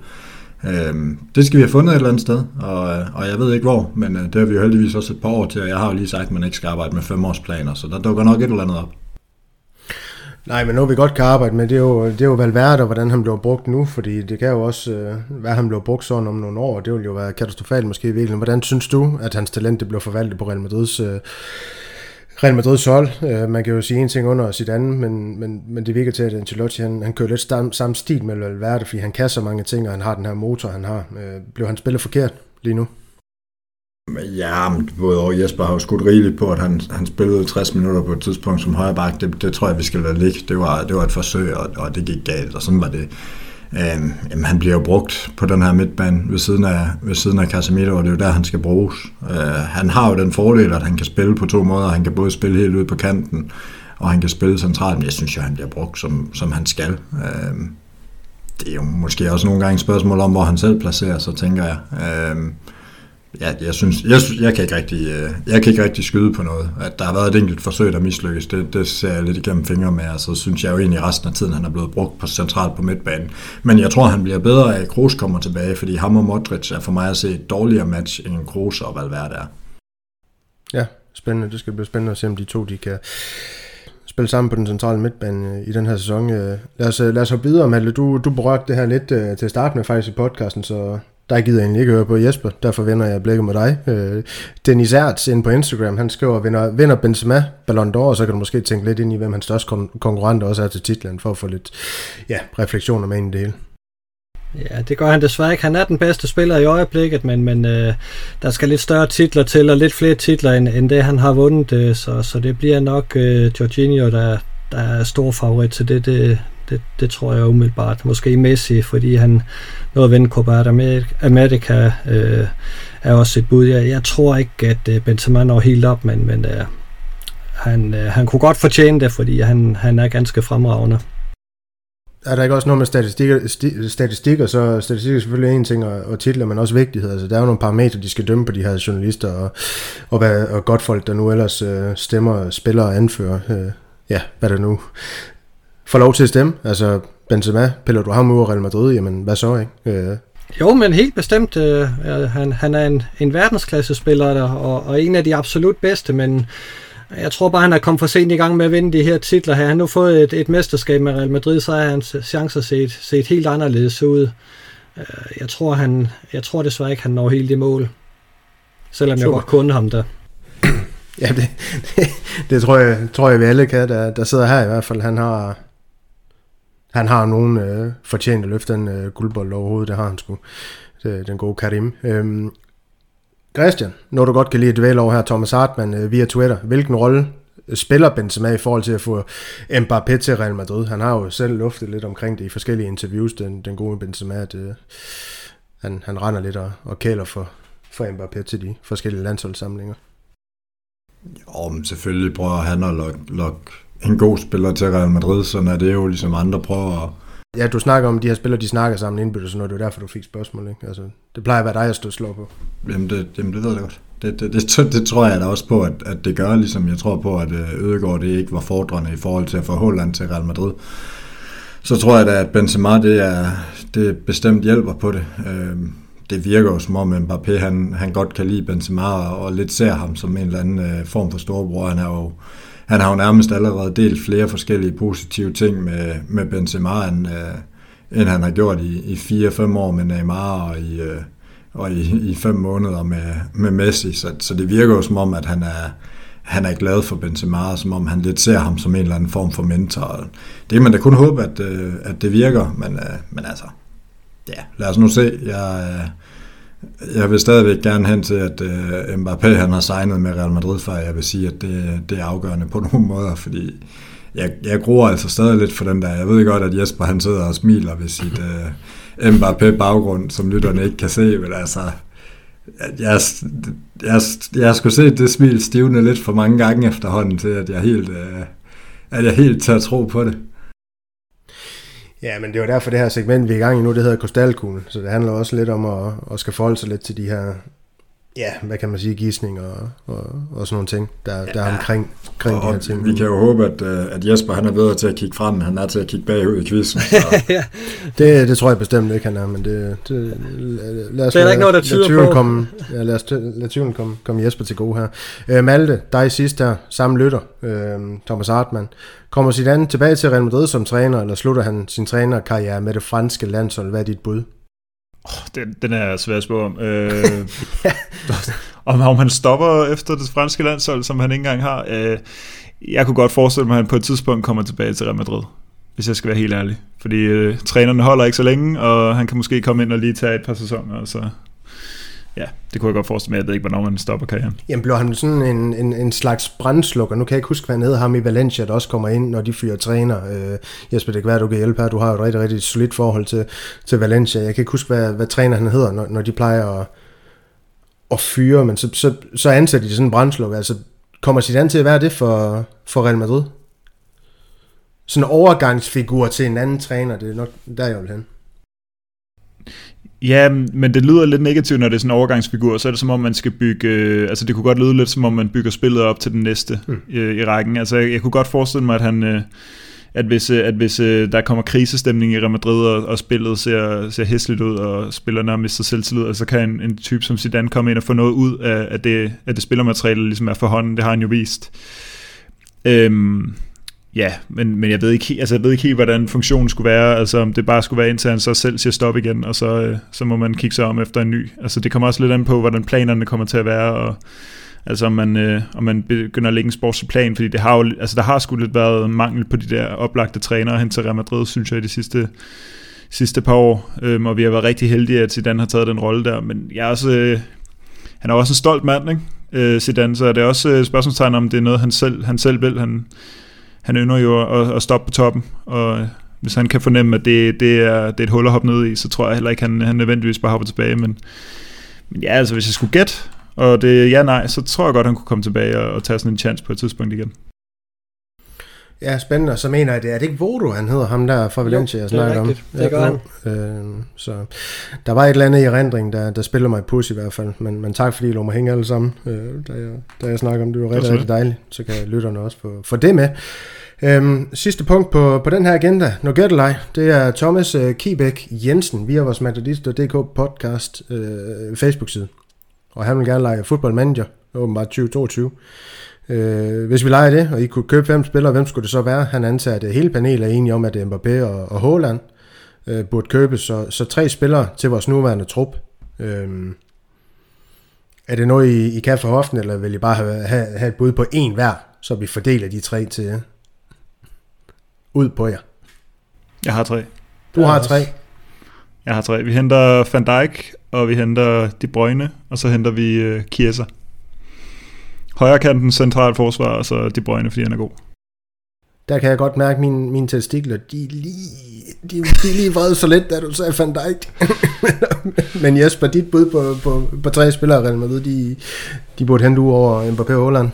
Øhm, det skal vi have fundet et eller andet sted, og, øh, og jeg ved ikke hvor, men øh, det har vi jo heldigvis også et par år til, og jeg har jo lige sagt, at man ikke skal arbejde med femårsplaner, så der dukker nok et eller andet op. Nej, men noget vi godt kan arbejde med, det er jo, det er jo Valverde, og hvordan han bliver brugt nu, fordi det kan jo også øh, være, han bliver brugt sådan om nogle år, det vil jo være katastrofalt måske i virkeligheden. Hvordan synes du, at hans talent det bliver forvaltet på Real Madrids øh, Real Madrid sol. Øh, man kan jo sige en ting under sit andet, men, men, men det virker til, at Ancelotti han, han kører lidt stam, samme stil med Valverde, fordi han kan så mange ting, og han har den her motor, han har. Øh, blev han spillet forkert lige nu? Ja, men både og Jesper har jo skudt rigeligt på, at han, han spillede 60 minutter på et tidspunkt som højreback. Det, det tror jeg, vi skal lade ligge. Det var, det var et forsøg, og, og det gik galt, og sådan var det. Øh, jamen, han bliver jo brugt på den her midtbane ved siden af, ved siden af Casemiro, og det er jo der, han skal bruges. Øh, han har jo den fordel, at han kan spille på to måder. Han kan både spille helt ud på kanten, og han kan spille centralt, men jeg synes jo, han bliver brugt, som, som han skal. Øh, det er jo måske også nogle gange et spørgsmål om, hvor han selv placerer sig, tænker jeg. Øh, ja, jeg synes, jeg, jeg, kan ikke rigtig, øh, jeg kan ikke rigtig skyde på noget. At der har været et enkelt forsøg, der mislykkes, det, det ser jeg lidt igennem fingre med, og så synes jeg jo egentlig resten af tiden, han er blevet brugt på centralt på midtbanen. Men jeg tror, han bliver bedre af, at Kroos kommer tilbage, fordi ham og Modric er for mig at se et dårligere match, end Kroos og Valverde er. Ja, spændende. Det skal blive spændende at se, om de to de kan spille sammen på den centrale midtbane øh, i den her sæson. Øh, lad os, lad os hoppe videre, Malte. Du, du berørte det her lidt til at starte med faktisk i podcasten, så der gider jeg egentlig ikke høre på Jesper, derfor vender jeg blikket med dig. Øh, Dennis Ertz ind på Instagram, han skriver, vinder, vinder Benzema Ballon d'Or, så kan du måske tænke lidt ind i, hvem hans største kon- konkurrent også er til titlen, for at få lidt ja, refleksioner med ind i det hele. Ja, det gør han desværre ikke. Han er den bedste spiller i øjeblikket, men, men øh, der skal lidt større titler til, og lidt flere titler, end, end det han har vundet. Øh, så, så det bliver nok øh, Jorginho, der, der er stor favorit til det. Det, det, det tror jeg umiddelbart. Måske Messi, fordi han nåede at vinde Copa America, øh, er også et bud. Jeg, jeg tror ikke, at øh, Benzema når helt op, men, men øh, han, øh, han kunne godt fortjene det, fordi han, han er ganske fremragende. Er der ikke også noget med statistikker, sti, statistikker så statistikker er selvfølgelig en ting, og, og titler, men også vigtighed. Altså, der er jo nogle parametre, de skal dømme på de her journalister, og, og, hvad, og godt folk, der nu ellers øh, stemmer, spiller og anfører. Øh, ja, hvad der nu får lov til at stemme. Altså, Benzema, piller du ham ud af Real Madrid, jamen hvad så, ikke? Øh. Jo, men helt bestemt. Øh, han, han er en, en verdensklassespiller, der, og, og en af de absolut bedste, men jeg tror bare, han er kommet for sent i gang med at vinde de her titler her. Han har nu fået et, et mesterskab med Real Madrid, så er hans chancer set, set helt anderledes ud. Øh, jeg tror, han, jeg tror desværre ikke, han når helt i mål. Selvom Super. jeg godt kunne ham der. Ja, det, det, det tror, jeg, tror jeg, vi alle kan, der, der sidder her i hvert fald. Han har, han har nogen øh, fortjent at løfte den øh, guldbold overhovedet, det har han sgu. Det, den gode Karim. Øhm, Christian, når du godt kan lide at dvæle over her, Thomas Hartmann øh, via Twitter. Hvilken rolle øh, spiller Benzema i forhold til at få Mbappé til Real Madrid? Han har jo selv luftet lidt omkring det i forskellige interviews, den, den gode Benzema, at øh, han, han render lidt og, og kæler for, for Mbappé til de forskellige landsholdssamlinger. Jo, men selvfølgelig prøver han at lokke, lok en god spiller til Real Madrid, sådan er det jo ligesom andre prøver at Ja, du snakker om, de her spillere, de snakker sammen indbyttes, så det er derfor, du fik spørgsmål. Ikke? Altså, det plejer at være dig, at stå og slå på. Jamen, det, jamen, det ved jeg godt. Det, det, det, det, tror jeg da også på, at, at det gør, ligesom jeg tror på, at øh, Ødegaard det ikke var fordrende i forhold til at få Holland til Real Madrid. Så tror jeg da, at Benzema det er, det bestemt hjælper på det. Øh, det virker jo som om Mbappé han, han godt kan lide Benzema og, og lidt ser ham som en eller anden øh, form for storebror. Han er jo han har jo nærmest allerede delt flere forskellige positive ting med, med Benzema, end, øh, end han har gjort i, i 4-5 år med Neymar og i, øh, og i, i 5 måneder med, med Messi. Så, så det virker jo som om, at han er, han er glad for Benzema, som om han lidt ser ham som en eller anden form for mentor. Det kan man da kun håbe, at, øh, at det virker, men, øh, men altså, ja, lad os nu se. Jeg, øh, jeg vil stadigvæk gerne hen til, at øh, Mbappé han har signet med Real Madrid, for jeg vil sige, at det, det er afgørende på nogle måder, fordi jeg, jeg gruer altså stadig lidt for den der. Jeg ved godt, at Jesper han sidder og smiler ved sit øh, uh, Mbappé-baggrund, som lytterne ikke kan se, men altså, jeg, jeg, jeg skulle se det smil stivne lidt for mange gange efterhånden til, at jeg helt, uh, at jeg helt tør tro på det. Ja, men det var derfor det her segment, vi er i gang i nu, det hedder Krystalkuglen. Så det handler også lidt om at, at skal forholde sig lidt til de her ja, hvad kan man sige, gissning og, og, og sådan nogle ting, der, ja. der er omkring, omkring og de her ting. Vi kan jo håbe, at, øh, at Jesper han er bedre til at kigge frem, end han er til at kigge bagud i quizzen. ja. det, det tror jeg bestemt ikke, han er, men det, det lad os det er lad, ikke noget, der tyder på. Komme, ja, lad os lad tvivlen komme, komme Jesper til gode her. Øh, Malte, dig sidst her, samme lytter, øh, Thomas Hartmann. Kommer Zidane tilbage til Real Madrid som træner, eller slutter han sin trænerkarriere med det franske landshold? Hvad er dit bud? Oh, den, den er svær at spørge om. Øh, om, om han stopper efter det franske landshold, som han ikke engang har. Øh, jeg kunne godt forestille mig, at han på et tidspunkt kommer tilbage til Real Madrid, hvis jeg skal være helt ærlig. Fordi øh, trænerne holder ikke så længe, og han kan måske komme ind og lige tage et par sæsoner, og så ja, det kunne jeg godt forestille mig. Jeg ved ikke, hvornår man stopper karrieren. Jamen blev han sådan en, en, en slags brændslukker? Nu kan jeg ikke huske, hvad han hedder ham i Valencia, der også kommer ind, når de fyrer træner. Øh, Jesper, det kan være, du kan hjælpe her. Du har jo et rigtig, rigtig solidt forhold til, til Valencia. Jeg kan ikke huske, hvad, hvad træner han hedder, når, når de plejer at, at fyre, men så, så, så ansætter de sådan en brændslukker. Altså, kommer Zidane til at være det for, for Real Madrid? Sådan en overgangsfigur til en anden træner, det er nok der, jeg vil hen. Ja, men det lyder lidt negativt, når det er sådan en overgangsfigur. Så er det som om, man skal bygge... Øh, altså, det kunne godt lyde lidt som om, man bygger spillet op til den næste mm. i, øh, i rækken. Altså, jeg, jeg kunne godt forestille mig, at han... Øh, at hvis, at hvis der kommer krisestemning i Real Madrid, og, og spillet ser, ser hæsligt ud, og spillerne mister selvtillid, så kan en, en type som Zidane komme ind og få noget ud af, af, det, af det spillermateriale, ligesom er for hånden. Det har han jo vist. Øhm, Ja, men, men jeg, ved ikke, altså jeg ved ikke helt, hvordan funktionen skulle være. Altså om det bare skulle være indtil han så selv siger stop igen, og så, øh, så må man kigge sig om efter en ny. Altså det kommer også lidt an på, hvordan planerne kommer til at være, og altså om man, øh, om man begynder at lægge en sportslig plan, fordi det har jo, altså der har sgu lidt været mangel på de der oplagte trænere hen til Real Madrid, synes jeg, i de sidste, sidste par år, øhm, og vi har været rigtig heldige, at Zidane har taget den rolle der, men jeg er også, øh, han er også en stolt mand, ikke? Øh, Zidane, så er det også øh, spørgsmålstegn om det er noget, han selv, han selv vil. Han, han ynder jo at, at stoppe på toppen, og øh, hvis han kan fornemme, at det, det, er, det er et hul at hoppe ned i, så tror jeg heller ikke, han, han nødvendigvis bare hopper tilbage. Men, men ja, altså hvis jeg skulle gætte, og det er ja nej, så tror jeg godt, han kunne komme tilbage og, og tage sådan en chance på et tidspunkt igen. Ja, spændende. Så mener jeg det. Er det ikke Vodo, han hedder ham der fra Valencia, jeg snakker om? Det gør han. Øh, så der var et eller andet i erindring, der, der spiller mig pus i hvert fald. Men, men tak fordi I lå mig hænge alle sammen, øh, da, jeg, da jeg snakker om det. Det var rigtig, rigtig dejligt. Så kan lytterne også få, få det med. Øhm, sidste punkt på, på den her agenda, no gættelej, det er Thomas øh, Kibæk Jensen via vores Madridist.dk podcast øh, Facebook-side. Og han vil gerne lege Football Manager, åbenbart 2022. Øh, hvis vi leger det, og I kunne købe fem spillere, hvem skulle det så være? Han antager, at hele panelet er enige om, at Mbappé og, og Haaland øh, burde købes. Så, så tre spillere til vores nuværende trup. Øh, er det noget, I, I kan for hoften, eller vil I bare have, have, have et bud på én hver, så vi fordeler de tre til, ud på jer. Jeg har tre. Du har tre. Jeg har tre. Vi henter Van Dijk, og vi henter De Bruyne, og så henter vi øh, Chiesa. Højre kanten, central forsvar, og så De Bruyne, fordi han er god. Der kan jeg godt mærke, at mine, mine testikler, de er lige, de, de er lige vredet så lidt, da du sagde Van Dijk. Men Jesper, dit bud på, på, på tre spillere, Real Madrid, de, de burde hente ud over Mbappé og Holland.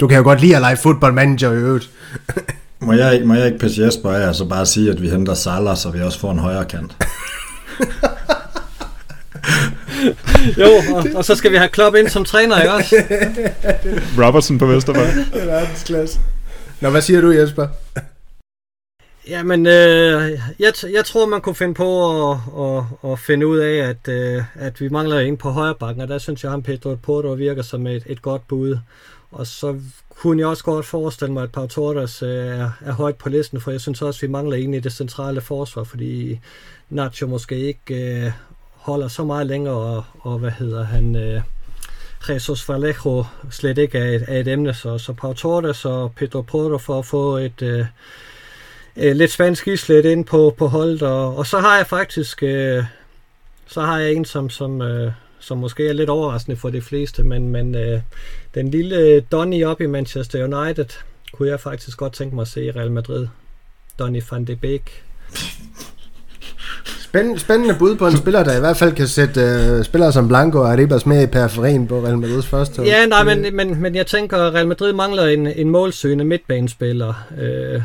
Du kan jo godt lide at lege football manager i øvrigt. Må jeg, ikke, må jeg ikke pisse Jesper af, og så bare sige, at vi henter Salah, så vi også får en højre kant? jo, og, og, så skal vi have Klopp ind som træner, ikke også? Robertson på Vestervej. det er verdensklasse. Nå, hvad siger du, Jesper? Jamen, øh, jeg, jeg tror, man kunne finde på at, at, at finde ud af, at, øh, at vi mangler en på højre bakken, og der synes jeg, at Pedro Porto virker som et, et godt bud. Og så kunne jeg også godt forestille mig, at Pau Torres øh, er, er højt på listen, for jeg synes også, at vi mangler en i det centrale forsvar, fordi Nacho måske ikke øh, holder så meget længere, og, og hvad hedder han... Øh, Jesus Vallejo slet ikke er et, er et emne, så, så Pau Torres og Pedro Porto for at få et øh, øh, lidt spansk islet ind på, på holdet, og, og så har jeg faktisk øh, så har jeg en, som, som, øh, som måske er lidt overraskende for de fleste, men, men øh, den lille Donny op i Manchester United kunne jeg faktisk godt tænke mig at se i Real Madrid. Donny van de Beek. Spændende, spændende bud på en spiller, der i hvert fald kan sætte uh, spillere som Blanco og Arribas med i periferien på Real Madrids første Ja, nej, men, men, men jeg tænker, at Real Madrid mangler en, en målsøgende midtbanespiller, øh,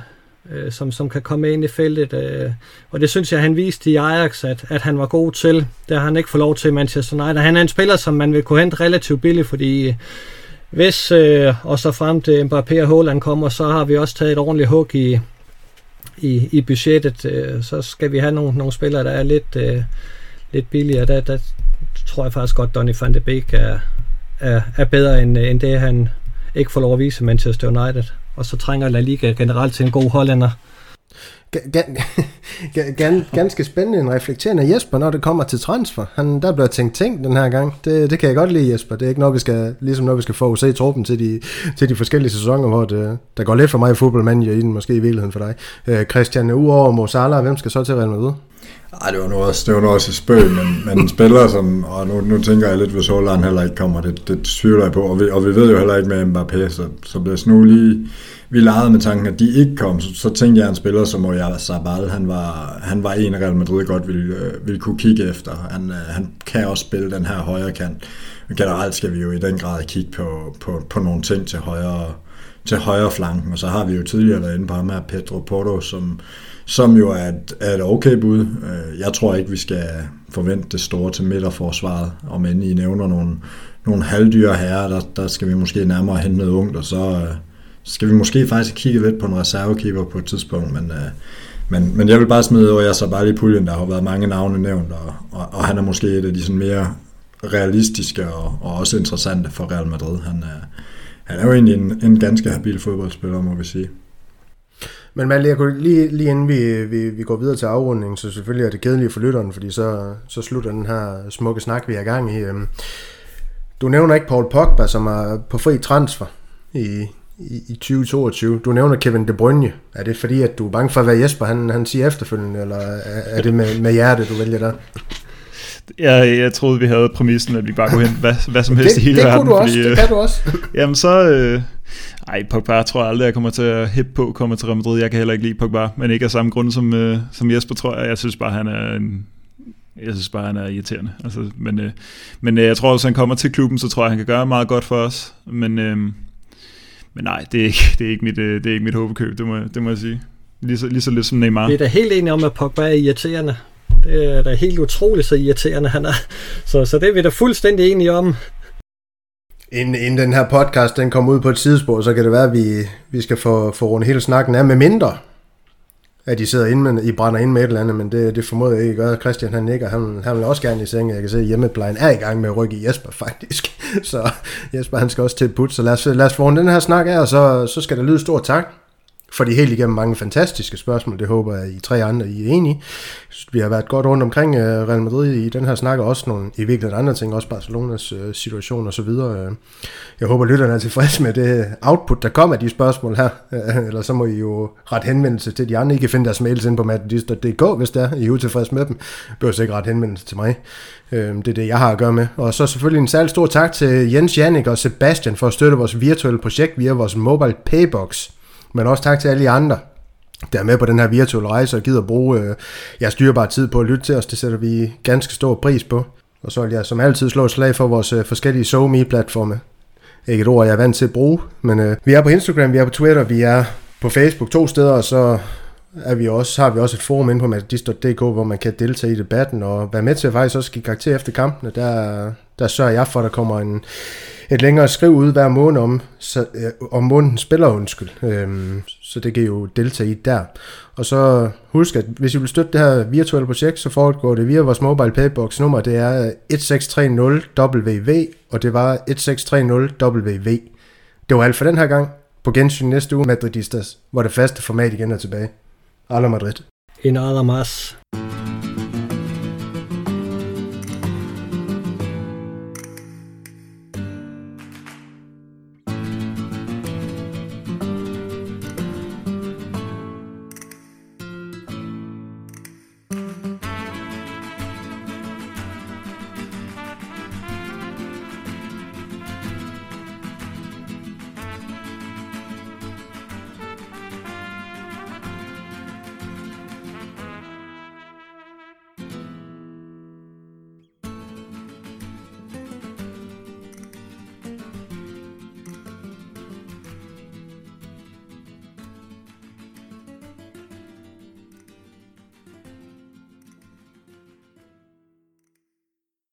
øh, som, som kan komme ind i feltet. Øh, og det synes jeg, han viste i Ajax, at, at han var god til. Det har han ikke fået lov til i Manchester United. Han er en spiller, som man vil kunne hente relativt billigt, fordi hvis øh, og så frem til Mbappé og Haaland kommer, så har vi også taget et ordentligt hug i, i, i budgettet, øh, så skal vi have nogle, nogle spillere, der er lidt, øh, lidt billigere. Der, der tror jeg faktisk godt, Donny van de Beek er, er, er bedre end, øh, end det, han ikke får lov at vise Manchester United. Og så trænger La Liga generelt til en god hollænder. Gan, ganske spændende en reflekterende Jesper, når det kommer til transfer. Han, der bliver tænkt ting den her gang. Det, det kan jeg godt lide, Jesper. Det er ikke noget, vi skal, ligesom når vi skal forudse truppen til de, til de forskellige sæsoner, hvor det, der går lidt for meget fodboldmand i den, måske i virkeligheden for dig. Øh, Christian, uover Mo Salah, hvem skal så til Real Madrid? Ej, det var nu også, det var nu også et spøg, men, men en spiller som, og nu, nu tænker jeg lidt, hvis Holland heller ikke kommer, det, det tvivler jeg på, og vi, og vi ved jo heller ikke med Mbappé, så, så bliver nu lige, vi legede med tanken, at de ikke kom, så, så tænkte jeg, at en spiller som Oya Sabal, han var, han var en, Real Madrid godt ville, øh, ville kunne kigge efter. Han, øh, han kan også spille den her højre kant. Men generelt skal vi jo i den grad kigge på, på, på nogle ting til højre, til højre flanken, og så har vi jo tidligere været inde på ham her, Pedro Porto, som, som jo er et, er et okay bud. Øh, jeg tror ikke, vi skal forvente det store til midterforsvaret, om end I nævner nogle, nogle halvdyre herrer, der, der skal vi måske nærmere hente noget ungt, og så, så skal vi måske faktisk kigge lidt på en reservekeeper på et tidspunkt, men, øh, men, men jeg vil bare smide over jeg så bare lige puljen, der har været mange navne nævnt, og, og, og han er måske et af de sådan mere realistiske og, og også interessante for Real Madrid. Han er, han er jo egentlig en, en ganske habil fodboldspiller, må vi sige. Men Malte, jeg kunne lige, lige inden vi, vi, vi går videre til afrundingen, så selvfølgelig er det kedeligt for lytteren, fordi så, så slutter den her smukke snak, vi er i gang i. Øhm, du nævner ikke Paul Pogba, som er på fri transfer i, i, i 2022. Du nævner Kevin De Bruyne. Er det fordi, at du er bange for, hvad Jesper han, han siger efterfølgende, eller er, er det med, med hjerte, du vælger der? Jeg, jeg troede, vi havde præmissen, at vi bare kunne hente hvad, hvad som helst det, i hele det verden. Kunne du også, fordi, det kan du også. jamen så... Øh, ej, Pogba tror jeg aldrig, jeg kommer til at hippe på, kommer til Real Madrid. Jeg kan heller ikke lide Pogba, men ikke af samme grund som, øh, som Jesper, tror jeg. Jeg synes bare, han er en, jeg synes bare, han er irriterende. Altså, men, øh, men øh, jeg tror, hvis han kommer til klubben, så tror jeg, han kan gøre meget godt for os. Men, øh, men nej, det er ikke, det er ikke mit, øh, det er ikke mit håbekøb, det må, det må jeg sige. Lige så, lige så lidt som Neymar. Vi er da helt enige om, at Pogba er irriterende. Det er da helt utroligt, så irriterende han er. Så, så det er vi da fuldstændig enige om. Inden, inden den her podcast den kommer ud på et sidespor, så kan det være, at vi, vi skal få, få rundt hele snakken af med mindre, at de sidder inde med, I brænder ind med et eller andet, men det, det formoder jeg ikke gør. Christian han nikker, han, han vil også gerne i seng. Jeg kan se, at hjemmeplejen er i gang med at rykke i Jesper faktisk. Så Jesper han skal også til et put, så lad os, lad os få den her snak af, og så, så skal der lyde stor tak for de helt igennem mange fantastiske spørgsmål. Det håber jeg, I tre andre I er enige. Vi har været godt rundt omkring øh, Real Madrid i den her snak, og også nogle i virkeligheden andre ting, også Barcelonas øh, situation og så videre. Øh, jeg håber, lytterne er tilfredse med det output, der kommer af de spørgsmål her. Eller så må I jo ret henvendelse til de andre. I kan finde deres mails ind på matadist.dk, hvis der I er utilfredse med dem. Behøver ikke ret henvendelse til mig. Det er det, jeg har at gøre med. Og så selvfølgelig en særlig stor tak til Jens, Jannik og Sebastian for at støtte vores virtuelle projekt via vores mobile paybox. Men også tak til alle andre, der er med på den her virtuelle rejse og gider bruge øh, jeres dyrebare tid på at lytte til os. Det sætter vi ganske stor pris på. Og så vil jeg som altid slå et slag for vores øh, forskellige SoMe-platforme. Ikke et ord, jeg er vant til at bruge, men øh, vi er på Instagram, vi er på Twitter, vi er på Facebook to steder, og så er vi også, har vi også et forum inde på matadist.dk, hvor man kan deltage i debatten og være med til at faktisk også give karakter efter kampene. Der, der sørger jeg for, at der kommer en, et længere skriv ud hver måned om, så, øh, om måneden spiller undskyld. Øhm, så det kan I jo deltage i der. Og så husk, at hvis I vil støtte det her virtuelle projekt, så foregår det via vores mobile paybox nummer. Det er 1630WV, og det var 1630WV. Det var alt for den her gang. På gensyn næste uge, Madridistas, hvor det faste format igen er tilbage. Alla Madrid. En nada.